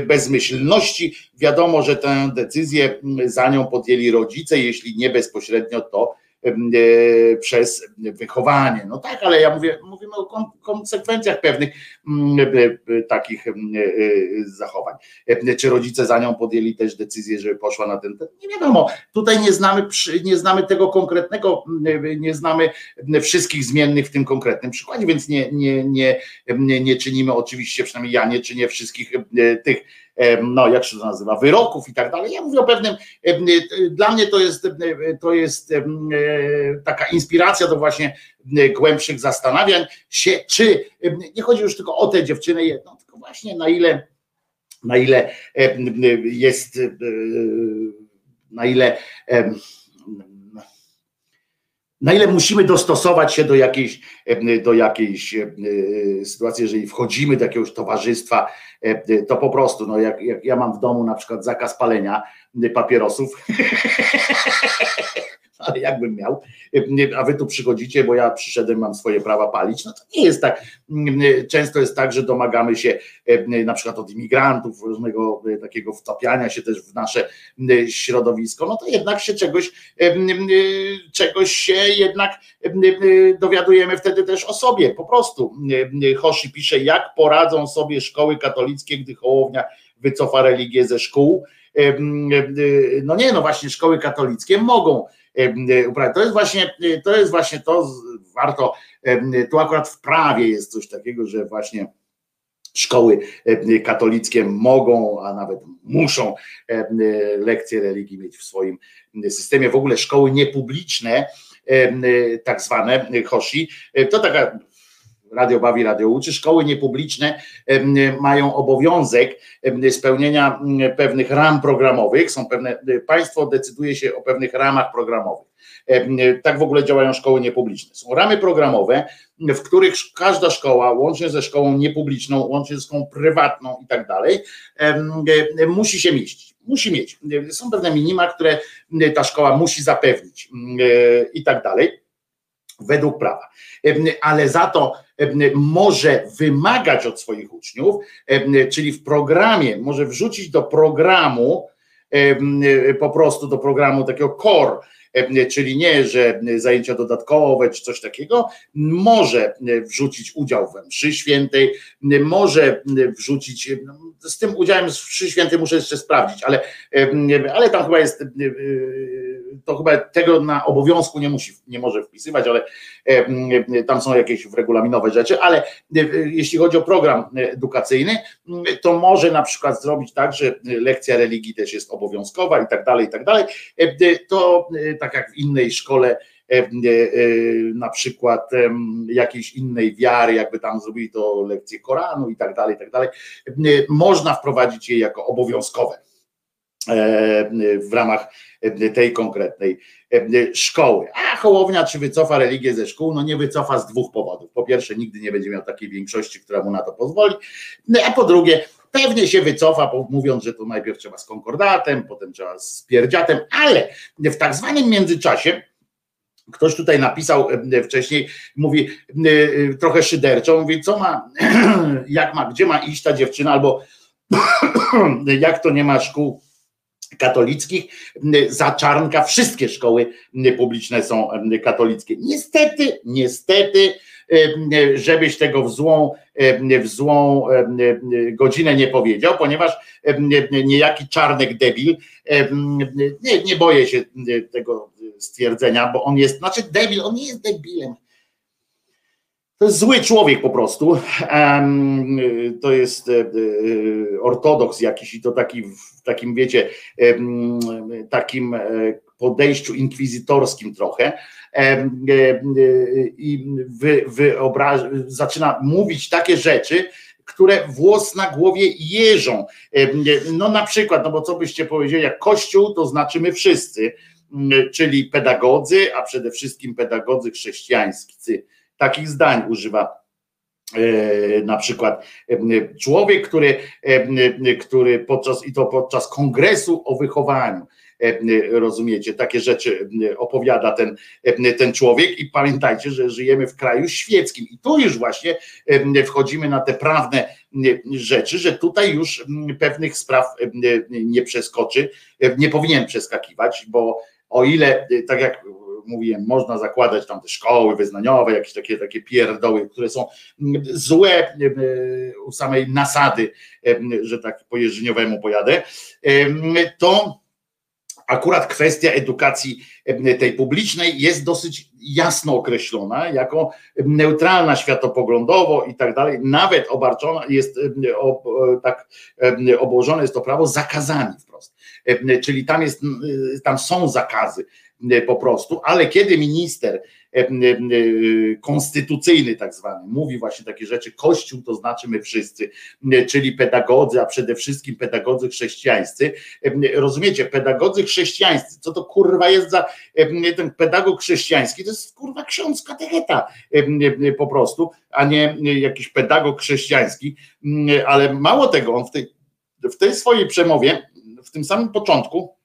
bezmyślności. Wiadomo, że tę decyzję za nią podjęli rodzice, jeśli nie bezpośrednio, to E, przez wychowanie. No tak, ale ja mówię, mówimy o konsekwencjach pewnych e, e, takich zachowań. Czy rodzice za nią podjęli też decyzję, żeby poszła na ten, nie wiadomo. Tutaj nie znamy, nie znamy tego konkretnego, nie znamy wszystkich zmiennych w tym konkretnym przykładzie, więc nie, nie, nie, nie czynimy oczywiście, przynajmniej ja nie czynię wszystkich tych no jak się to nazywa, wyroków i tak dalej. Ja mówię o pewnym, dla mnie to jest, to jest taka inspiracja do właśnie głębszych zastanawiań się, czy nie chodzi już tylko o tę dziewczynę jedną, tylko właśnie na ile, na ile jest, na ile na ile musimy dostosować się do jakiejś, do jakiejś sytuacji, jeżeli wchodzimy do jakiegoś towarzystwa, to po prostu, no jak, jak ja mam w domu na przykład zakaz palenia papierosów, *laughs* *laughs* ale jakbym miał, a wy tu przychodzicie, bo ja przyszedłem, mam swoje prawa palić, no to nie jest tak. Często jest tak, że domagamy się na przykład od imigrantów, różnego takiego wtapiania się też w nasze środowisko, no to jednak się czegoś, czegoś się jednak dowiadujemy wtedy też o sobie, po prostu. Hoshi pisze, jak poradzą sobie szkoły katolickie, gdy Hołownia wycofa religię ze szkół. No nie, no właśnie szkoły katolickie mogą uprawiać. To jest właśnie, to jest właśnie to, warto, tu akurat w prawie jest coś takiego, że właśnie szkoły katolickie mogą, a nawet muszą lekcje religii mieć w swoim systemie. W ogóle szkoły niepubliczne, tak zwane Hoshi, to taka Radio Bawi, Radio Uczy, szkoły niepubliczne mają obowiązek spełnienia pewnych ram programowych, są pewne, państwo decyduje się o pewnych ramach programowych. Tak w ogóle działają szkoły niepubliczne. Są ramy programowe, w których każda szkoła, łącznie ze szkołą niepubliczną, łącznie ze szkołą prywatną i tak dalej, musi się mieścić. Musi mieć. Są pewne minima, które ta szkoła musi zapewnić i tak dalej według prawa. Ale za to może wymagać od swoich uczniów, czyli w programie, może wrzucić do programu, po prostu do programu takiego core, czyli nie, że zajęcia dodatkowe czy coś takiego, może wrzucić udział we mszy świętej, może wrzucić, z tym udziałem w mszy świętej muszę jeszcze sprawdzić, ale, ale tam chyba jest to chyba tego na obowiązku nie musi, nie może wpisywać, ale tam są jakieś regulaminowe rzeczy, ale jeśli chodzi o program edukacyjny, to może na przykład zrobić tak, że lekcja religii też jest obowiązkowa i tak dalej, i tak dalej. To tak jak w innej szkole, na przykład jakiejś innej wiary, jakby tam zrobili to lekcję Koranu i tak dalej, i tak dalej, można wprowadzić je jako obowiązkowe w ramach tej konkretnej szkoły. A Hołownia czy wycofa religię ze szkół? No nie wycofa z dwóch powodów. Po pierwsze, nigdy nie będzie miał takiej większości, która mu na to pozwoli, a po drugie, pewnie się wycofa, mówiąc, że to najpierw trzeba z konkordatem, potem trzeba z pierdziatem, ale w tak zwanym międzyczasie Ktoś tutaj napisał wcześniej, mówi trochę szyderczo, mówi, co ma, *clears throat* jak ma, gdzie ma iść ta dziewczyna, albo *clears throat* jak to nie ma szkół katolickich, za czarnka wszystkie szkoły publiczne są katolickie. Niestety, niestety, żebyś tego w złą, w złą godzinę nie powiedział, ponieważ niejaki czarnek debil, nie, nie boję się tego stwierdzenia, bo on jest, znaczy debil, on nie jest debilem, to jest zły człowiek po prostu. To jest ortodoks jakiś i to taki w takim, wiecie, takim e, podejściu inkwizytorskim trochę i wy, wyobraż, zaczyna mówić takie rzeczy, które włos na głowie jeżą. No na przykład, no bo co byście powiedzieli, jak Kościół to znaczy my wszyscy, czyli pedagodzy, a przede wszystkim pedagodzy chrześcijańscy takich zdań używa e, na przykład e, człowiek, który, e, który podczas i to podczas kongresu o wychowaniu rozumiecie, takie rzeczy opowiada ten, ten człowiek. I pamiętajcie, że żyjemy w kraju świeckim. I tu już właśnie wchodzimy na te prawne rzeczy, że tutaj już pewnych spraw nie przeskoczy, nie powinien przeskakiwać, bo o ile, tak jak mówiłem, można zakładać tam te szkoły wyznaniowe, jakieś takie, takie pierdoły, które są złe u samej nasady, że tak po jeżdżeniowemu pojadę, to akurat kwestia edukacji tej publicznej jest dosyć jasno określona jako neutralna światopoglądowo i tak dalej, nawet obarczona jest, tak obłożone jest to prawo zakazami wprost. Czyli tam jest, tam są zakazy po prostu, ale kiedy minister E, e, konstytucyjny tak zwany, mówi właśnie takie rzeczy, Kościół to znaczy my wszyscy, czyli pedagodzy, a przede wszystkim pedagodzy chrześcijańscy. Rozumiecie, pedagodzy chrześcijańscy, co to kurwa jest za ten pedagog chrześcijański, to jest kurwa ksiądz katecheta po prostu, a nie jakiś pedagog chrześcijański, ale mało tego, on w tej, w tej swojej przemowie, w tym samym początku,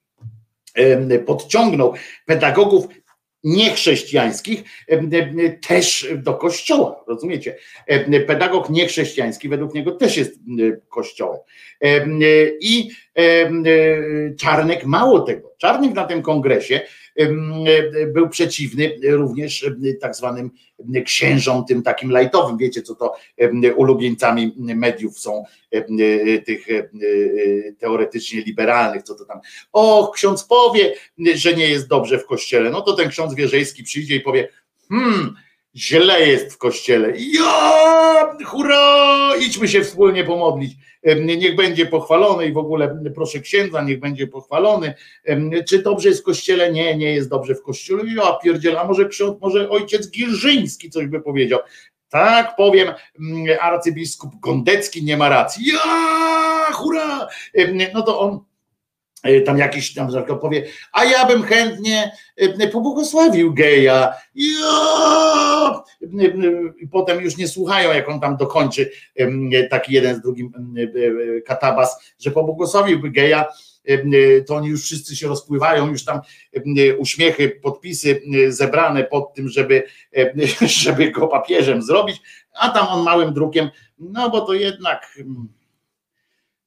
podciągnął pedagogów niechrześcijańskich też do kościoła, rozumiecie? Pedagog niechrześcijański według niego też jest kościołem. I Czarnek mało tego. Czarnek na tym kongresie był przeciwny również tak zwanym księżom, tym takim lajtowym. Wiecie, co to ulubieńcami mediów są tych teoretycznie liberalnych, co to tam. O, ksiądz powie, że nie jest dobrze w kościele. No to ten ksiądz Wierzejski przyjdzie i powie, hmm, źle jest w kościele. Ja, hurra, idźmy się wspólnie pomodlić. Niech będzie pochwalony i w ogóle proszę księdza, niech będzie pochwalony. Czy dobrze jest w kościele? Nie, nie jest dobrze w kościele. Ja pierdziela, może ksiądz, może ojciec Gierzyński coś by powiedział. Tak powiem, arcybiskup Gondecki nie ma racji. Ja, hurra! No to on tam jakiś tam powie, a ja bym chętnie e, pobłogosławił geja. Ja! I potem już nie słuchają, jak on tam dokończy taki jeden z drugim e, katabas, że pobłogosławiłby geja, to oni już wszyscy się rozpływają, już tam uśmiechy, podpisy zebrane pod tym, żeby, *laughs* żeby go papieżem zrobić, a tam on małym drukiem, no bo to jednak,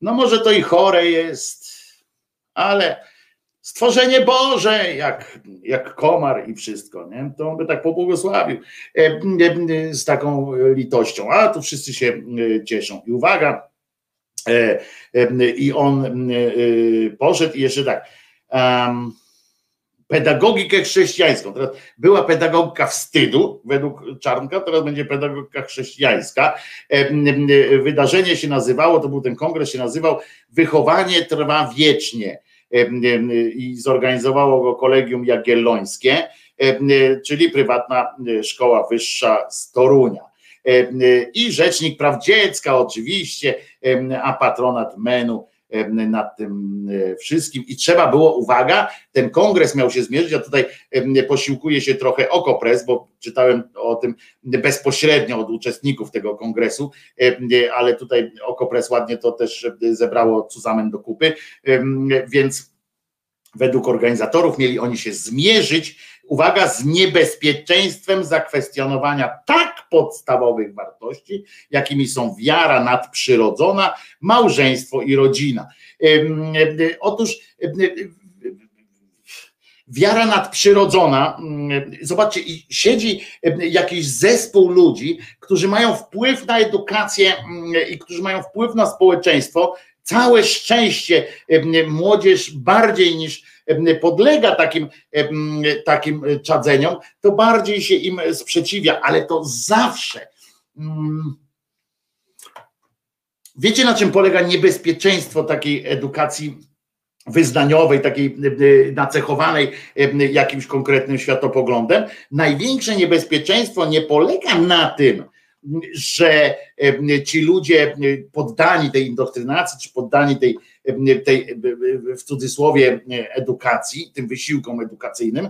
no może to i chore jest, ale stworzenie Boże, jak, jak komar i wszystko, nie? to on by tak pobłogosławił e, e, z taką litością, a tu wszyscy się e, cieszą. I uwaga, i on poszedł i jeszcze tak, um, pedagogikę chrześcijańską. Teraz była pedagogika wstydu według Czarnka, teraz będzie pedagogika chrześcijańska. Wydarzenie się nazywało, to był ten kongres, się nazywał Wychowanie trwa wiecznie i zorganizowało go Kolegium Jagiellońskie, czyli prywatna szkoła wyższa z Torunia. I Rzecznik Praw Dziecka oczywiście, a patronat MENU nad tym e, wszystkim. I trzeba było, uwaga, ten kongres miał się zmierzyć, a tutaj posiłkuje się trochę Okopres, bo czytałem o tym bezpośrednio od uczestników tego kongresu, ale tutaj Okopres ładnie to też zebrało Cuzamen do kupy, więc według organizatorów mieli oni się zmierzyć, uwaga, z niebezpieczeństwem zakwestionowania tak podstawowych wartości, jakimi są wiara nadprzyrodzona, małżeństwo i rodzina. Otóż wiara nadprzyrodzona, zobaczcie, siedzi jakiś zespół ludzi, którzy mają wpływ na edukację i którzy mają wpływ na społeczeństwo, całe szczęście młodzież bardziej niż podlega takim, takim czadzeniom, to bardziej się im sprzeciwia, ale to zawsze. Mm, wiecie, na czym polega niebezpieczeństwo takiej edukacji wyznaniowej, takiej nacechowanej jakimś konkretnym światopoglądem? Największe niebezpieczeństwo nie polega na tym, że ci ludzie poddani tej indoktrynacji, czy poddani tej, tej w cudzysłowie edukacji, tym wysiłkom edukacyjnym,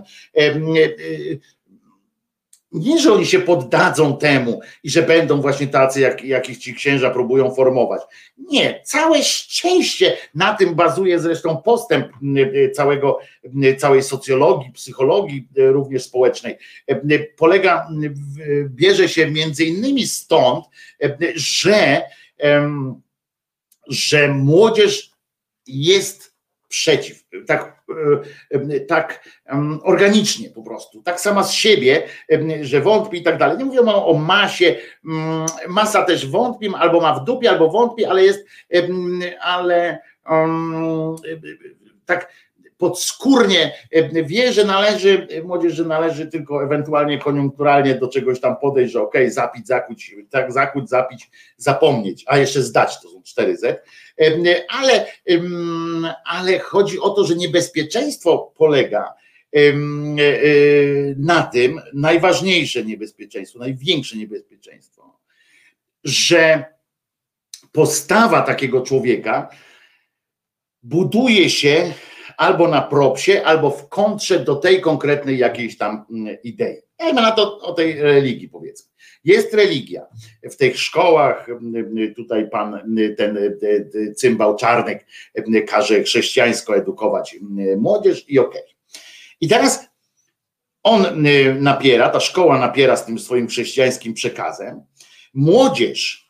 nie, że oni się poddadzą temu i że będą właśnie tacy, jak, jakich ci księża próbują formować. Nie, całe szczęście na tym bazuje zresztą postęp całego, całej socjologii, psychologii również społecznej. Polega, bierze się między innymi stąd, że, że młodzież jest przeciw. Tak E, e, tak organicznie po prostu, tak sama z siebie, że wątpi i tak dalej. Nie mówię o masie, mm, masa też wątpi, albo ma w dupie, albo wątpi, ale jest, ale um, tak podskórnie wie, że należy, młodzież, że należy tylko ewentualnie koniunkturalnie do czegoś tam podejść, że okej, okay, zapić, zakuć, tak, zakuć, zapić, zapomnieć, a jeszcze zdać, to są 4Z, ale, ale chodzi o to, że niebezpieczeństwo polega e, na tym, najważniejsze niebezpieczeństwo, największe niebezpieczeństwo, że postawa takiego człowieka buduje się albo na propsie, albo w kontrze do tej konkretnej jakiejś tam mm, idei. Dajmy na to o tej religii powiedzmy. Jest religia. W tych szkołach tutaj pan ten cymbał Czarnek każe chrześcijańsko edukować młodzież i okej. Okay. I teraz on napiera, ta szkoła napiera z tym swoim chrześcijańskim przekazem. Młodzież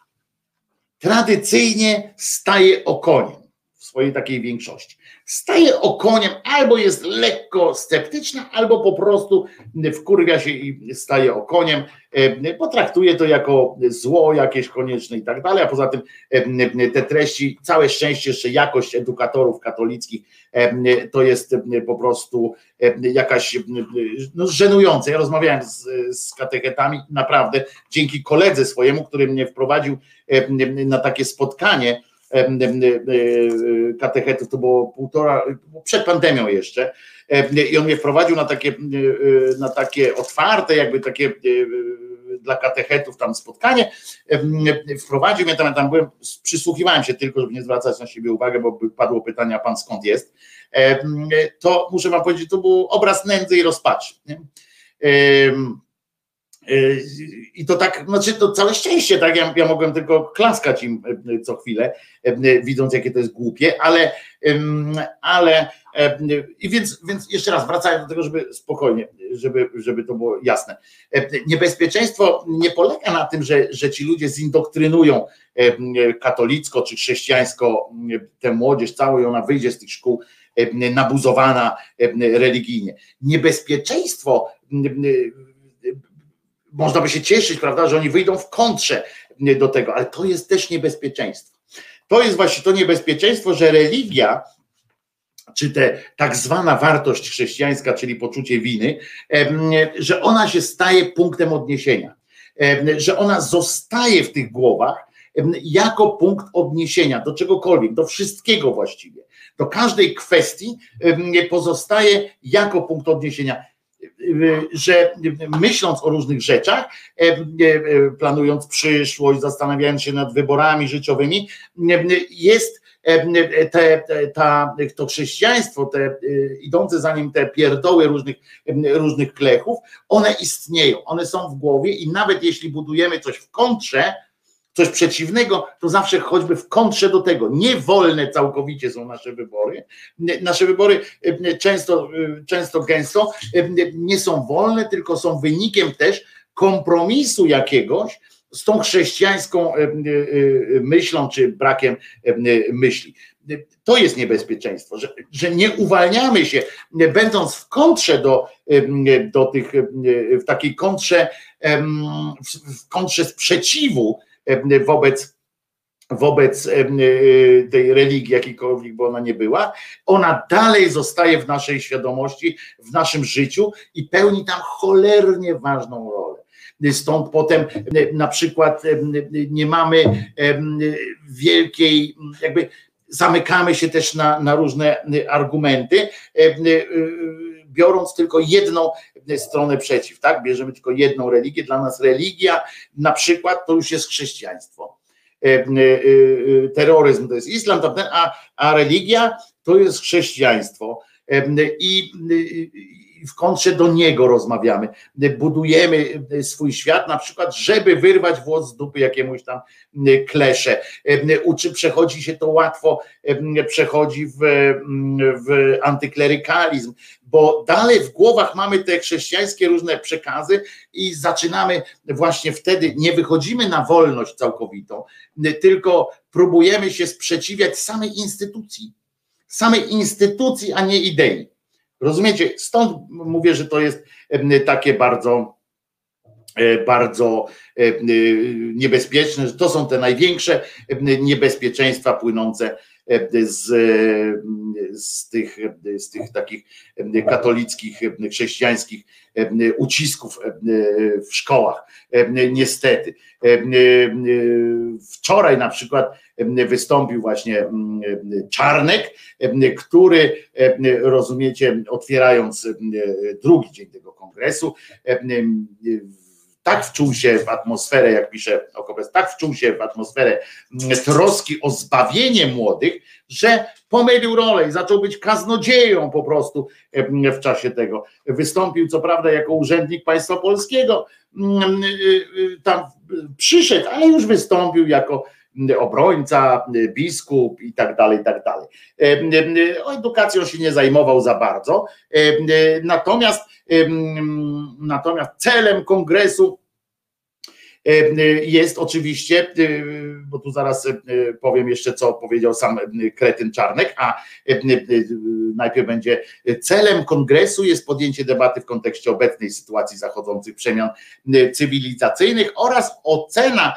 tradycyjnie staje okoniem w swojej takiej większości staje okoniem, albo jest lekko sceptyczna, albo po prostu wkurwia się i staje okoniem, e, potraktuje to jako zło jakieś konieczne i tak dalej, a poza tym e, te treści, całe szczęście jeszcze jakość edukatorów katolickich e, to jest po prostu jakaś no, żenujące. Ja rozmawiałem z, z katechetami, naprawdę dzięki koledze swojemu, który mnie wprowadził na takie spotkanie, katechetów, to było półtora, przed pandemią jeszcze, i on mnie wprowadził na takie, na takie otwarte, jakby takie dla katechetów tam spotkanie, wprowadził mnie tam, tam byłem, przysłuchiwałem się tylko, żeby nie zwracać na siebie uwagę, bo padło pytanie, a pan skąd jest, to muszę wam powiedzieć, to był obraz nędzy i rozpaczy. Nie? I to tak, znaczy to całe szczęście, tak? Ja, ja mogłem tylko klaskać im e, co chwilę, e, widząc jakie to jest głupie, ale, ale e, i więc, więc jeszcze raz wracając do tego, żeby spokojnie, żeby, żeby to było jasne. Niebezpieczeństwo nie polega na tym, że, że ci ludzie zindoktrynują katolicko czy chrześcijańsko tę młodzież całą i ona wyjdzie z tych szkół nabuzowana religijnie. Niebezpieczeństwo można by się cieszyć, prawda, że oni wyjdą w kontrze do tego, ale to jest też niebezpieczeństwo. To jest właśnie to niebezpieczeństwo, że religia, czy te tak zwana wartość chrześcijańska, czyli poczucie winy, że ona się staje punktem odniesienia, że ona zostaje w tych głowach jako punkt odniesienia do czegokolwiek, do wszystkiego właściwie. Do każdej kwestii pozostaje jako punkt odniesienia że myśląc o różnych rzeczach, e, e, planując przyszłość, zastanawiając się nad wyborami życiowymi, jest e, te, ta, to chrześcijaństwo, te idące za nim te pierdoły różnych, różnych klechów, one istnieją, one są w głowie i nawet jeśli budujemy coś w kontrze, coś przeciwnego, to zawsze choćby w kontrze do tego. Niewolne całkowicie są nasze wybory. Nasze wybory e, często, e, często gęsto e, nie są wolne, tylko są wynikiem też kompromisu jakiegoś z tą chrześcijańską myślą czy brakiem myśli. To jest niebezpieczeństwo, że, że nie uwalniamy się, będąc w kontrze do, do tych, w takiej kontrze, w kontrze sprzeciwu wobec wobec e, tej religii, jakiejkolwiek by ona nie była, ona dalej zostaje w naszej świadomości, w naszym życiu i pełni tam cholernie ważną rolę. Stąd potem e, na przykład nie mamy wielkiej, jakby zamykamy się też na, na różne argumenty biorąc tylko jedną stronę przeciw, tak? Bierzemy tylko jedną religię. Dla nas religia na przykład to już jest chrześcijaństwo. Terroryzm to jest islam, a, a religia to jest chrześcijaństwo. I w kontrze do niego rozmawiamy. Budujemy swój świat, na przykład, żeby wyrwać włos z dupy jakiemuś tam klesze. Uczy, przechodzi się to łatwo, przechodzi w, w antyklerykalizm, bo dalej w głowach mamy te chrześcijańskie różne przekazy i zaczynamy właśnie wtedy, nie wychodzimy na wolność całkowitą, tylko próbujemy się sprzeciwiać samej instytucji, samej instytucji, a nie idei. Rozumiecie? Stąd mówię, że to jest takie bardzo, e, bardzo e, niebezpieczne, że to są te największe niebezpieczeństwa płynące z, z, tych, z tych takich katolickich, chrześcijańskich ucisków w szkołach. Niestety. Wczoraj na przykład wystąpił właśnie Czarnek, który, rozumiecie, otwierając drugi dzień tego kongresu, tak wczuł się w atmosferę, jak pisze Okopes, tak wczuł się w atmosferę mm, troski o zbawienie młodych, że pomylił rolę i zaczął być kaznodzieją po prostu w czasie tego. Wystąpił co prawda jako urzędnik państwa polskiego, mm, y, y, tam przyszedł, ale już wystąpił jako obrońca, biskup i tak dalej, i tak dalej. O edukacją się nie zajmował za bardzo, natomiast Natomiast celem kongresu jest oczywiście, bo tu zaraz powiem jeszcze, co powiedział sam Kretyn Czarnek, a najpierw będzie celem kongresu jest podjęcie debaty w kontekście obecnej sytuacji zachodzących przemian cywilizacyjnych oraz ocena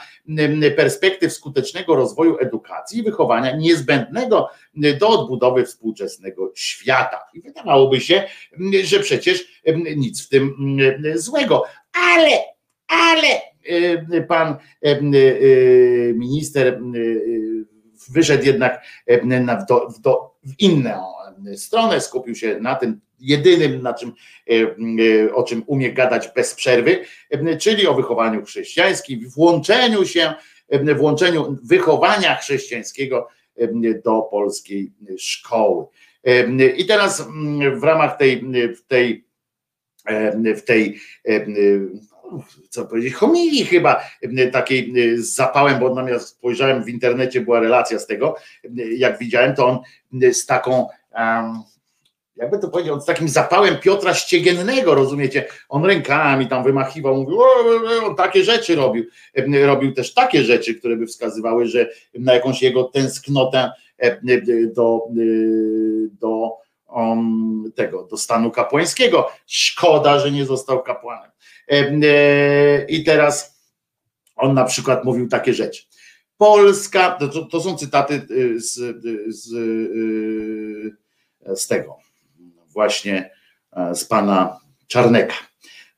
perspektyw skutecznego rozwoju edukacji i wychowania niezbędnego do odbudowy współczesnego świata. I wydawałoby się, że przecież nic w tym złego, ale, ale pan minister wyszedł jednak w, do, w inną stronę, skupił się na tym jedynym, na czym, o czym umie gadać bez przerwy, czyli o wychowaniu chrześcijańskim, włączeniu się, włączeniu wychowania chrześcijańskiego do polskiej szkoły. I teraz w ramach tej, w tej, w tej co powiedzieć, homilii chyba takiej z zapałem, bo natomiast spojrzałem w internecie, była relacja z tego, jak widziałem, to on z taką jakby to powiedział, z takim zapałem Piotra Ściegiennego, rozumiecie? On rękami tam wymachiwał, mówił, on takie rzeczy robił. Robił też takie rzeczy, które by wskazywały, że na jakąś jego tęsknotę do, do um, tego, do stanu kapłańskiego. Szkoda, że nie został kapłanem. I teraz on na przykład mówił takie rzeczy. Polska, to, to są cytaty z, z, z tego, właśnie e, z pana Czarneka.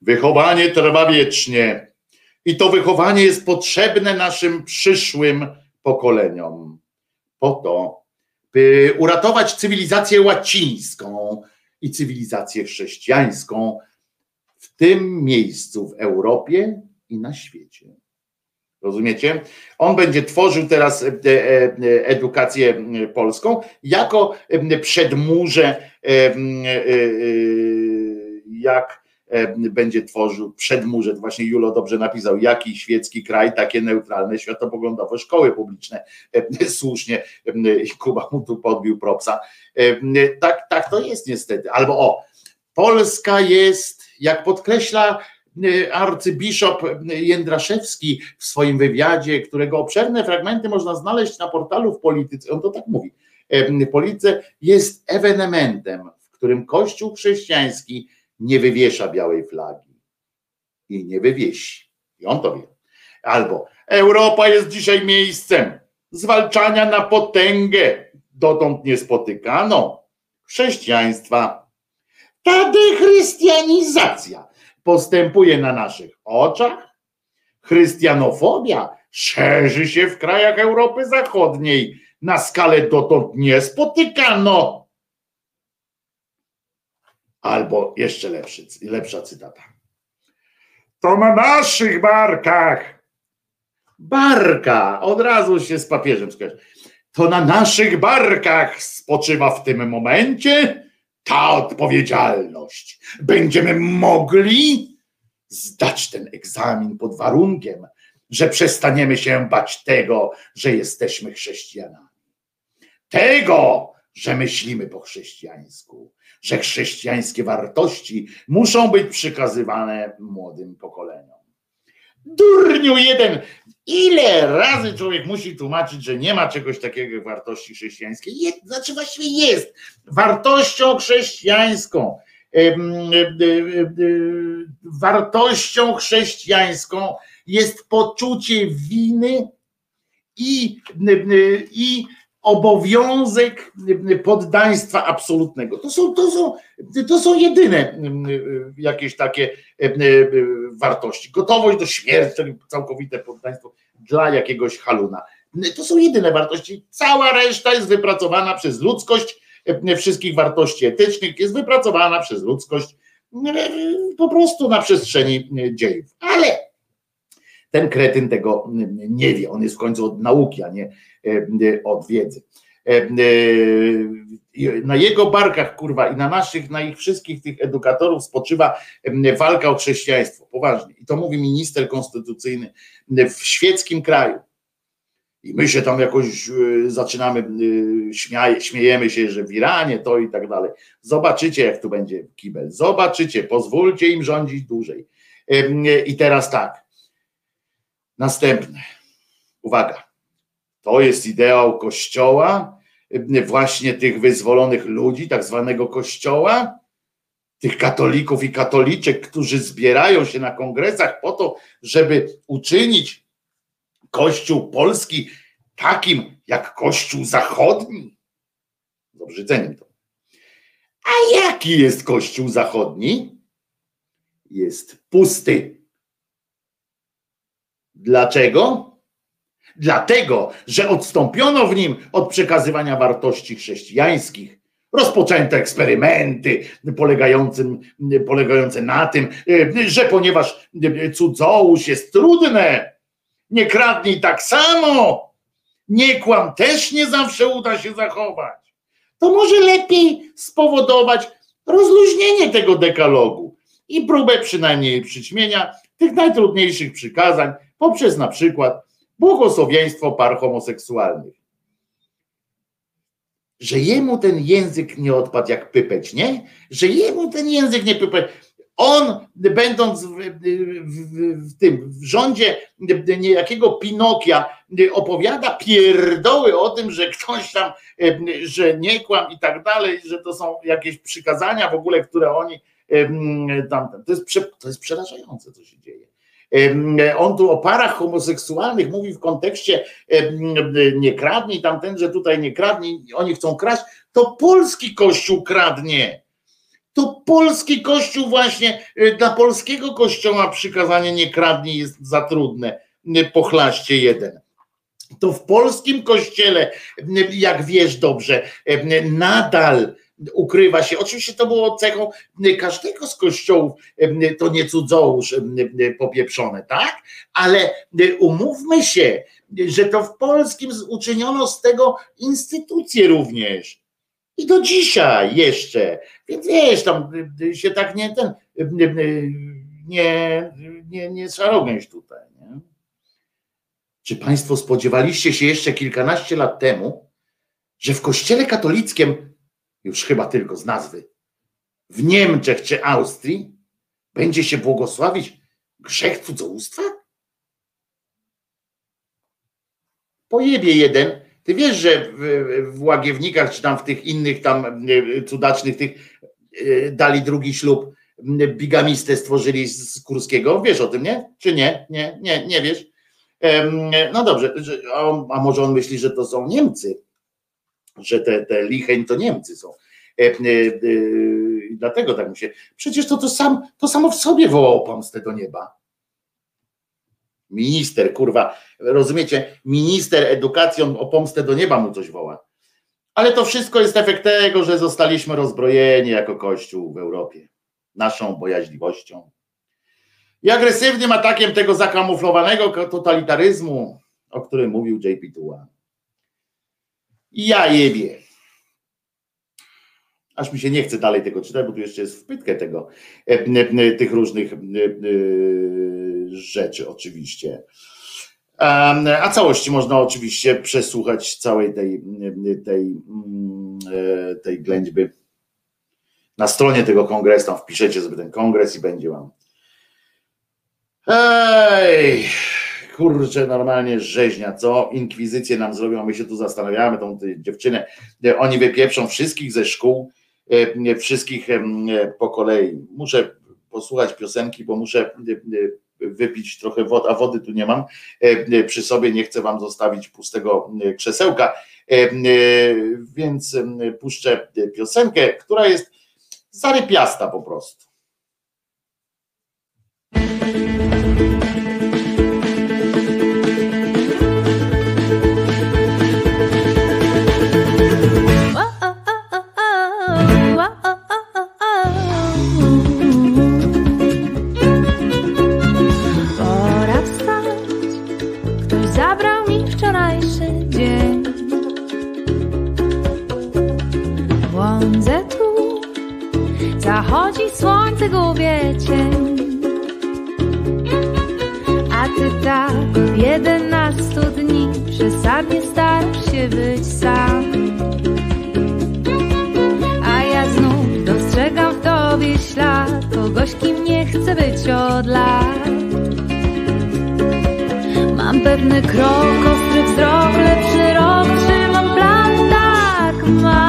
Wychowanie trwa wiecznie i to wychowanie jest potrzebne naszym przyszłym pokoleniom. Po to, by uratować cywilizację łacińską i cywilizację chrześcijańską w tym miejscu w Europie i na świecie. Rozumiecie? On będzie tworzył teraz e, e, edukację polską jako przedmurze, jak będzie tworzył przedmurze, właśnie Julo dobrze napisał, jaki świecki kraj, takie neutralne, światopoglądowe szkoły publiczne. Słusznie Kuba mu tu podbił propsa. Tak, tak to jest niestety. Albo o, Polska jest, jak podkreśla Y, arcybiszop Jędraszewski w swoim wywiadzie, którego obszerne fragmenty można znaleźć na portalu w polityce, on to tak mówi, polityce jest ewenementem, w którym Kościół chrześcijański nie wywiesza białej flagi i nie wywiesi. I on to wie. Albo Europa jest dzisiaj miejscem zwalczania na potęgę dotąd niespotykaną chrześcijaństwa. Ta dechrystianizacja postępuje na naszych oczach. Chrystianofobia szerzy się w krajach Europy Zachodniej na skalę dotąd nie spotykano. Albo jeszcze lepszy, lepsza cytata. To na naszych barkach. Barka, od razu się z papieżem skojarzy. To na naszych barkach spoczywa w tym momencie ta odpowiedzialność. Będziemy mogli zdać ten egzamin pod warunkiem, że przestaniemy się bać tego, że jesteśmy chrześcijanami. Tego, że myślimy po chrześcijańsku, że chrześcijańskie wartości muszą być przekazywane młodym pokoleniom. Durniu jeden, ile razy człowiek musi tłumaczyć, że nie ma czegoś takiego jak wartości chrześcijańskie? Je, znaczy właściwie jest. Wartością chrześcijańską, wartością chrześcijańską jest poczucie winy i, i obowiązek poddaństwa absolutnego. To są, to są, to są jedyne jakieś takie wartości. Gotowość do śmierci, całkowite poddaństwo dla jakiegoś haluna. To są jedyne wartości. Cała reszta jest wypracowana przez ludzkość, wszystkich wartości etycznych jest wypracowana przez ludzkość po prostu na przestrzeni dziejów. Ale ten kretyn tego nie wie. On jest w końcu od nauki, a nie od wiedzy. Na jego barkach, kurwa, i na naszych, na ich wszystkich tych edukatorów spoczywa walka o chrześcijaństwo. Poważnie. I to mówi minister konstytucyjny w świeckim kraju. I my się tam jakoś zaczynamy, śmieje, śmiejemy się, że w Iranie to i tak dalej. Zobaczycie, jak tu będzie kibel. Zobaczycie, pozwólcie im rządzić dłużej. I teraz tak. Następne. Uwaga. To jest ideał Kościoła, właśnie tych wyzwolonych ludzi, tak zwanego Kościoła, tych katolików i katoliczek, którzy zbierają się na kongresach po to, żeby uczynić Kościół polski takim jak Kościół zachodni. Z obrzydzeniem to. A jaki jest Kościół zachodni? Jest pusty. Dlaczego? Dlatego, że odstąpiono w nim od przekazywania wartości chrześcijańskich. Rozpoczęto eksperymenty polegające na tym, że ponieważ cudzołóż jest trudne, nie kradnij tak samo, nie kłam też nie zawsze uda się zachować. To może lepiej spowodować rozluźnienie tego dekalogu i próbę przynajmniej przyćmienia tych najtrudniejszych przykazań poprzez na przykład błogosławieństwo par homoseksualnych. Że jemu ten język nie odpadł jak pypeć, nie? Że jemu ten język nie pypeć. On, będąc w, w, w, tym w rządzie niejakiego Pinokia, opowiada pierdoły o tym, że ktoś tam, że nie kłam i tak dalej, że to są jakieś przykazania w ogóle, które oni. To jest, to jest przerażające, co się dzieje. On tu o parach homoseksualnych mówi w kontekście nie kradnij, tamten, że tutaj nie kradnij, oni chcą kraść, to polski kościół kradnie. To polski kościół właśnie, e, dla polskiego kościoła przykazanie nie kradnij jest za trudne, pochlaście jeden to w polskim kościele, jak wiesz dobrze, nadal ukrywa się. Oczywiście to było cechą każdego z kościołów, to nie cudzołóż popieprzone, tak? Ale umówmy się, że to w polskim uczyniono z tego instytucje również. I do dzisiaj jeszcze. Więc wiesz, tam się tak nie ten nie, nie, nie szarogęś tutaj. Nie? Czy Państwo spodziewaliście się jeszcze kilkanaście lat temu, że w kościele katolickim już chyba tylko z nazwy, w Niemczech czy Austrii będzie się błogosławić grzech cudzołóstwa? Pojebie jeden. Ty wiesz, że w, Łagiewnikach czy tam w tych innych tam cudacznych tych e, dali drugi ślub, bigamistę stworzyli z Kurskiego. Wiesz o tym, nie? Czy nie? Nie, nie, nie wiesz. No dobrze, a może on myśli, że to są Niemcy? Że te, te Licheń to Niemcy są. E, e, e, dlatego tak mu się. Przecież to, to, sam, to samo w sobie wołało pomstę do nieba. Minister, kurwa, rozumiecie? Minister edukacji o pomstę do nieba mu coś woła. Ale to wszystko jest efekt tego, że zostaliśmy rozbrojeni jako Kościół w Europie. Naszą bojaźliwością. I agresywnym atakiem tego zakamuflowanego totalitaryzmu, o którym mówił JP Tuła. Ja jebie. Aż mi się nie chce dalej tego czytać, bo tu jeszcze jest wpytkę tego, e, e, tych różnych e, rzeczy oczywiście. A całości można oczywiście przesłuchać całej tej, tej, mm, tej ględźby na stronie tego kongresu. Tam wpiszecie sobie ten kongres i będzie wam. Ej, kurczę, normalnie rzeźnia, co inkwizycję nam zrobią, my się tu zastanawiamy, tą dziewczynę, oni wypieprzą wszystkich ze szkół, E, wszystkich e, po kolei. Muszę posłuchać piosenki, bo muszę e, wypić trochę wody, a wody tu nie mam przy sobie, nie chcę wam zostawić pustego krzesełka, więc puszczę piosenkę, która jest zarypiasta po prostu. Zachodzi słońce, gubię cień A ty tak w jedenastu dni Przesadnie starasz się być sam. A ja znów dostrzegam w tobie ślad Kogoś, kim nie chcę być od lat. Mam pewny krok, ostry wzrok, lepszy rok Trzymam plan, tak mam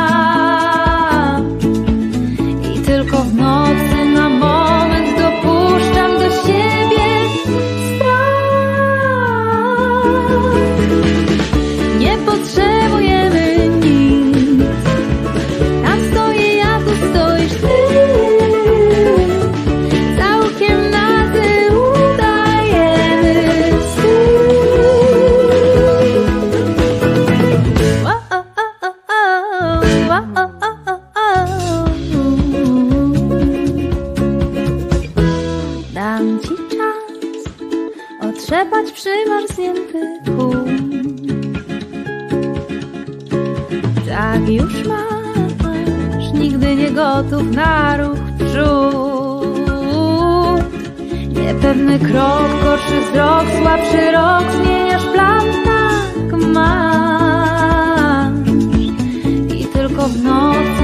gotów na ruch przód. Niepewny krok, gorszy wzrok, słabszy rok, zmieniasz plan, tak masz. I tylko w nocy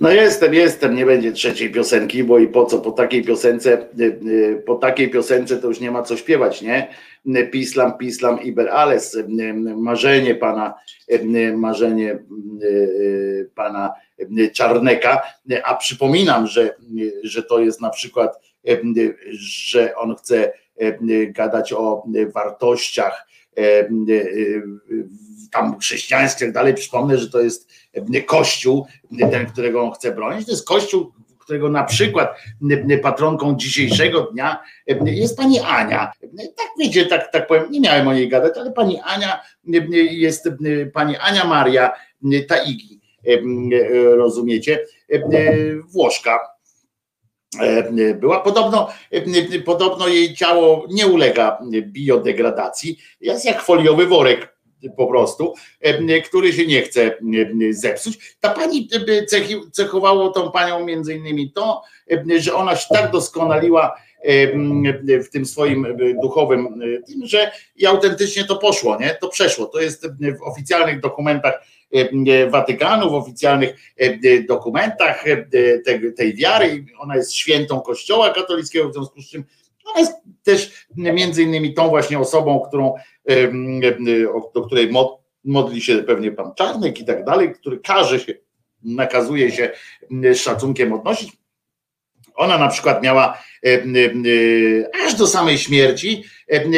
No jestem, jestem, nie będzie trzeciej piosenki, bo i po co, po takiej piosence, y, y, po takiej piosence to już nie ma co śpiewać, nie? Pislam, pislam, iber alles, y, marzenie pana, marzenie pana Czarneka, a przypominam, że, że to jest na przykład, że on chce gadać o wartościach tam chrześcijańskich i tak dalej. Przypomnę, że to jest Kościół, ten, którego on chce bronić. To jest Kościół, którego na przykład patronką dzisiejszego dnia jest pani Ania. Tak wiecie, tak, tak powiem, nie miałem o niej gadać, ale pani Ania jest pani Ania Maria Taigi, rozumiecie? Włoszka. Była podobno, podobno jej ciało nie ulega biodegradacji, jest jak foliowy worek po prostu, który się nie chce zepsuć. Ta pani cechowało tą panią między innymi to, że ona się tak doskonaliła w tym swoim duchowym, tym, że i autentycznie to poszło, nie? To przeszło. To jest w oficjalnych dokumentach Watykanu, w oficjalnych dokumentach tej, tej wiary. Ona jest świętą Kościoła katolickiego, w związku z czym ona jest też między innymi tą właśnie osobą, którą, do której modli się pewnie pan Czarnek i tak dalej, który każe się, nakazuje się z szacunkiem odnosić. Ona na przykład miała aż do samej śmierci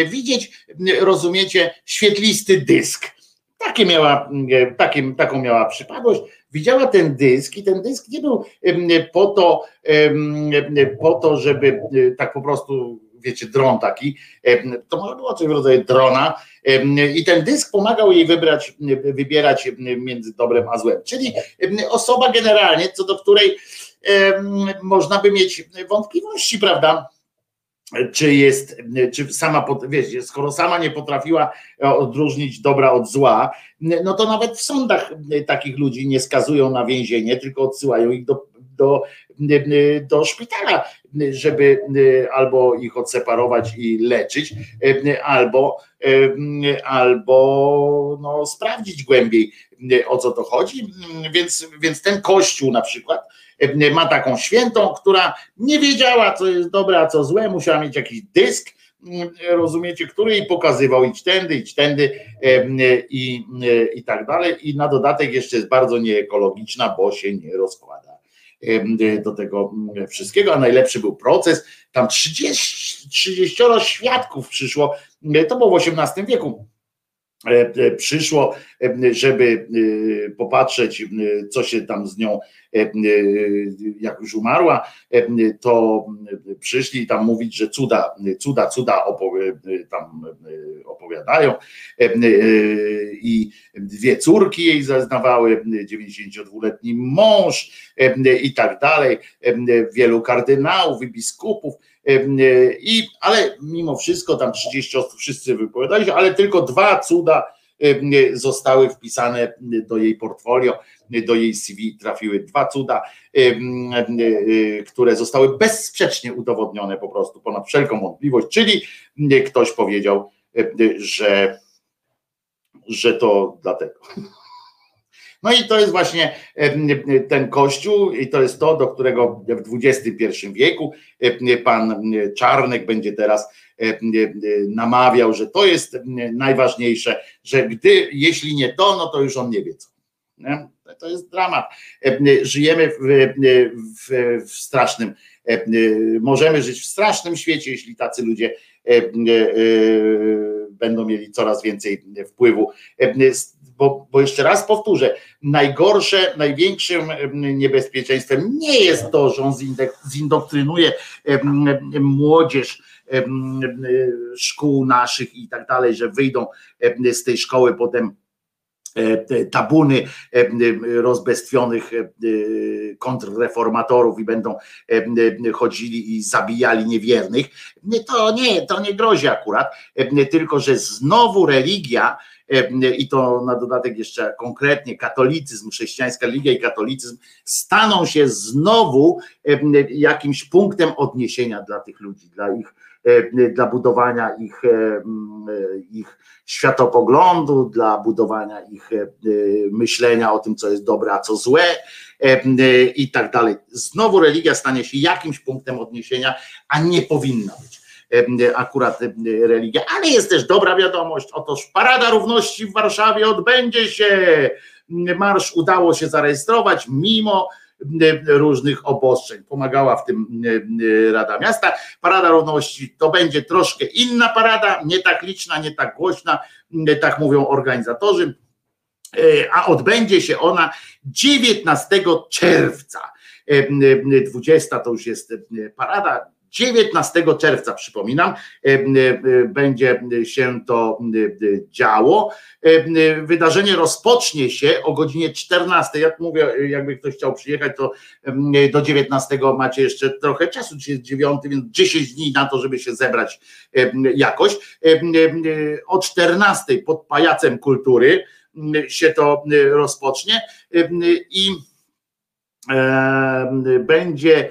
widzieć, rozumiecie, świetlisty dysk. Takie miała, takie, taką miała przypadłość. Widziała ten dysk i ten dysk nie był po to, po to, żeby tak po prostu, wiecie, dron taki, to może było coś w rodzaju drona i ten dysk pomagał jej wybrać, wybierać między dobrem a złem. Czyli osoba generalnie, co do której można by mieć wątpliwości, prawda? czy jest, czy sama, wiecie, skoro sama nie potrafiła odróżnić dobra od zła, no to nawet w sądach takich ludzi nie skazują na więzienie, tylko odsyłają ich do, do, do szpitala, żeby albo ich odseparować i leczyć, albo, albo no, sprawdzić głębiej o co to chodzi. Więc, więc ten kościół na przykład ma taką świętą, która nie wiedziała, co jest dobre, a co złe, musiała mieć jakiś dysk rozumiecie, który jej pokazywał idź tędy, idź tędy i, i tak dalej. I na dodatek jeszcze jest bardzo nieekologiczna, bo się nie rozkłada do tego wszystkiego, a najlepszy był proces. Tam 30, 30 świadków przyszło, to było w XVIII wieku E, e, przyszło, e, żeby popatrzeć, co się tam z nią, jak już umarła, to przyszli tam mówić, że cuda, cuda, cuda tam opowiadają. I dwie córki jej zaznawały, 92-letni mąż i tak dalej, wielu kardynałów i biskupów. E, I, ale mimo wszystko tam 30 osób wszyscy wypowiadali się, ale tylko dwa cuda zostały wpisane do jej portfolio, do jej CV trafiły dwa cuda, które zostały bezsprzecznie udowodnione po prostu ponad wszelką wątpliwość, czyli ktoś powiedział, że, że to dlatego. No i to jest właśnie ten kościół i to jest to, do którego w XXI wieku pan Czarnek będzie teraz namawiał, że to jest najważniejsze, że gdy, jeśli nie to, no to już on nie wie co. To jest dramat. Żyjemy w, w, w strasznym, możemy żyć w strasznym świecie, jeśli tacy ludzie będą mieli coraz więcej wpływu bo, bo jeszcze raz powtórzę, najgorsze, największym niebezpieczeństwem nie jest to, że on zindoktrynuje młodzież szkół naszych i tak dalej, że wyjdą z tej szkoły potem e, tabuny rozbestwionych kontrreformatorów i będą chodzili i zabijali niewiernych. To nie, to nie grozi akurat, tylko że znowu religia i to na dodatek jeszcze konkretnie katolicyzm, chrześcijańska religia i katolicyzm staną się znowu jakimś punktem odniesienia dla tych ludzi, dla ich dla budowania ich, ich światopoglądu, dla budowania ich myślenia o tym, co jest dobre, a co złe i tak dalej. Znowu religia stanie się jakimś punktem odniesienia, a nie powinna być akurat religia, ale jest też dobra wiadomość, otóż Parada Równości w Warszawie odbędzie się. Marsz udało się zarejestrować mimo różnych obostrzeń. Pomagała w tym Rada Miasta. Parada Równości to będzie troszkę inna parada, nie tak liczna, nie tak głośna, tak mówią organizatorzy, a odbędzie się ona 19 czerwca. 20 to już jest parada, 19 czerwca, przypominam, e, e, będzie się to e, działo. Wydarzenie rozpocznie się o godzinie 14. Jak mówię, jakby ktoś chciał przyjechać, to do 19 macie jeszcze trochę czasu, dzisiaj jest 9, więc 10 dni na to, żeby się zebrać jakoś. O 14 pod Pajacem Kultury się to rozpocznie i będzie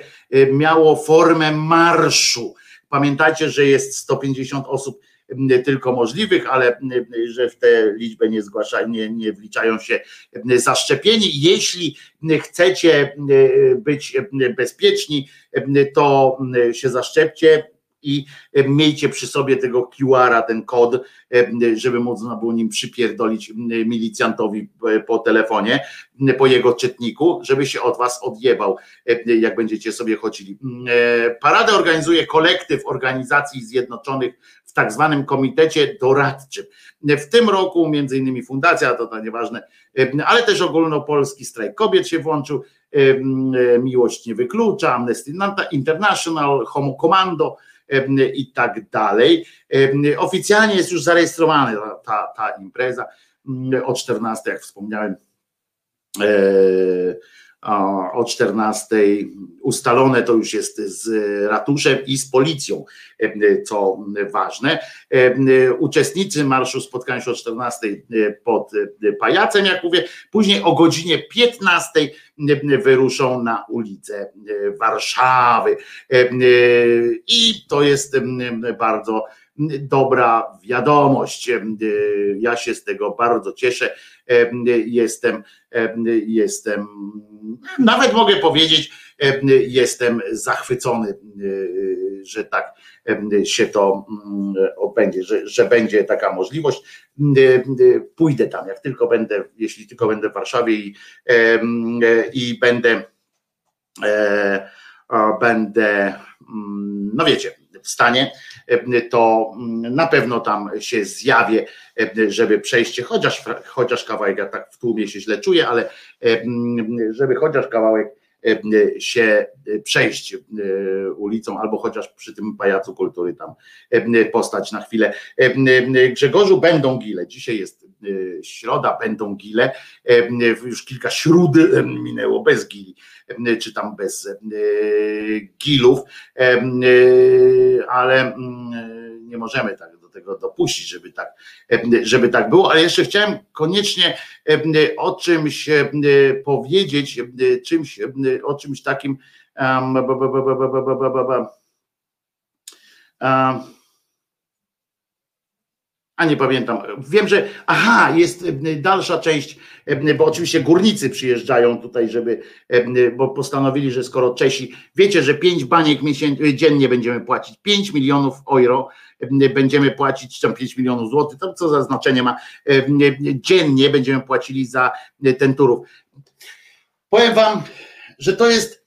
miało formę marszu. Pamiętajcie, że jest 150 osób tylko możliwych, ale że w tę liczbę nie zgłaszają, nie, nie wliczają się zaszczepieni. Jeśli chcecie być bezpieczni, to się zaszczepcie i e, miejcie przy sobie tego QR-a, ten kod, e, żeby można było nim przypierdolić milicjantowi e, po telefonie, po jego czytniku, żeby się od was odjebał, jak będziecie sobie chodzili. Paradę organizuje kolektyw Organizacji Zjednoczonych w tak zwanym komitecie doradczym. W tym roku między innymi fundacja, to, to nieważne, ale też ogólnopolski strajk kobiet się włączył, Miłość nie wyklucza, Amnesty International, Homo Commando, i tak dalej. Oficjalnie jest już zarejestrowana ta, ta impreza o 14, jak wspomniałem e, o 14 ustalone to już jest z ratuszem i z policją, co ważne. Uczestnicy marszu spotkają się o 14 pod pajacem, jak mówię. Później o godzinie 15 wyruszą na ulicę Warszawy. I to jest bardzo dobra wiadomość. Ja się z tego bardzo cieszę. Jestem, jestem, nawet mogę powiedzieć, jestem zachwycony, że tak się to odbędzie, że, że będzie taka możliwość. Pójdę tam, jak tylko będę, jeśli tylko będę w Warszawie i, i będę będę, no wiecie, w stanie, to na pewno tam się zjawię, żeby przejście, chociaż, chociaż kawałek, ja tak w tłumie się źle czuję, ale żeby chociaż kawałek się przejść ulicą, albo chociaż przy tym pajacu kultury tam postać na chwilę. Grzegorzu będą gile. Dzisiaj jest środa, będą gile. Już kilka śród minęło bez gili, czy tam bez gilów, ale nie możemy tak tego dopuścić, żeby tak, żeby tak było, ale jeszcze chciałem koniecznie o czymś powiedzieć, czymś, o czymś takim a nie pamiętam. Wiem, że aha, jest dalsza część, bo oczywiście górnicy przyjeżdżają tutaj, żeby, bo postanowili, że skoro Czesi, wiecie, że 5 baniek dziennie będziemy płacić, 5 milionów euro będziemy płacić, czy tam 5 milionów złotych, to co za znaczenie ma, dziennie będziemy płacili za ten turów. Powiem wam, że to jest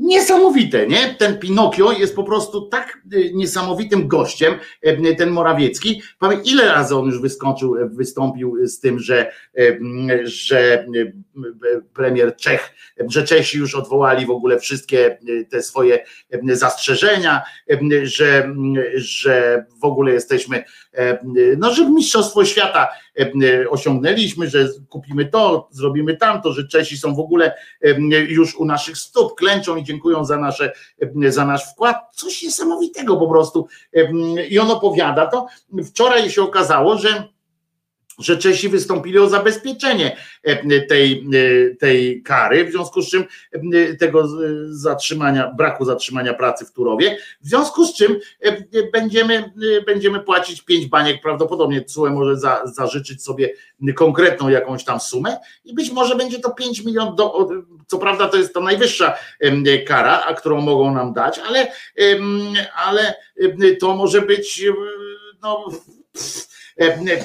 niesamowite, nie? Ten Pinokio jest po prostu tak niesamowitym gościem, ten Morawiecki. Powiem, ile razy on już wyskoczył, wystąpił z tym, że, że premier Czech, że Czesi już odwołali w ogóle wszystkie te swoje zastrzeżenia, że, że w ogóle jesteśmy, no, że Mistrzostwo Świata osiągnęliśmy, że kupimy to, zrobimy tamto, że Czesi są w ogóle już u naszych stóp, klęczą i dziękują za, nasze, za nasz wkład. Coś niesamowitego po prostu. I on opowiada to. Wczoraj się okazało, że że Czesi wystąpili o zabezpieczenie tej, tej kary, w związku z czym tego zatrzymania, braku zatrzymania pracy w Turowie, w związku z czym będziemy, będziemy płacić pięć baniek, prawdopodobnie CUE może za, zażyczyć sobie konkretną jakąś tam sumę i być może będzie to 5 milionów, do, co prawda to jest ta najwyższa kara, a którą mogą nam dać, ale, ale to może być no,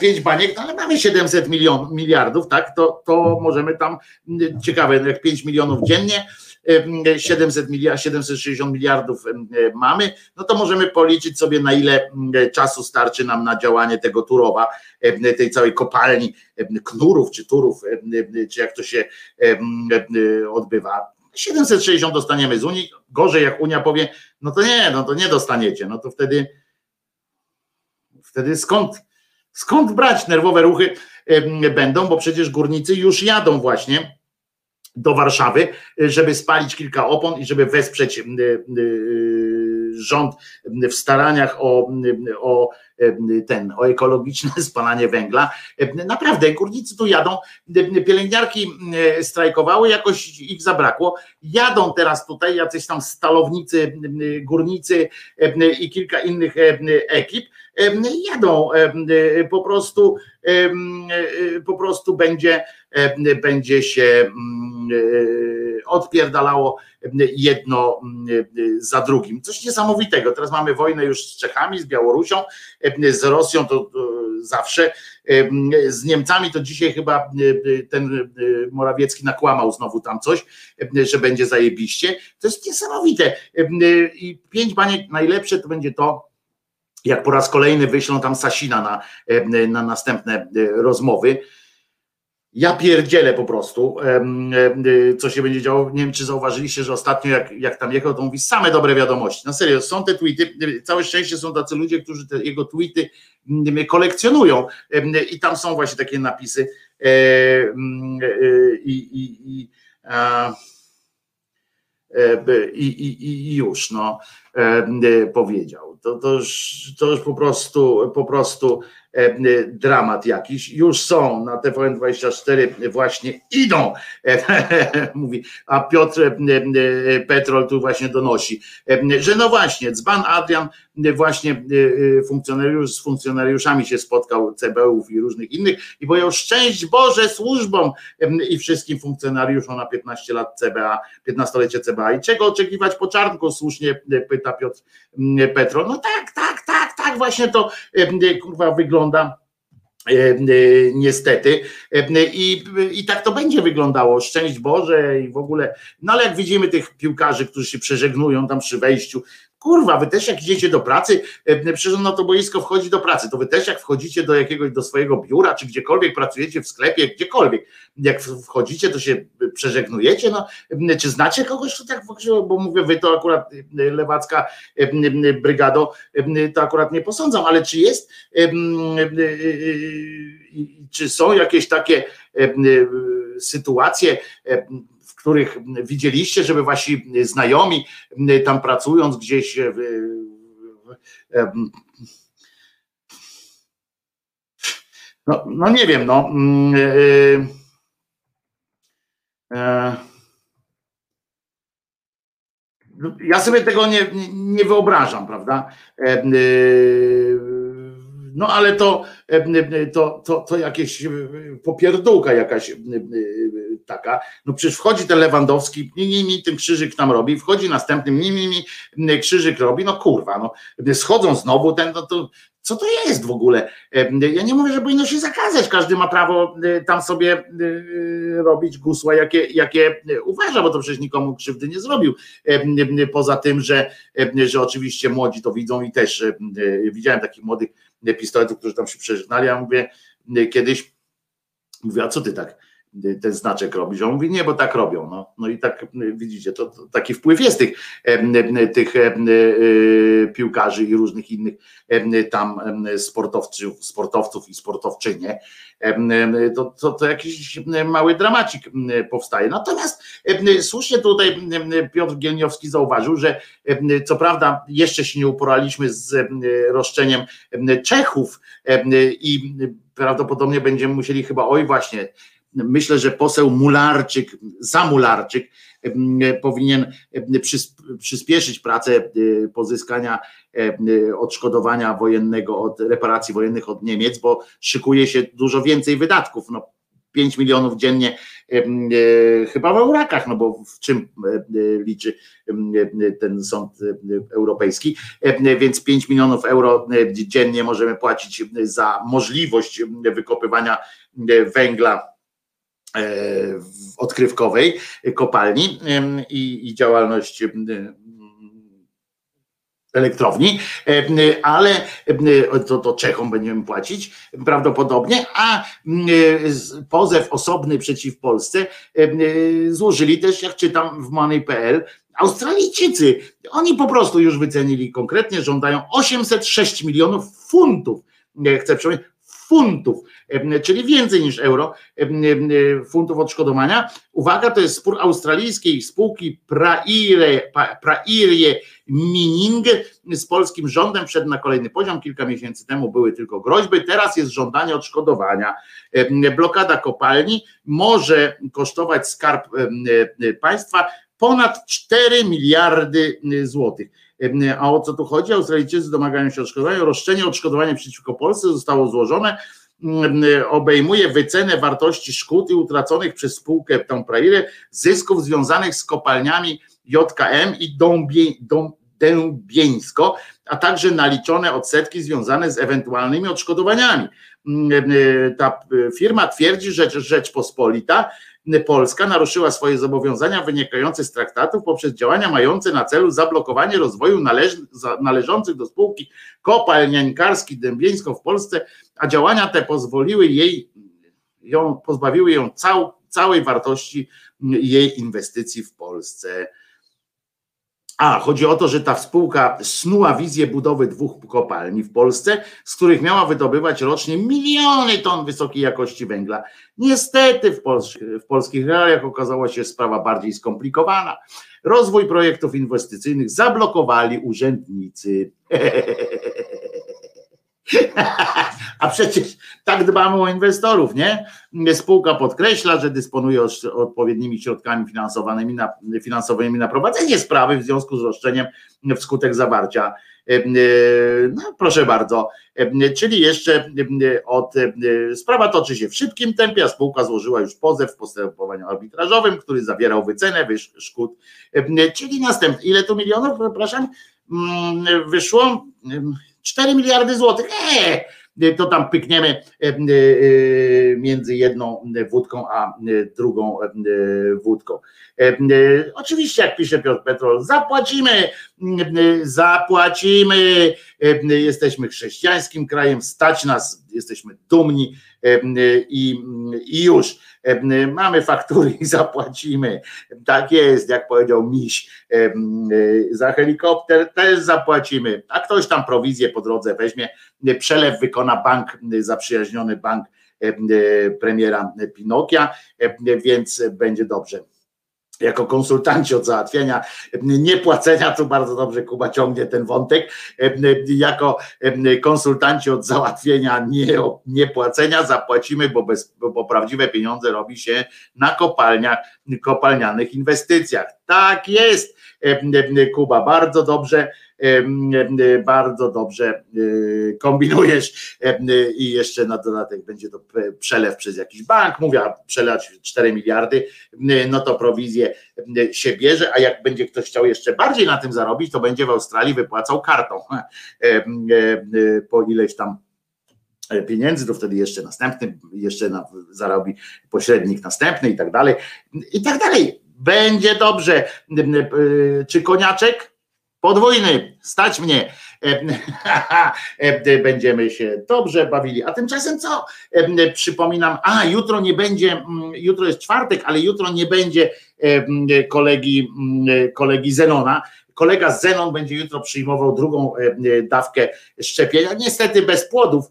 pięć baniek, no ale mamy 700 milion, miliardów, tak, to, to możemy tam, ciekawe, jak 5 milionów dziennie, 700 miliard, 760 miliardów mamy, no to możemy policzyć sobie na ile czasu starczy nam na działanie tego Turowa, tej całej kopalni knurów czy turów, czy jak to się odbywa. 760 dostaniemy z Unii, gorzej jak Unia powie, no to nie, no to nie dostaniecie, no to wtedy wtedy skąd Skąd brać nerwowe ruchy będą, bo przecież górnicy już jadą właśnie do Warszawy, żeby spalić kilka opon i żeby wesprzeć rząd w staraniach o, o ten, o ekologiczne *laughs* spalanie węgla. Naprawdę, górnicy tu jadą, pielęgniarki strajkowały, jakoś ich zabrakło. Jadą teraz tutaj jacyś tam stalownicy, górnicy i kilka innych ekip jadą po prostu po prostu będzie będzie się odpierdalało jedno za drugim. Coś niesamowitego. Teraz mamy wojnę już z Czechami, z Białorusią, z Rosją to zawsze. Z Niemcami to dzisiaj chyba ten Morawiecki nakłamał znowu tam coś, że będzie zajebiście. To jest niesamowite. I pięć baniek najlepsze to będzie to, jak po raz kolejny wyślą tam Sasina na, na następne rozmowy. Ja pierdzielę po prostu, co się będzie działo. Nie wiem, czy zauważyliście, że ostatnio jak, jak tam jechał, to mówi same dobre wiadomości. Na serio, są te tweety, całe szczęście są tacy ludzie, którzy te jego tweety kolekcjonują i tam są właśnie takie napisy i, i, i, i już, no, powiedział. To, to, już, to już po prostu, po prostu E, dramat jakiś. Już są na TVN24 właśnie idą, *laughs* mówi, a Piotr e, e, Petrol tu właśnie donosi, że no właśnie, dzban Adrian właśnie funkcjonariusz z funkcjonariuszami się spotkał CBU-ów i różnych innych i powiedział szczęść Boże służbom i wszystkim funkcjonariuszom na 15 lat CBA, 15-lecie CBA i czego oczekiwać po czarnku, słusznie pyta pyta Piotr mm, Petro. No tak, tak, tak, tak, właśnie to e, kurwa wygląda. E, Niestety. E, I, I tak to będzie wyglądało. Szczęść Boże i w ogóle. No ale jak widzimy tych piłkarzy, którzy się przeżegnują tam przy wejściu, kurwa, wy też jak idziecie do pracy, e, przecież na to boisko wchodzi do pracy, to wy też jak wchodzicie do jakiegoś, do swojego biura, czy gdziekolwiek pracujecie w sklepie, gdziekolwiek, jak wchodzicie, to się przeżegnujecie, no, e, czy znacie kogoś, kto tak, bo mówię, wy to akurat e, lewacka brygado, to akurat nie posądzam, ale czy jest, czy są jakieś takie sytuacje, których widzieliście, żeby wasi znajomi tam pracując gdzieś w, no, no nie wiem, no. Yy, ja sobie tego nie, nie wyobrażam, prawda? No ale to, to, to, to jakieś popierdółka jakaś taka, no przecież wchodzi ten Lewandowski, mi, mi, mi ten krzyżyk tam robi, wchodzi następny, mi, mi, mi krzyżyk robi, no kurwa, no schodzą znowu ten, no to co to jest w ogóle? Ja nie mówię, że powinno się zakazać, każdy ma prawo tam sobie robić gusła, jakie, jakie uważa, bo to przecież nikomu krzywdy nie zrobił. Poza tym, że, że oczywiście młodzi to widzą i też widziałem takich młodych pistoletów, którzy tam się przeżegnali, ja mówię kiedyś, mówię, a co ty tak? Ten znaczek robić. On mówi, nie, bo tak robią. No, no i tak widzicie, to, to taki wpływ jest tych, tych piłkarzy i różnych innych tam sportowców, sportowców i sportowczynie. To, to, to jakiś mały dramacik powstaje. Natomiast słusznie tutaj Piotr Gielniowski zauważył, że co prawda jeszcze się nie uporaliśmy z roszczeniem Czechów i prawdopodobnie będziemy musieli chyba, oj właśnie, myślę, że poseł Mularczyk, Zamularczyk powinien przyspieszyć pracę e, pozyskania odszkodowania wojennego, od reparacji wojennych od Niemiec, bo szykuje się dużo więcej wydatków. No, 5 milionów dziennie e, chyba w eurakach, no bo w czym e, liczy ten sąd europejski, więc 5 milionów euro dziennie możemy płacić za możliwość wykopywania węgla odkrywkowej kopalni i, i działalność elektrowni, ale to, to Czechom będziemy płacić prawdopodobnie, a pozew osobny przeciw Polsce złożyli też, jak czytam w money.pl, Australijczycy. Oni po prostu już wycenili konkretnie, żądają 806 milionów funtów. Chcę przypomnieć, funtów, czyli więcej niż euro, funtów odszkodowania. Uwaga, to jest spór australijskiej spółki Praire Mining z polskim rządem wszedł na kolejny poziom. Kilka miesięcy temu były tylko groźby, teraz jest żądanie odszkodowania. Blokada kopalni może kosztować skarb państwa ponad 4 miliardy złotych. A o co tu chodzi? Australijczycy domagają się odszkodowania. Roszczenie odszkodowania przeciwko Polsce zostało złożone. Obejmuje wycenę wartości szkód i utraconych przez spółkę tą Praire zysków związanych z kopalniami JKM i Dębieńsko, a także naliczone odsetki związane z ewentualnymi odszkodowaniami. Ta firma twierdzi, że Rzeczpospolita Polska naruszyła swoje zobowiązania wynikające z traktatów poprzez działania mające na celu zablokowanie rozwoju należ, należących do spółki kopalniankarskiej Dębieńsko w Polsce, a działania te pozwoliły jej, ją, pozbawiły ją cał, całej wartości jej inwestycji w Polsce. A, chodzi o to, że ta spółka snuła wizję budowy dwóch kopalni w Polsce, z których miała wydobywać rocznie miliony ton wysokiej jakości węgla. Niestety w, w polskich realiach okazała się sprawa bardziej skomplikowana. Rozwój projektów inwestycyjnych zablokowali urzędnicy. *laughs* A przecież tak dbamy o inwestorów, nie? Spółka podkreśla, że dysponuje odpowiednimi środkami finansowanymi na, finansowymi na prowadzenie sprawy w związku z roszczeniem wskutek zawarcia. E, e, no, proszę bardzo, e, czyli jeszcze od sprawa toczy się w szybkim tempie, a spółka złożyła już pozew w postępowaniu arbitrażowym, który zawierał wycenę szkód, czyli następny, ile tu milionów, przepraszam, mm, wyszło 4 miliardy złotych. Eee, to tam pykniemy między jedną wódką a drugą wódką. Oczywiście, jak pisze Piotr Petrol, zapłacimy, zapłacimy. Jesteśmy chrześcijańskim krajem, stać nas, jesteśmy dumni i, i już mamy faktury i *laughs* zapłacimy. Tak jest, jak powiedział Miś, za helikopter też zapłacimy, a ktoś tam prowizję po drodze weźmie, przelew wykona bank, zaprzyjaźniony bank premiera Pinokia, więc będzie dobrze jako konsultanci od załatwienia niepłacenia, tu bardzo dobrze Kuba ciągnie ten wątek, jako konsultanci od załatwienia nie, niepłacenia zapłacimy, bo, bez, bo prawdziwe pieniądze robi się na kopalniach, kopalnianych inwestycjach. Tak jest, Kuba, bardzo dobrze bardzo dobrze e, kombinujesz i jeszcze na dodatek będzie to przelew przez jakiś bank, mówię, przelać 4 miliardy, no to prowizję się bierze, a jak będzie ktoś chciał jeszcze bardziej na tym zarobić, to będzie w Australii wypłacał kartą *laughs* po ileś tam pieniędzy, to wtedy jeszcze następny, jeszcze na, zarobi pośrednik następny i tak dalej, i tak dalej. Będzie dobrze. Czy koniaczek? Podwójny, stać mnie, *laughs* będziemy się dobrze bawili. A tymczasem co? Przypominam, a jutro nie będzie, jutro jest czwartek, ale jutro nie będzie kolegi, kolegi Zenona. Kolega Zenon będzie jutro przyjmował drugą dawkę szczepienia, niestety bez płodów,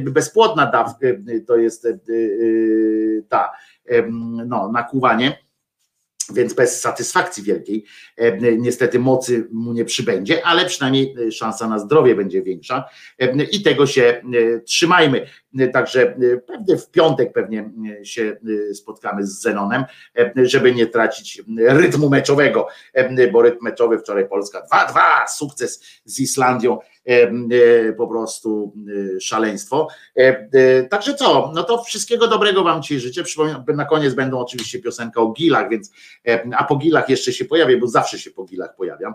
bezpłodna dawka to jest ta, no, nakłuwanie więc bez satysfakcji wielkiej e, niestety mocy mu nie przybędzie, ale przynajmniej e, szansa na zdrowie będzie większa e, i tego się trzymajmy. Także pewnie w piątek pewnie się spotkamy z Zenonem, żeby nie tracić rytmu meczowego, bo rytm meczowy wczoraj Polska 2-2, sukces z Islandią po prostu szaleństwo. Także co, no to wszystkiego dobrego Wam dzisiaj życzę. Przypominam, na koniec będą oczywiście piosenka o gilach, więc a po gilach jeszcze się pojawię, bo zawsze się po gilach pojawiam.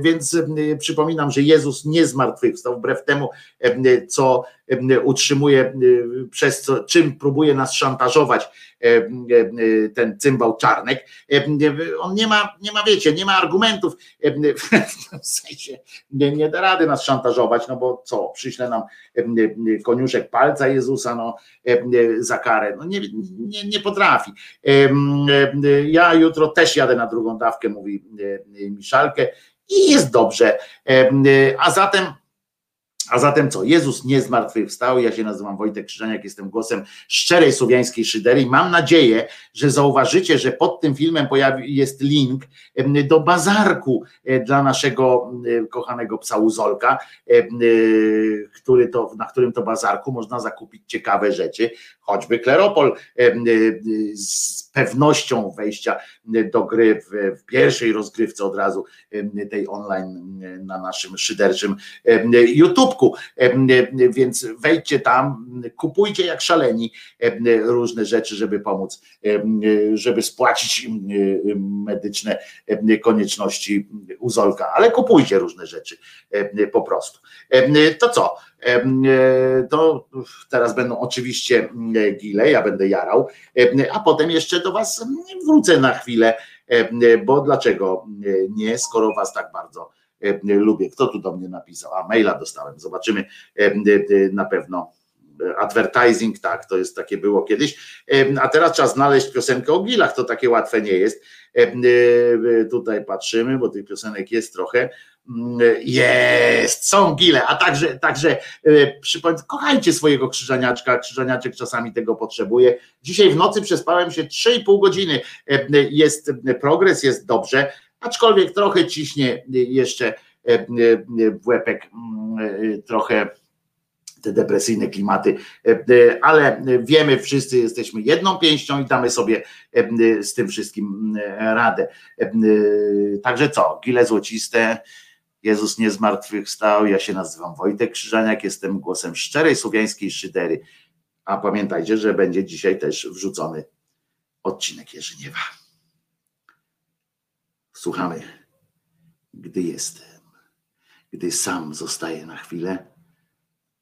Więc przypominam, że Jezus nie zmartwychwstał, wbrew temu, co utrzymuje, przez co, czym próbuje nas szantażować ten cymbał Czarnek. On nie ma, nie ma, wiecie, nie ma argumentów, *laughs* w sensie nie, nie da rady nas szantażować, no bo co, przyśle nam koniuszek palca Jezusa no, za karę. No nie, nie, nie potrafi. Ja jutro też jadę na drugą dawkę, mówi Miszalkę i jest dobrze. A zatem a zatem co? Jezus nie zmartwychwstał. Ja się nazywam Wojtek Krzyżaniak, jestem głosem szczerej słowiańskiej szydery i mam nadzieję, że zauważycie, że pod tym filmem pojawi, jest link do bazarku e, dla naszego kochanego psa Uzolka, który to, na którym to bazarku można zakupić ciekawe rzeczy, choćby Kleropol z pewnością wejścia do gry w, w pierwszej rozgrywce od razu tej online na naszym szyderczym YouTubeku. Więc wejdźcie tam, kupujcie jak szaleni różne rzeczy, żeby pomóc, żeby spłacić medyczne konieczności Uzolka, ale kupujcie różne rzeczy po prostu. To co? To teraz będą oczywiście gile, ja będę jarał, a potem jeszcze do Was wrócę na chwilę, bo dlaczego nie, skoro Was tak bardzo lubię. Kto tu do mnie napisał? A maila dostałem, zobaczymy na pewno. Advertising, tak, to jest takie było kiedyś. A teraz trzeba znaleźć piosenkę o gilach, to takie łatwe nie jest. Tutaj patrzymy, bo tych piosenek jest trochę. Jest, są gile, a także, także kochajcie swojego krzyżaniaczka, krzyżaniaczek czasami tego potrzebuje. Dzisiaj w nocy przespałem się 3,5 godziny, jest progres, jest dobrze, aczkolwiek trochę ciśnie jeszcze w łepek trochę te depresyjne klimaty, ale wiemy, wszyscy jesteśmy jedną pięścią i damy sobie z tym wszystkim radę. Także co, gile złociste, Jezus nie zmartwychwstał, ja się nazywam Wojtek Krzyżaniak, jestem głosem szczerej słowiańskiej szydery, a pamiętajcie, że będzie dzisiaj też wrzucony odcinek Jerzyniewa. Słuchamy, gdy jestem. gdy sam zostaje na chwilę,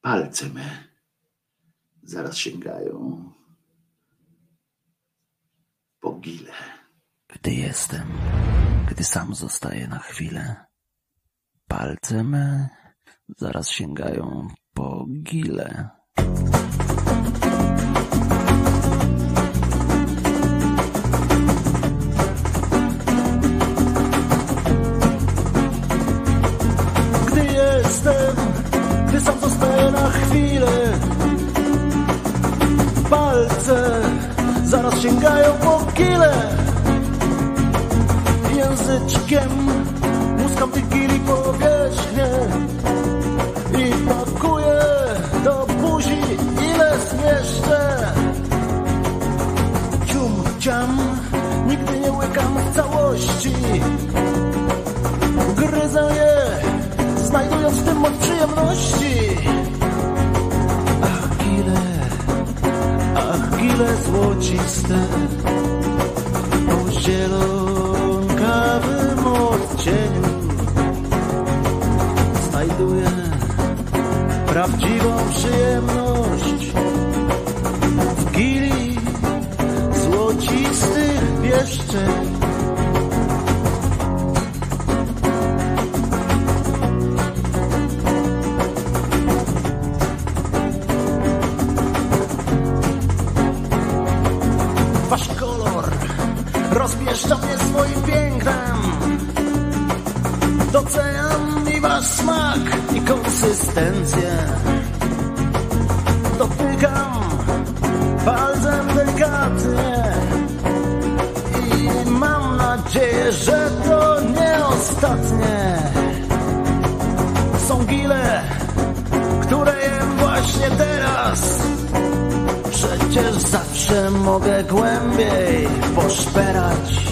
palce me zaraz sięgają po gile. Gdy jestem, gdy sam zostaję na chwilę, palce me zaraz sięgają po gile. Chwilę Palce zaraz sięgają po kile. Języczkiem muskam tych gili powierzchnię I pakuję do buzi ile zmieszczę. Cium, ciam, nigdy nie łykam w całości. Gryzę je, znajdując w tym moc przyjemności. Ach, gile złociste, o zielonkawym odcieniu. Znajduję prawdziwą przyjemność w gili złocistych pieszczeń. Konsystencję. Dotykam palcem delikatnie i mam nadzieję, że to nie ostatnie. Są gile, które jem właśnie teraz. Przecież zawsze mogę głębiej poszperać.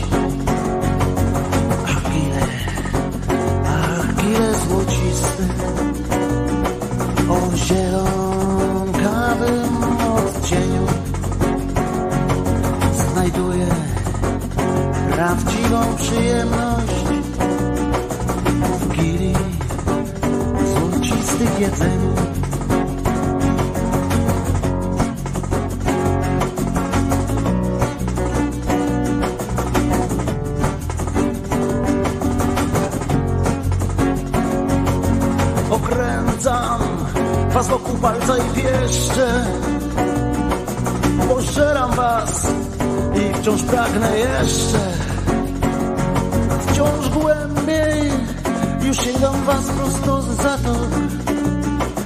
Ach, gile, ach, gile złociste, odcieniu. Znajduję prawdziwą przyjemność w gili złocistych jedzeniu. Okręcam was wokół palca i pieszczę wciąż pragnę jeszcze. Wciąż głębiej już sięgam was prosto z zatok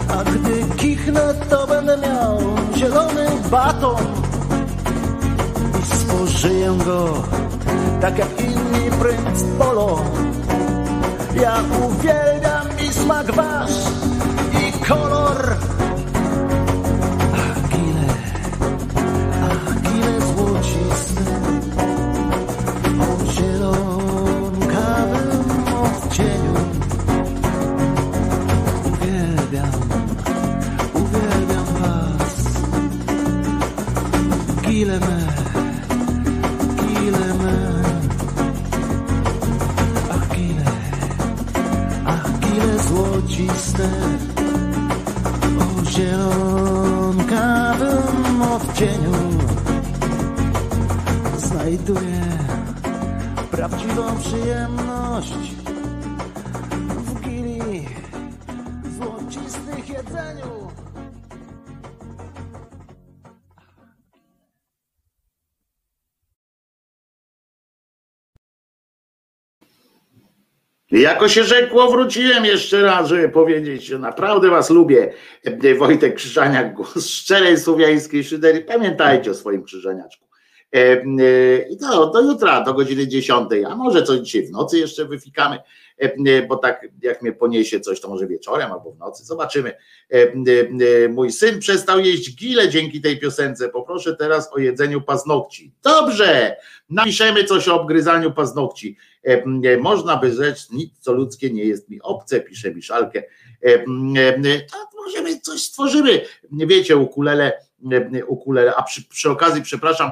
A gdy kichnę to będę miał zielony baton. I spożyję go tak jak inni princ polo. Ja uwielbiam i smak wasz Jako się rzekło, wróciłem jeszcze raz, żeby powiedzieć, że naprawdę was lubię. E, Wojtek Krzyżaniak, głos szczerej słowiańskiej szydery. Pamiętajcie o swoim krzyżaniaczku. E, e, I to do jutra, do godziny 10, a może coś dzisiaj w nocy jeszcze wyfikamy, bo tak jak mnie poniesie coś, to może wieczorem albo w nocy, zobaczymy. Mój syn przestał jeść gile dzięki tej piosence. Poproszę teraz o jedzeniu paznokci. Dobrze, napiszemy coś o obgryzaniu paznokci. Można by rzec, nic co ludzkie nie jest mi obce, pisze Miszalkę. To możemy coś stworzymy. Wiecie, ukulele, ukulele, a przy, przy okazji, przepraszam,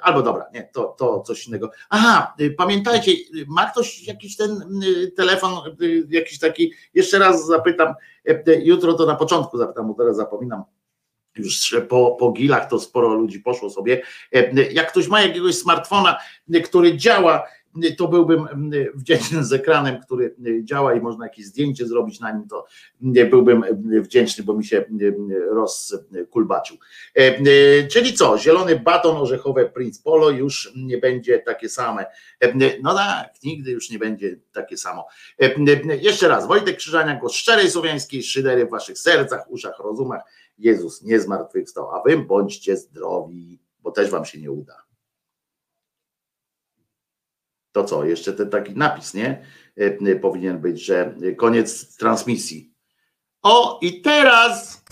albo dobra, nie, to, to coś innego. Aha, pamiętajcie, ma ktoś jakiś ten telefon, jakiś taki, jeszcze raz zapytam, jutro to na początku zapytam, bo teraz zapominam, już po, po gilach to sporo ludzi poszło sobie. Jak ktoś ma jakiegoś smartfona, który działa, to byłbym wdzięczny z ekranem, który działa i można jakieś zdjęcie zrobić na nim, to byłbym wdzięczny, bo mi się rozkulbaczył. Czyli co, zielony baton orzechowe Prince Polo już nie będzie takie same. No tak, nigdy już nie będzie takie samo. Jeszcze raz, Wojtek Krzyżania, głos szczerej słowiańskiej szydery w waszych sercach, uszach, rozumach. Jezus nie zmartwychwstał, a wy bądźcie zdrowi, bo też wam się nie uda. To co, jeszcze ten taki napis, nie? Powinien być, że koniec transmisji. O, i teraz